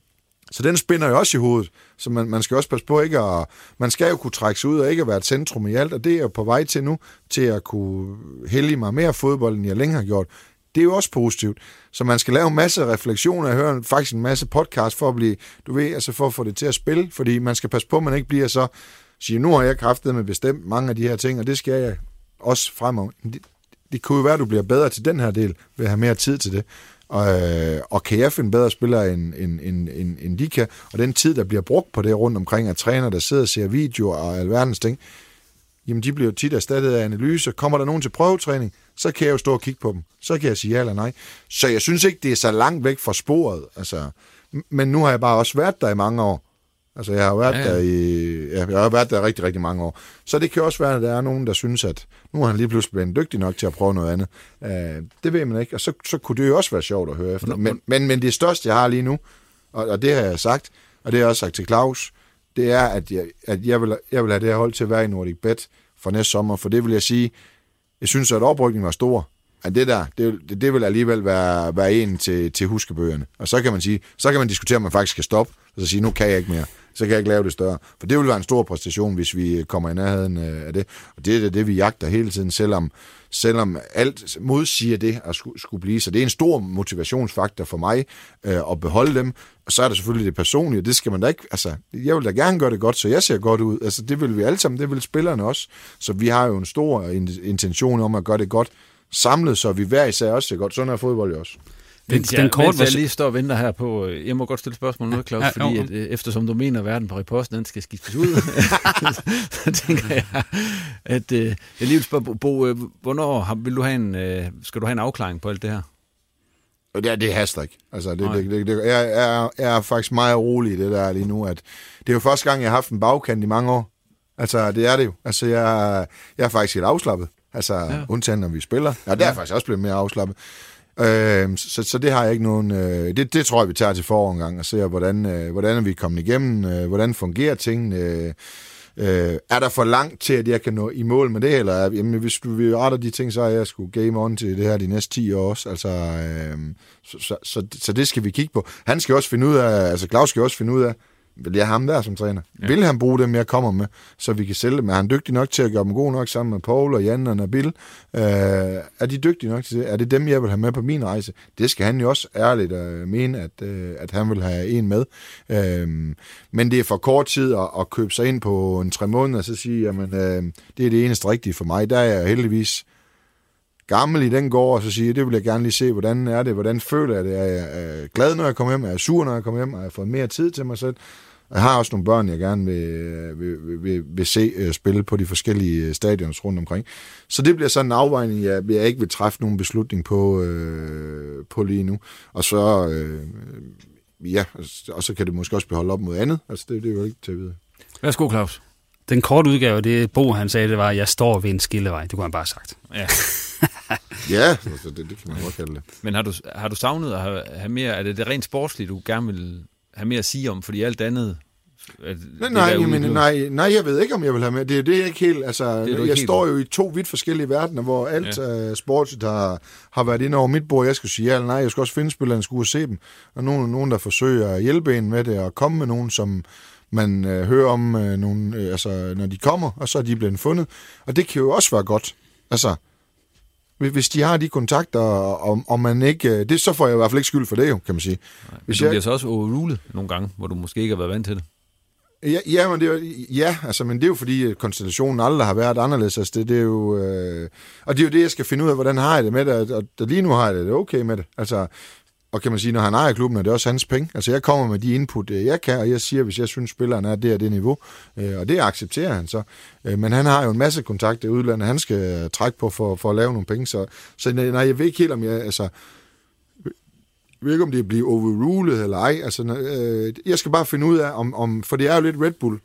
Så den spinder jo også i hovedet. Så man, man skal også passe på ikke at... Man skal jo kunne trække sig ud og ikke være et centrum i alt, og det er jeg på vej til nu, til at kunne hælde mig mere fodbold, end jeg længe har gjort. Det er jo også positivt. Så man skal lave en masse refleksioner. og høre faktisk en masse podcast for at blive, du ved, altså for at få det til at spille, fordi man skal passe på, at man ikke bliver så, sige, nu har jeg kraftet med bestemt mange af de her ting, og det skal jeg også fremover. Det, det kunne jo være, at du bliver bedre til den her del, ved at have mere tid til det. Og, øh, og kan jeg finde bedre spillere, end, end, end, end, end de kan? Og den tid, der bliver brugt på det rundt omkring, at træner, der sidder og ser videoer og alverdens ting, jamen de bliver jo tit erstattet af analyse. Kommer der nogen til prøvetræning, så kan jeg jo stå og kigge på dem. Så kan jeg sige ja eller nej. Så jeg synes ikke, det er så langt væk fra sporet. Altså, men nu har jeg bare også været der i mange år. Altså, jeg har været ja, ja. der i, ja, jeg har været der rigtig, rigtig mange år. Så det kan også være, at der er nogen, der synes, at nu er han lige pludselig blevet dygtig nok til at prøve noget andet. Uh, det ved man ikke, og så, så kunne det jo også være sjovt at høre efter. Men, men, men det største, jeg har lige nu, og, og det har jeg sagt, og det har jeg også sagt til Claus, det er, at jeg, at jeg, vil, jeg vil have det her hold til at være i Nordic Bet for næste sommer, for det vil jeg sige, jeg synes, at oprykningen var stor, at det der, det, det, det vil alligevel være, være en til, til huskebøgerne. Og så kan man sige, så kan man diskutere, om man faktisk skal stoppe, og så sige, nu kan jeg ikke mere. Så kan jeg ikke lave det større. For det vil være en stor præstation, hvis vi kommer i nærheden øh, af det. Og det er det, vi jagter hele tiden, selvom, selvom alt modsiger det at skulle, skulle blive. Så det er en stor motivationsfaktor for mig øh, at beholde dem. Og så er der selvfølgelig det personlige, det skal man da ikke, altså, jeg vil da gerne gøre det godt, så jeg ser godt ud. Altså, det vil vi alle sammen, det vil spillerne også. Så vi har jo en stor intention om at gøre det godt samlet, så vi hver især også ser godt. Sådan er fodbold jo også. Den, den kort, mens jeg lige står og venter her på, øh, jeg må godt stille spørgsmål nu, Claus, ja, fordi at, øh, eftersom du mener, at verden på reposten den skal skiftes ud, så tænker jeg, at øh, jeg lige vil spørge, Bo, hvornår vil du have en, skal du have en afklaring på alt det her? Det, det haster ikke. Altså, det, det, det, det, jeg, er, jeg er faktisk meget rolig i det der lige nu, at det er jo første gang, jeg har haft en bagkant i mange år. Altså, det er det jo. Altså, jeg, jeg er faktisk helt afslappet. Altså, ja. undtagen når vi spiller. Ja, det er ja. faktisk også blevet mere afslappet. Øh, så, så det har jeg ikke nogen... Øh, det, det tror jeg, vi tager til forår en gang og ser, hvordan, øh, hvordan er vi kommet igennem, øh, hvordan fungerer tingene. Øh, øh, er der for langt til, at jeg kan nå i mål med det, eller jamen, hvis du vil rette de ting, så er jeg skulle game on til det her de næste 10 år også. Altså, øh, så, så, så, så det skal vi kigge på. Han skal også finde ud af, altså Claus skal også finde ud af, vil jeg ham der som træner? Ja. Vil han bruge dem, jeg kommer med, så vi kan sælge dem? Er han dygtig nok til at gøre dem gode nok sammen med Paul og Jan og Nabil? Øh, er de dygtige nok til det? Er det dem, jeg vil have med på min rejse? Det skal han jo også ærligt øh, mene, at, øh, at han vil have en med. Øh, men det er for kort tid at, at købe sig ind på en tre måneder, og så sige, jamen, øh, det er det eneste rigtige for mig. Der er jeg heldigvis gammel i den går, og så siger det vil jeg gerne lige se, hvordan er det, hvordan føler jeg det, er jeg glad, når jeg kommer hjem, er jeg sur, når jeg kommer hjem, har jeg fået mere tid til mig selv, jeg har også nogle børn, jeg gerne vil, øh, vil, vil, vil se øh, spille på de forskellige øh, stadions rundt omkring. Så det bliver sådan en afvejning, jeg, jeg ikke vil træffe nogen beslutning på, øh, på lige nu. Og så, øh, ja, og så kan det måske også blive holdt op mod andet. Altså, det, det er jo ikke til at vide. Værsgo, Claus. Den korte udgave, det Bo han sagde, det var, at jeg står ved en skillevej. Det kunne han bare have sagt. Ja. ja, altså, det, det kan man godt kalde det. Men har du, har du savnet at have, have mere, er det det rent sportslige, du gerne vil have mere at sige om, fordi alt andet... nej, det nej, men, nej, nej, jeg ved ikke, om jeg vil have med. Det er det, jeg ikke helt... Altså, det jeg helt står jo i to vidt forskellige verdener, hvor alt ja. uh, sportsligt har, har været ind over mit bord. Jeg skal sige ja eller nej. Jeg skal også finde spillerne, skulle se dem. Og nogen, nogen, der forsøger at hjælpe en med det, og komme med nogen, som man øh, hører om, øh, nogen, øh, altså, når de kommer, og så er de blevet fundet. Og det kan jo også være godt. Altså, hvis de har de kontakter, og, og man ikke... Øh, det, så får jeg i hvert fald ikke skyld for det jo, kan man sige. Nej, hvis du jeg, bliver så også overrulet nogle gange, hvor du måske ikke har været vant til det. Ja, ja, men det er, ja altså, men det er jo fordi, konstellationen aldrig har været anderledes. Altså, det, det er jo, øh, og det er jo det, jeg skal finde ud af, hvordan har jeg det med det, og, og lige nu har jeg det, det okay med det. Altså, og kan man sige, når han ejer klubben, er det også hans penge. Altså jeg kommer med de input, øh, jeg kan, og jeg siger, hvis jeg synes, spilleren er og det niveau, øh, og det accepterer han så. Øh, men han har jo en masse kontakter i udlandet, han skal trække på for, for at lave nogle penge. Så, så nej, jeg ved ikke helt, om jeg... Altså, jeg ved ikke, om det bliver overrulet eller ej. Altså, øh, jeg skal bare finde ud af, om, om, for det er jo lidt Red Bull.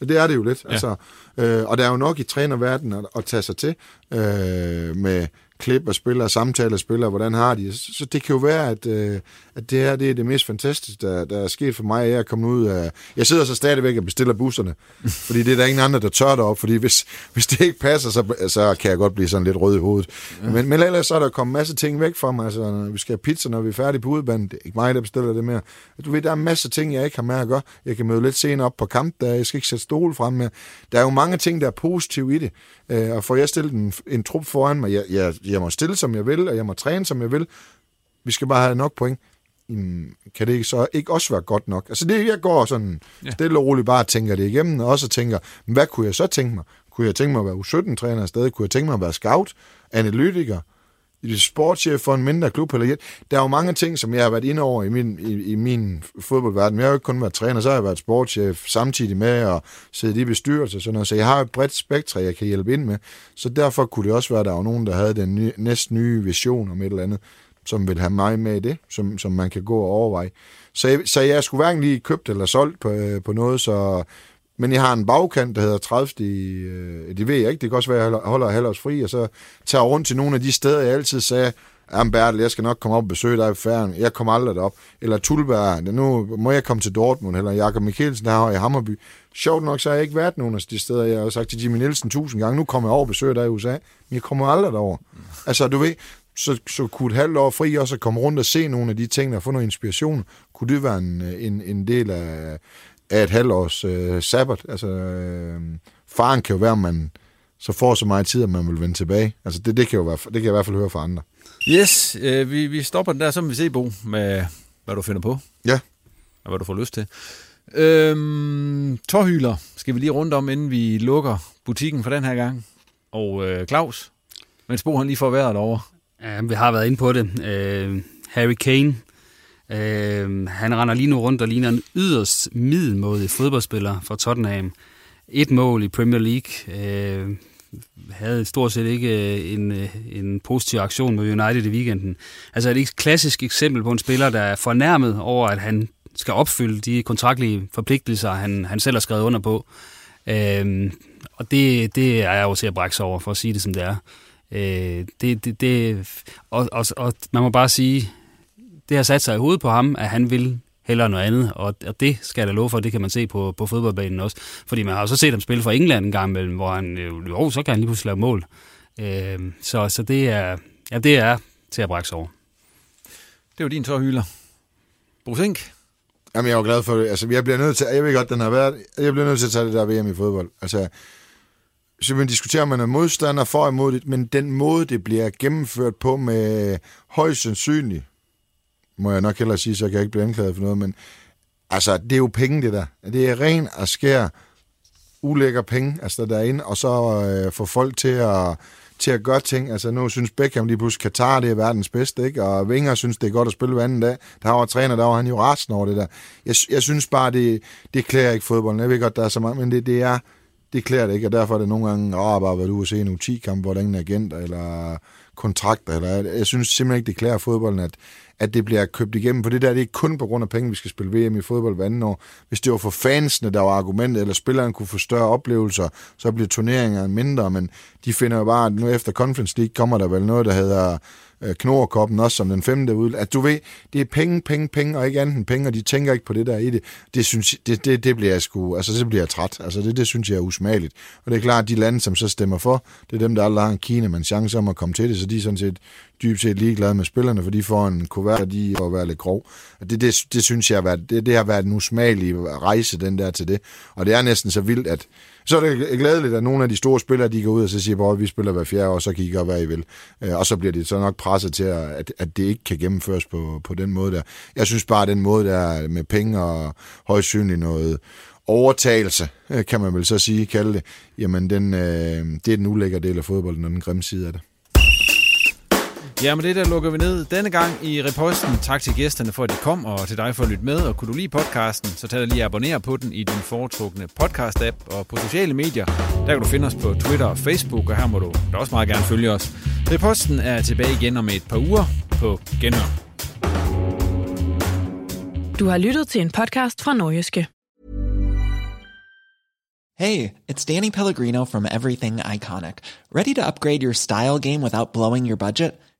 Det er det jo lidt. Ja. Altså, øh, og der er jo nok i trænerverdenen at, at tage sig til øh, med klip og spillere, samtaler og spillere, hvordan har de. Så, det kan jo være, at, øh, at det her det er det mest fantastiske, der, der er sket for mig, jeg er kommet ud af... Jeg sidder så stadigvæk og bestiller busserne, fordi det er der ingen andre, der tør derop, fordi hvis, hvis det ikke passer, så, så kan jeg godt blive sådan lidt rød i hovedet. Ja. Men, men ellers så er der kommet masse ting væk fra mig, altså vi skal have pizza, når vi er færdige på udbanen, det er ikke mig, der bestiller det mere. Du ved, der er masser af ting, jeg ikke har med at gøre. Jeg kan møde lidt senere op på kamp, der jeg skal ikke sætte stol frem med. Der er jo mange ting, der er positive i det, øh, og får jeg stillet en, en trup foran mig, jeg, jeg, jeg må stille, som jeg vil, og jeg må træne, som jeg vil. Vi skal bare have nok point. Jamen, kan det så ikke også være godt nok? Altså det, jeg går sådan ja. stille og roligt bare og tænker det igennem, og også tænker, hvad kunne jeg så tænke mig? Kunne jeg tænke mig at være U17-træner stadig? Kunne jeg tænke mig at være scout, analytiker, sportschef for en mindre klub eller hjælp. Der er jo mange ting, som jeg har været inde over i min, i, i min fodboldverden. Jeg har jo ikke kun været træner, så har jeg været sportschef samtidig med at sidde i bestyrelse. Sådan noget. Så jeg har et bredt spektrum, jeg kan hjælpe ind med. Så derfor kunne det også være, at der var nogen, der havde den nye, næst nye vision om et eller andet, som vil have mig med i det, som, som man kan gå og overveje. Så jeg, så jeg skulle hverken lige købt eller solgt på, øh, på noget, så men jeg har en bagkant, der hedder 30. Øh, det ved jeg ikke. Det kan også være, at jeg holder halvårs fri, og så tager rundt til nogle af de steder, jeg altid sagde, Jamen Bertel, jeg skal nok komme op og besøge dig i færgen. Jeg kommer aldrig derop. Eller Tulberg, nu må jeg komme til Dortmund. Eller Jakob Mikkelsen, der har i Hammerby. Sjovt nok, så har jeg ikke været nogen af de steder. Jeg har sagt til Jimmy Nielsen tusind gange, nu kommer jeg over og besøger dig i USA. Men jeg kommer aldrig derover. Altså, du ved, så, så kunne et halvt år fri også komme rundt og se nogle af de ting, og få noget inspiration. Kunne det være en, øh, en, en del af, af et halvt års øh, sabbat. Altså, øh, faren kan jo være, at man så får så meget tid, at man vil vende tilbage. Altså, det, det, kan, jo være, det kan jeg i hvert fald høre fra andre. Yes, øh, vi, vi stopper den der, så må vi se, Bo, med hvad du finder på. Ja. Og hvad du får lyst til. Øhm, tårhyler skal vi lige rundt om, inden vi lukker butikken for den her gang. Og øh, Claus, mens Bo han lige får været derovre. Ja, vi har været inde på det. Øh, Harry Kane Øh, han render lige nu rundt og ligner en yderst middelmådig fodboldspiller fra Tottenham. Et mål i Premier League. Øh, havde stort set ikke øh, en, øh, en positiv aktion mod United i weekenden. Altså et klassisk eksempel på en spiller, der er fornærmet over, at han skal opfylde de kontraktlige forpligtelser, han, han selv har skrevet under på. Øh, og det, det er jeg jo til at brække over, for at sige det som det er. Øh, det, det, det, og, og, og man må bare sige, det har sat sig i hovedet på ham, at han vil heller noget andet, og, og det skal jeg da love for, det kan man se på, på fodboldbanen også. Fordi man har også set ham spille for England en gang imellem, hvor han, jo, så kan han lige pludselig lave mål. Øh, så, så det er, ja, det er til at brække over. Det var din tårhylder. Brusink? Jamen, jeg er jo glad for det. Altså, jeg bliver nødt til, jeg ved godt, den har været, jeg bliver nødt til at tage det der VM i fodbold. Altså, så man diskuterer, om man er modstander for imod det, men den måde, det bliver gennemført på med højst sandsynligt, må jeg nok hellere sige, så jeg kan ikke blive anklaget for noget, men altså, det er jo penge, det der. Det er ren og skær ulækker penge, altså derinde, og så øh, få folk til at, til at gøre ting. Altså nu synes Beckham lige pludselig, Katar det er verdens bedste, ikke? og Wenger synes, det er godt at spille hver anden dag. Der var træner, der var han jo resten over det der. Jeg, jeg synes bare, det, det klæder ikke fodbolden. Jeg ved godt, der er så meget, men det, det er, det klæder det ikke, og derfor er det nogle gange, åh, bare hvad du se en U10-kamp, hvor der er ingen agenter, eller kontrakter, eller jeg synes simpelthen ikke, det klæder fodbolden, at, at det bliver købt igennem. For det der det er ikke kun på grund af penge, vi skal spille VM i fodbold hver anden år. Hvis det var for fansene, der var argumentet, eller spilleren kunne få større oplevelser, så bliver turneringerne mindre, men de finder jo bare, at nu efter Conference League kommer der vel noget, der hedder øh, Knorkoppen også som den femte ud. At du ved, det er penge, penge, penge, og ikke andet end penge, og de tænker ikke på det der i det. Det, synes, det, det, det bliver jeg sgu, altså det bliver jeg træt. Altså det, det synes jeg er usmageligt. Og det er klart, at de lande, som så stemmer for, det er dem, der aldrig har en Kina, man chance om at komme til det, så de er sådan set dybt set ligeglade med spillerne, for de får en kuvert, og de får være lidt grov. Og det, det, det synes jeg har været, det, det har været en usmagelig rejse, den der til det. Og det er næsten så vildt, at så er det glædeligt, at nogle af de store spillere, de går ud og så siger, at vi spiller hver fjerde år, så kan I gøre, hvad I vil. Øh, og så bliver det så nok presset til, at, at det ikke kan gennemføres på, på den måde der. Jeg synes bare, at den måde der med penge og højst synligt noget overtagelse, øh, kan man vel så sige, kalde det, jamen den, øh, det er den ulækre del af fodbolden, og den grimme side af det. Ja, men det der lukker vi ned denne gang i reposten. Tak til gæsterne for, at de kom, og til dig for at lytte med. Og kunne du lide podcasten, så tag dig lige abonnere på den i din foretrukne podcast-app. Og på sociale medier, der kan du finde os på Twitter og Facebook, og her må du da også meget gerne følge os. Reposten er tilbage igen om et par uger på Genhør. Du har lyttet til en podcast fra Nordjyske. Hey, it's Danny Pellegrino from Everything Iconic. Ready to upgrade your style game without blowing your budget?